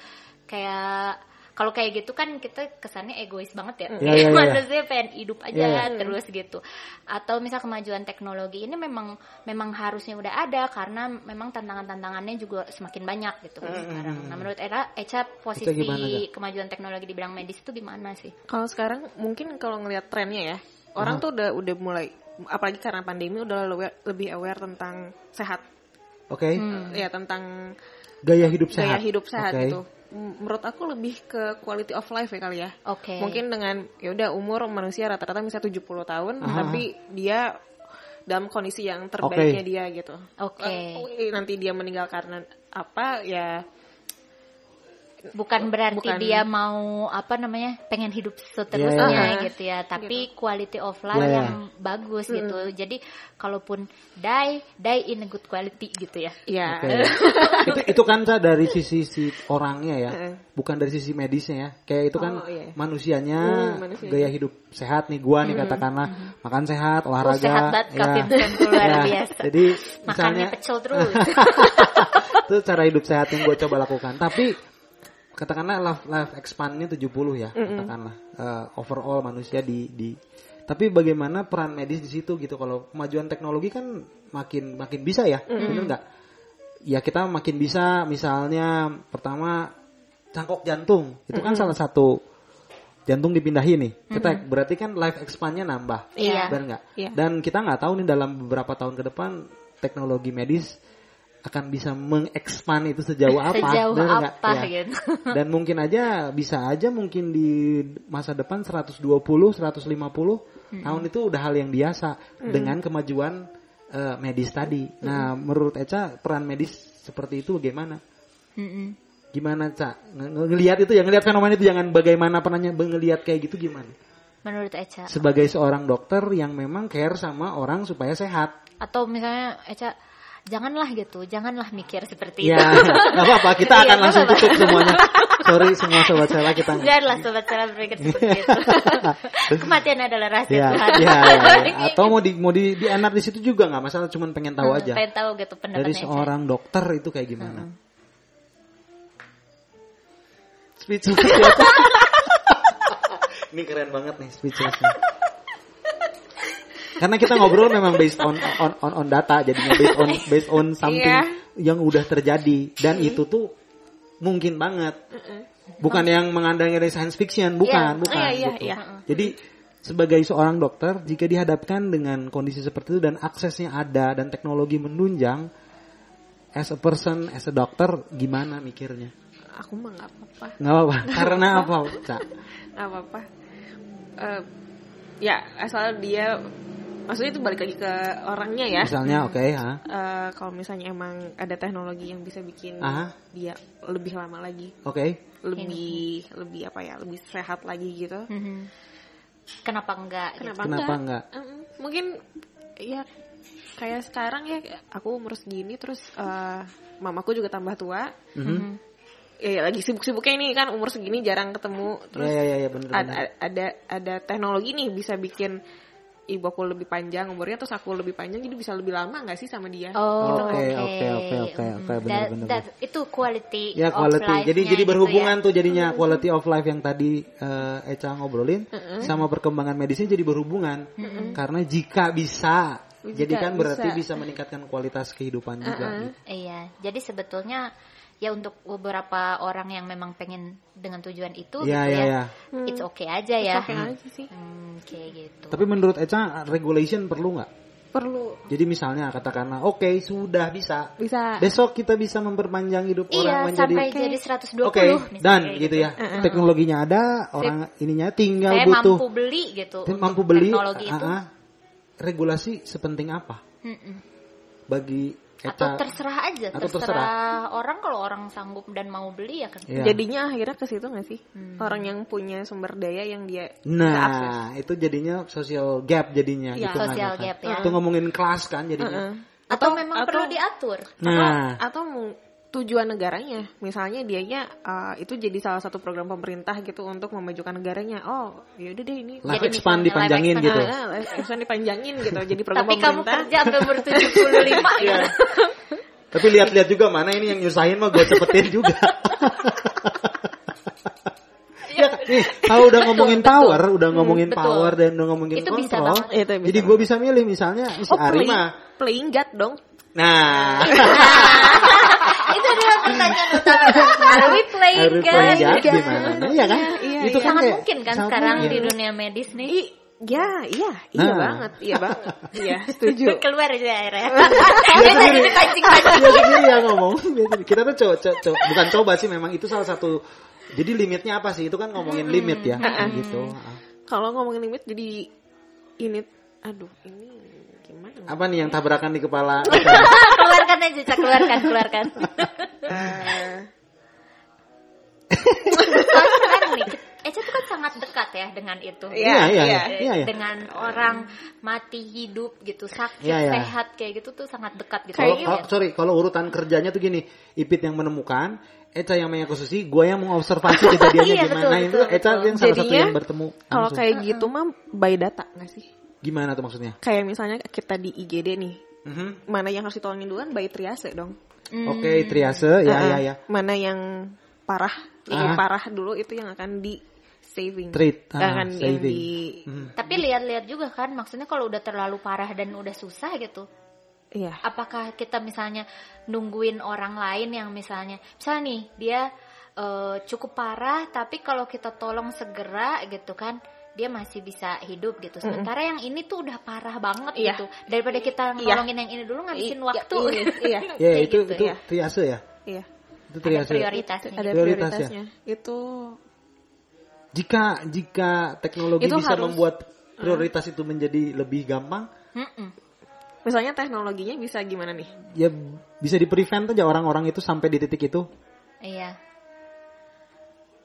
Kayak kalau kayak gitu kan kita kesannya egois banget ya. Iya, iya, iya. Manusia pengen hidup aja Iya, iya. terus gitu. Atau misal kemajuan teknologi ini memang memang harusnya udah ada karena memang tantangan-tantangannya juga semakin banyak gitu kan sekarang. Nah, menurut Era, Eca posisi gimana, kemajuan teknologi di bidang medis itu gimana sih? Kalau sekarang mungkin kalau ngelihat trennya ya, orang tuh udah udah mulai apalagi karena pandemi udah lebih aware tentang sehat. Oke. Ya, tentang Gaya hidup gaya sehat. hidup sehat Oke. gitu. Menurut aku lebih ke quality of life ya kali ya. Oke. Mungkin dengan ya udah umur manusia rata-rata bisa 70 tahun, tapi dia dalam kondisi yang terbaiknya dia gitu. Oke. Eh, Nanti dia meninggal karena apa ya bukan berarti Bukan- dia mau apa namanya pengen hidup seterusnya Iya, iya. gitu ya tapi quality of life Iya, iya. yang bagus gitu jadi kalaupun die die in a good quality gitu ya ya Oke. itu itu kan Ca, dari sisi si orangnya ya, Heeh. bukan dari sisi medisnya ya. Kayak itu kan Oh, iya. manusianya, Hmm, manusianya. gaya hidup sehat nih gua nih katakanlah makan sehat, olahraga. Oh, sehat banget ya. Luar Ya, biasa Jadi makannya misalnya pecel terus itu cara hidup sehat yang gue coba lakukan. Tapi katakanlah life, life expandnya 70 ya, katakanlah Eh, overall manusia di di tapi bagaimana peran medis di situ gitu kalau kemajuan teknologi kan makin makin bisa ya, bener nggak? Ya kita makin bisa misalnya pertama cangkok jantung itu kan salah satu jantung dipindahin nih. Kita berarti kan life expandnya nambah. Iya. Bener nggak? Iya. Dan kita nggak tahu nih dalam beberapa tahun ke depan teknologi medis akan bisa mengekspan itu sejauh apa, sejauh bener apa Ya. gitu Dan mungkin aja bisa aja mungkin di masa depan 120, 150 tahun itu udah hal yang biasa dengan kemajuan eh, medis tadi. Nah, menurut Eca peran medis seperti itu bagaimana? Mm-mm. Gimana? Nge- nge- Ngelihat itu ya, ngelihat fenomena itu jangan bagaimana penanya ngelihat kayak gitu gimana? menurut Eca Sebagai seorang dokter yang memang care sama orang supaya sehat. atau misalnya Eca janganlah gitu janganlah mikir seperti Ya, itu nggak apa-apa. Kita Iya, akan nggak langsung tutup semuanya. Sorry semua sobat saya kita. Janganlah sobat saya berpikir seperti itu. Kematian adalah rahasia Ya, Tuhan. ya, ya, ya. Atau mau di mau di, di enak di situ juga nggak masalah. Cuman pengen tahu aja. Pengen tahu gitu Dari pendapatnya. Eca. seorang dokter itu kayak gimana? Speechless ya. Ini keren banget nih speechlessnya. Karena kita ngobrol memang based on on on, on data, jadinya based on based on something Iya. yang udah terjadi dan itu tuh mungkin banget. Bukan yang mengandalkan science fiction, bukan, Iya. bukan. Iya, iya, gitu. iya. Jadi sebagai seorang dokter, jika dihadapkan dengan kondisi seperti itu dan aksesnya ada dan teknologi menunjang, as a person, as a doctor, gimana mikirnya? aku mah nggak apa-apa Nggak apa-apa. Karena apa, Cak? nggak apa-apa Eh, ya asal dia maksudnya itu balik lagi ke orangnya ya Misalnya, oke, ha? Eh, kalau misalnya emang ada teknologi yang bisa bikin Aha. dia lebih lama lagi Oke. lebih lebih apa ya lebih sehat lagi gitu Mhm. Kenapa enggak? gitu? kenapa, Kenapa enggak? enggak? Mm, mungkin ya kayak sekarang ya aku umur segini terus eh, mamaku juga tambah tua Mhm. ya, ya, lagi sibuk-sibuknya ini kan umur segini jarang ketemu terus Ya, ya, ya, ya, bener, ada, bener. ada ada teknologi nih bisa bikin ibu aku lebih panjang umurnya terus aku lebih panjang jadi bisa lebih lama nggak sih sama dia Oh, Gitu Oke, kan. oke, oke, oke, oke, benar, That- benar, that- Itu quality Ya of quality. life-nya Jadi jadi gitu berhubungan ya. tuh jadinya quality of life yang tadi eh, Eca ngobrolin sama perkembangan medisnya jadi berhubungan. Karena jika bisa, jadi kan berarti bisa. bisa. meningkatkan kualitas kehidupan juga. gitu. Iya, jadi sebetulnya ya untuk beberapa orang yang memang pengen dengan tujuan itu Iya, gitu iya, ya, iya. it's okay aja ya. oke aja sih Hmm, kayak gitu. Tapi menurut Eca regulation perlu nggak? perlu Jadi misalnya katakanlah, oke sudah bisa. bisa Besok kita bisa memperpanjang hidup Iya, orang menjadi sampai jadi 120 Oke, misalnya dan gitu ya. Teknologinya ada, orang ininya tinggal Saya butuh mampu beli gitu. Mampu beli teknologi itu. ah, ah. regulasi sepenting apa Mm-mm. bagi Atau Eta terserah aja, Atau terserah, orang kalau orang sanggup dan mau beli ya kan. Iya. jadinya akhirnya ke situ nggak sih orang yang punya sumber daya yang dia nah itu jadinya social gap jadinya Iya, gitu social kan. gap ya. itu ngomongin kelas kan jadinya Heeh. Atau, memang perlu diatur. nah atau mu- tujuan negaranya misalnya dianya uh, itu jadi salah satu program pemerintah gitu untuk memajukan negaranya oh yaudah deh ini life Jadi expand dipanjangin life gitu Nah, life expand dipanjangin gitu jadi program Tapi kamu pemerintah kerja sampai umur 75 Iya. gitu. tapi lihat-lihat juga mana ini yang nyusahin mah gue cepetin juga Nih, kalau udah ngomongin Betul, power, udah ngomongin betul. power dan udah ngomongin Itu bisa kontrol. banget. Itu bisa Jadi gue bisa milih misalnya si Oh, Ari play, mah. playing God dong. Nah, itu adalah pertanyaan utama. Are we playing Ari God? playing God gimana? Nah, iya kan? Iya, Itu iya. kan Sangat kayak- mungkin kan sekarang mungkin. di dunia medis nih. I, ya, iya, iya Nah. banget, iya banget. Iya, setuju. Keluar aja akhirnya. Dia Tadi dipancing-pancing. Dia sendiri yang ngomong. Kita tuh coba, coba, coba- bukan coba sih memang itu salah satu. Jadi limitnya apa sih? Itu kan ngomongin limit ya, gitu. Kalau ngomongin limit jadi ini aduh, ini gimana? Apa nih yang tabrakan di kepala? keluarkan aja, Cak, keluarkan, keluarkan. Eh, Soalnya sekarang nih, Eca tuh kan sangat dekat ya dengan itu. Iya, Iya, iya, iya. iya, iya. Dengan orang mati hidup gitu, sakit, Iya, iya. sehat kayak gitu tuh sangat dekat gitu. Kayaknya- kalau- sorry, kalau urutan kerjanya tuh gini, Ipit yang menemukan, Eca yang mengekosisi, gue yang mengobservasi kejadiannya Iya, gimana. betul, itu betul, Eca betul. yang salah satu Jadinya, yang bertemu. Kalau kayak gitu mah by data nggak sih? Gimana tuh maksudnya? Kayak misalnya kita di IGD nih, Mhm. mana yang harus ditolongin duluan by triase dong. Oke, triase, ya, Uh-uh. ya, ya. Mana yang parah, Ah. yang parah dulu itu yang akan di saving. Treat, ah, akan yang saving. di Mhm. Tapi lihat-lihat juga kan, maksudnya kalau udah terlalu parah dan udah susah gitu, Iya. apakah kita misalnya nungguin orang lain yang misalnya, misalnya nih dia eh, cukup parah, tapi kalau kita tolong segera gitu kan, dia masih bisa hidup gitu. Sementara yang ini tuh udah parah banget Iya. gitu. Daripada kita Iya. nolongin yang ini dulu ngabisin I- waktu. iya, iya. Ya, Kayak itu gitu itu ya. triase ya. Iya. Itu Ada triase. prioritasnya. Ada Prioritas ya? prioritasnya. Itu Jika jika teknologi Itu bisa harus- membuat prioritas itu menjadi lebih gampang, Mm-mm. misalnya teknologinya bisa gimana nih? ya bisa di prevent aja orang-orang itu sampai di titik itu. Iya.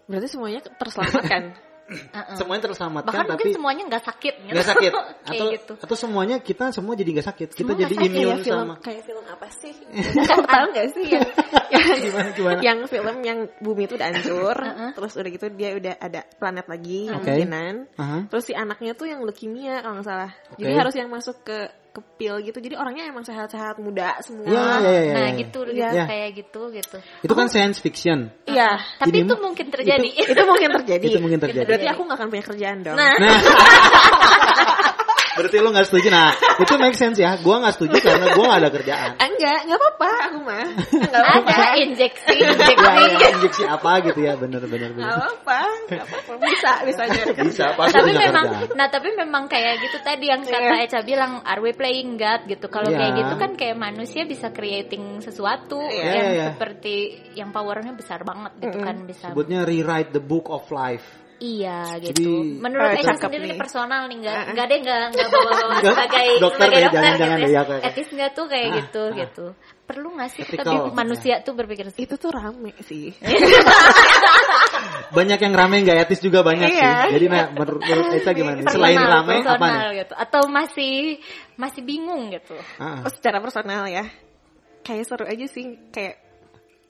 Berarti semuanya terselamatkan. Uh-uh. Semuanya terselamatkan Bahkan tapi mungkin semuanya nggak sakit. gitu. nggak sakit Kayak atau gitu. atau semuanya kita semua jadi nggak sakit. Kita Semua jadi sakit immune kayak film sama kayak film apa sih? Kamu tahu nggak sih yang, yang gimana gimana? yang film yang bumi itu udah hancur, terus udah gitu dia udah ada planet lagi Oke. kemungkinan. Aha. Terus si anaknya tuh yang leukemia kalau nggak salah. Jadi Oke. harus yang masuk ke ke pil gitu. Jadi orangnya emang sehat-sehat muda semua. Iya, iya, iya, nah iya. gitu, Iya. gitu kayak gitu gitu. Itu kan science fiction. Iya. Tapi Ini itu mungkin terjadi. itu mungkin terjadi. Itu mungkin terjadi. Berarti aku nggak akan punya kerjaan dong. Nah, Nah. Berarti lu gak setuju Nah itu make sense ya Gua gak setuju karena gua gak ada kerjaan Enggak, enggak apa-apa aku mah. Enggak apa-apa. ada injeksi, injeksi. ya, injeksi apa gitu ya bener bener, bener. Enggak apa-apa. Enggak apa-apa. Bisa, bisa kerja. Bisa pasti tapi memang, kerjaan. nah tapi memang kayak gitu tadi yang kata Iya. Eca bilang, are we playing God gitu. Kalau Iya. kayak gitu kan kayak manusia bisa creating sesuatu Iya. yang Iya, iya. seperti yang powernya besar banget gitu kan bisa. Sebutnya rewrite the book of life Iya gitu. Jadi- Menurut Oh, Eca cakep sendiri nih. ini personal nih nggak nggak deh nggak nggak bawa bawa Nggak, sebagai dokter sebagai dokter jangan- gitu jangan ya. ya. Etis nggak tuh kayak Ah, gitu ah. gitu. Perlu nggak sih kita Ethical, bi- manusia tuh berpikir seperti Itu tuh rame sih. Banyak yang rame gak etis juga banyak Iya. sih Jadi nah, menurut, menurut Eca gimana nih? personal, Selain rame apa personal nih? gitu atau masih masih bingung gitu. Ah, Oh, secara personal ya. Kayak seru aja sih kayak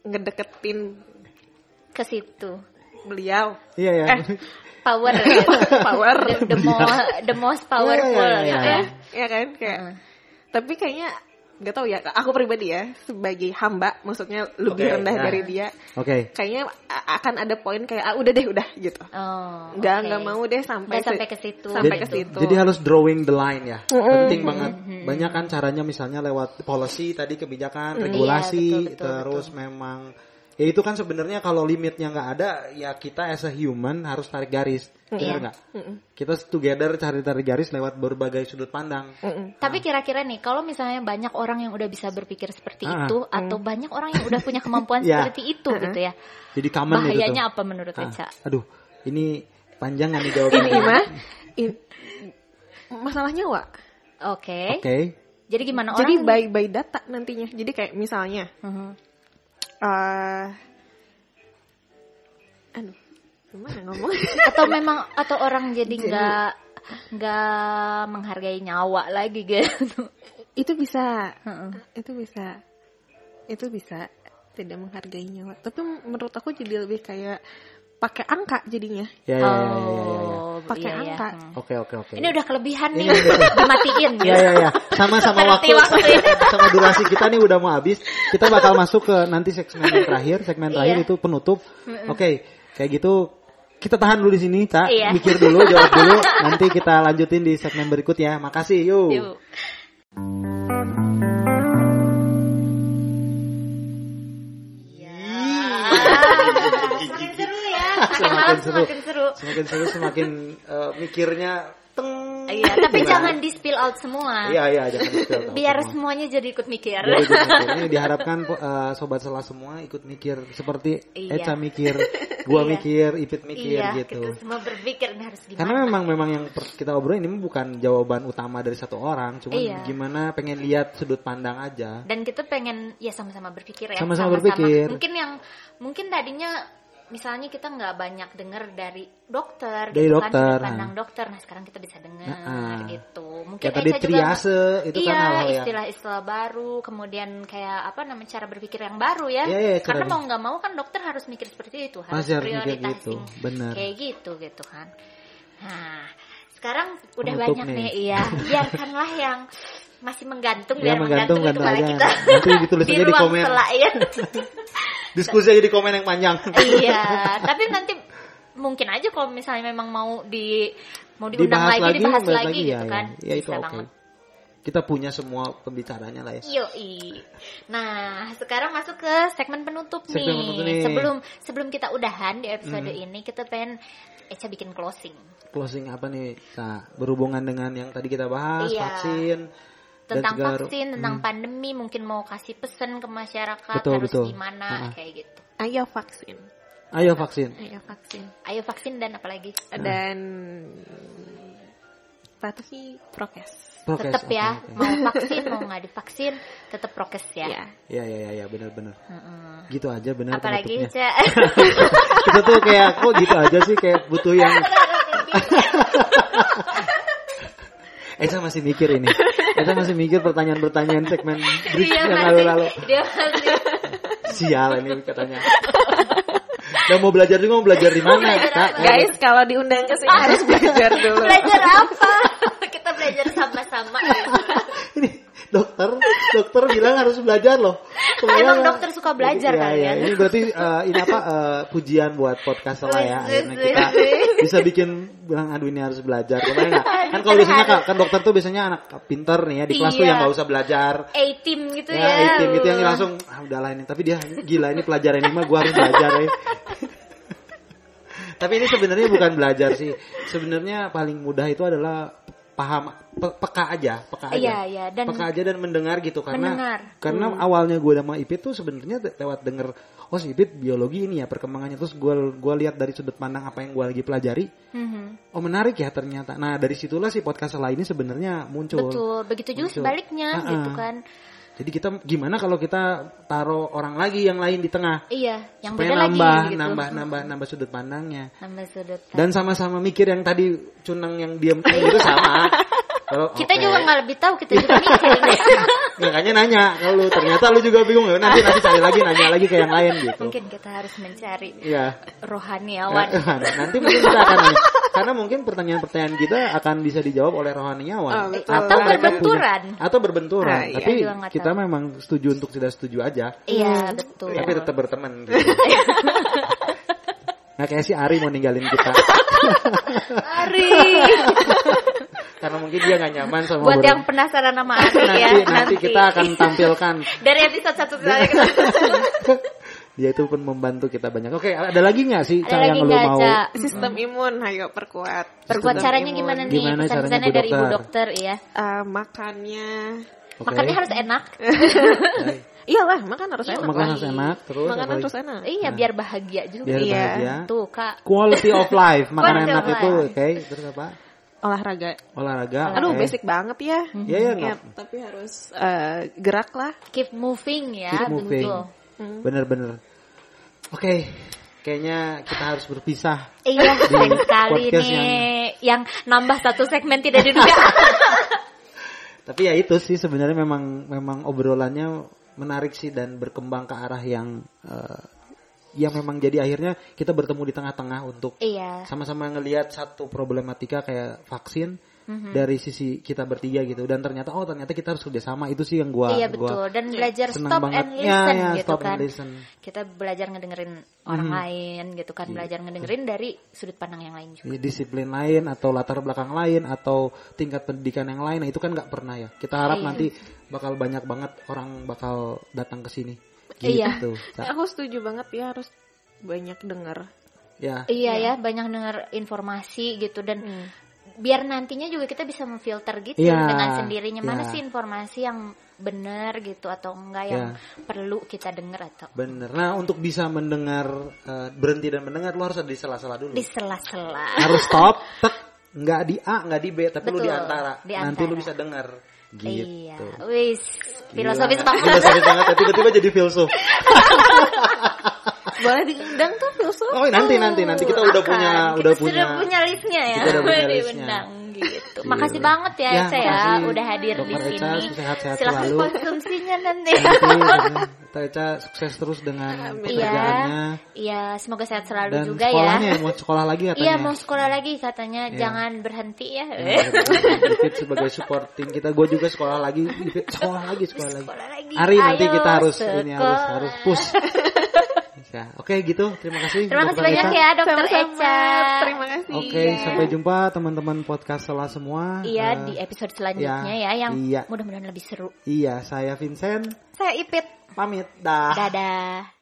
ngedeketin Ke situ. Beliau. Iya ya Eh. Power Power. the, the, mo- the most powerful Iya, iya, iya, gitu iya. ya. ya kan kayak Heeh. tapi kayaknya nggak tahu ya aku pribadi ya sebagai hamba maksudnya lebih Oke, rendah nah. dari dia Oke kayaknya akan ada poin kayak ah, udah deh udah gitu Oh, nggak oke. nggak mau deh sampai Nggak sampai ke situ. sampai jadi, ke situ jadi harus drawing the line ya Mm-mm. Penting banget Banyak kan caranya misalnya lewat policy tadi kebijakan Regulasi Iya, betul, betul, Terus memang Ya itu kan sebenarnya kalau limitnya nggak ada Ya kita as a human harus tarik garis Benar Iya. nggak? Kita together cari tarik garis lewat berbagai sudut pandang Mm-mm. Tapi kira-kira nih, kalau misalnya banyak orang yang udah bisa berpikir seperti Ah. itu, atau banyak orang yang udah punya kemampuan Ya. seperti itu, gitu ya, Jadi common itu tuh bahayanya apa menurut Ah, Eca? Aduh ini panjang nih jawabannya ini mah in- masalahnya wa Oke. Oke Jadi gimana jadi orang? by by data nantinya jadi kayak misalnya Mhm. Eh aduh gimana ngomong atau memang atau orang jadi nggak nggak menghargai nyawa lagi gitu. itu bisa Heeh. itu bisa itu bisa tidak menghargai nyawa tapi menurut aku jadi lebih kayak pakai angka jadinya Ya ya ya ya ya, ya. Oh, Pakai iya, iya. angka. Hmm. Oke oke oke Ini udah kelebihan nih, Ini udah- dimatiin Ya gitu. ya ya, sama sama waktu, waktu. sama durasi kita nih udah mau habis. Kita bakal masuk ke nanti segmen yang terakhir, segmen terakhir Iya. itu penutup. Oke, kayak gitu kita tahan dulu di sini, Kak. Iya. Mikir dulu, jawab dulu. Nanti kita lanjutin di segmen berikutnya. Makasih, yuk. Yuk. Semakin seru. semakin seru. Semakin seru, semakin eh, mikirnya teng. Iya, tapi Gimana? jangan di spill out semua. Iya, iya, jangan di-spill out Biar semua. semuanya jadi ikut mikir. Biar ikut mikir. Ini diharapkan eh, sobat selah semua ikut mikir seperti Iya. Eca mikir, gua Iya. mikir, Ipit mikir iya, gitu. kita semua berpikir ini harus gimana. Karena memang memang yang kita obrolin ini bukan jawaban utama dari satu orang, cuma Iya. gimana pengen lihat sudut pandang aja. dan kita pengen ya sama-sama berpikir ya Sama-sama berpikir. mungkin yang mungkin tadinya misalnya kita nggak banyak dengar dari dokter Dari gitu dokter, kan sudut nah. pandang dokter nah sekarang kita bisa dengar Nah, gitu mungkin Kayak tadi Eca juga triase itu iya, kan hal yang istilah-istilah baru kemudian kayak apa namanya cara berpikir yang baru ya Iya, iya, cara karena mau nggak mau kan dokter harus mikir seperti itu harus Pasti harus mikir prioritasi gitu, benar. kayak gitu gitu kan nah sekarang udah banyak nih. nih iya biarkanlah yang masih menggantung Ya, biar menggantung, menggantung, aja. kita Nanti ditulis aja di ruang komen. sela, ya. Diskusi aja di komen yang panjang. iya tapi nanti mungkin aja kalau misalnya memang mau di mau diundang Dibahas lagi, lagi, dibahas bahas lagi, lagi, gitu ya, kan ya. Ya, itu oke. banget Kita punya semua pembicaranya lah ya. Yoi. Nah, sekarang masuk ke segmen penutup Segmen nih. penutup nih. Sebelum sebelum kita udahan di episode Hmm. ini, kita pengen Eca bikin closing Closing apa nih? Nah, berhubungan dengan yang tadi kita bahas, Iya. vaksin tentang segala- vaksin, tentang Hmm. pandemi, mungkin mau kasih pesan ke masyarakat Betul, harus betul. gimana Ah. kayak gitu. Ayo vaksin. Ayo vaksin. Ayo vaksin. Ayo vaksin dan apalagi Dan patuhi prokes. Prokes, tetap ya oke, oke. mau vaksin mau nggak divaksin tetap prokes ya. Ya. Ya ya ya ya benar-benar. Mm-mm. Gitu aja benar Apalagi. Kita tuh kayak kok gitu aja sih kayak butuh yang Esa masih mikir ini. Esa masih mikir pertanyaan-pertanyaan segmen brief Dia yang lalu-lalu. Dia masih Sial ini katanya. Dan mau belajar juga mau belajar di mana? belajar Kak? Guys, kalau diundang ke sini harus belajar dulu. belajar apa? Kita belajar sama-sama. ini dokter, dokter bilang harus belajar loh. Emang dokter suka belajar Iya, iya. ya? Ini berarti eh, ini apa eh, pujian buat podcast lah ya. Akhirnya kita bisa bikin bilang aduh ini harus belajar. Kebayang nggak? Kan kalau biasanya kan, kan dokter tuh biasanya anak pinter nih ya di kelas tuh Iya. yang nggak usah belajar. A-team gitu ya. Ya, tim itu yang langsung ah udahlah ini. Tapi dia gila ini pelajaran ini mah gua harus belajar ya. Tapi ini sebenarnya bukan belajar sih. Sebenarnya paling mudah itu adalah paham pe- peka aja, peka aja. Iya, iya, dan- peka aja dan mendengar gitu karena Mendengar. karena awalnya gue sama Ipit tuh sebenarnya lewat denger oh si Ipit biologi ini ya perkembangannya terus gue gua lihat dari sudut pandang apa yang gue lagi pelajari Mhm. oh menarik ya ternyata nah dari situlah si podcast lain ini sebenarnya muncul Betul, begitu juga Muncul. sebaliknya Ah, ah. gitu kan. Jadi kita gimana kalau kita taruh orang lagi yang lain di tengah Iya, yang supaya beda nambah lagi gitu. nambah nambah nambah sudut pandangnya Nambah sudut. dan sama-sama mikir yang tadi cunang yang diam itu sama kalau kita oke. juga nggak lebih tahu, kita juga mikir. makanya nanya kalau lu ternyata lu juga bingung ya nanti nanti cari lagi nanya lagi ke yang lain gitu Mungkin kita harus mencari Iya. rohaniawan. nanti mungkin kita akan nanya. karena mungkin pertanyaan-pertanyaan kita akan bisa dijawab oleh rohaniawan Oh. Atau berbenturan. punya- atau berbenturan Ah, iya. tapi Kita tahu. memang setuju untuk tidak setuju aja Iya, betul. tapi tetap berteman gitu. Nggak kayak si Ari mau ninggalin kita Ari. Karena mungkin dia nggak nyaman sama Buat yang penasaran sama Ari nanti, ya, nanti kita akan tampilkan dari episode satu kita dia itu pun membantu kita banyak oke ada lagi nggak sih Ada Ca, lagi yang lu nggak, mau? Sistem imun, ayo perkuat. Perbuat Sistem caranya imun. gimana nih? Gimana caranya, dari Ibu Dokter? Ya. Eh, makannya Oke. Makannya harus enak. Baik. Iyalah, makan harus Iya, enak. makan lah. harus enak terus lagi? harus enak. Iya, biar bahagia juga. biar Iya. bahagia Tuh, Kak. quality of life makanan Quality enak itu oke terus apa Olahraga. olahraga Aduh, basic banget ya. ya ya Ya, nggak tapi harus eh, gerak lah. Keep moving ya, Keep moving. betul. bener-bener oke kayaknya kita harus berpisah Iya, sayang sekali nih yang... nambah satu segmen tidak diduga. tapi ya itu sih sebenarnya memang memang obrolannya menarik sih dan berkembang ke arah yang eh, yang memang jadi akhirnya kita bertemu di tengah-tengah untuk iya. sama-sama ngelihat satu problematika kayak vaksin dari sisi kita bertiga gitu. Dan ternyata oh ternyata kita harus kerjasama. Itu sih yang gua iya gua betul. Dan belajar seneng stop banget. and Ya, listen ya, gitu stop and kan. listen. kita belajar ngedengerin orang lain gitu kan. Iya, belajar ngedengerin dari sudut pandang yang lain juga. Ya, disiplin lain atau latar belakang lain atau tingkat pendidikan yang lain. Nah itu kan nggak pernah ya. Kita harap Iya. nanti bakal banyak banget orang bakal datang ke sini. Iya. Gitu. Sa- Aku setuju banget ya harus banyak dengar. ya. Iya ya banyak dengar informasi gitu dan Hmm. biar nantinya juga kita bisa memfilter gitu Iya, dengan sendirinya. Mana iya. sih informasi yang benar gitu atau enggak yang Iya. perlu kita dengar atau bener. Nah untuk bisa mendengar eh, berhenti dan mendengar lo harus ada di sela-sela dulu. Di sela-sela. Harus stop tek nggak di A nggak di B tapi lu Betul, di antara. Di nanti lu antara. bisa dengar Iya, gitu. Wis filosofis banget. filosofis banget tiba-tiba jadi filsuf Boleh diundang tuh filsuf. oh nanti nanti nanti kita udah Akan. punya Kita udah sudah punya punya listnya ya. Kita udah punya listnya. gitu. Iya. Makasih banget ya, Ya, Eca ya udah hadir di Dokter Eca, sini. sehat-sehat Silahkan selalu. konsumsinya nanti. nanti kita Eca sukses terus dengan Iya, pekerjaannya iya, semoga sehat selalu dan juga ya. sekolahnya ya. mau sekolah lagi katanya Iya, mau sekolah lagi katanya. Iya. Jangan berhenti ya. Ya, sebagai support tim kita gue juga sekolah lagi sekolah lagi sekolah lagi Sekolah lagi. Ari nanti Ayo, kita harus ini harus sekolah. harus push Eka. Oke, gitu. Terima kasih. Terima kasih banyak Eka. ya, Dokter Eca. Terima kasih. Oke, ya. sampai jumpa teman-teman podcast Sela semua. Iya, uh, di episode selanjutnya ya, ya yang iya. mudah-mudahan lebih seru. Iya, saya Vincent. Saya Ipit. Pamit. Dah. Dadah.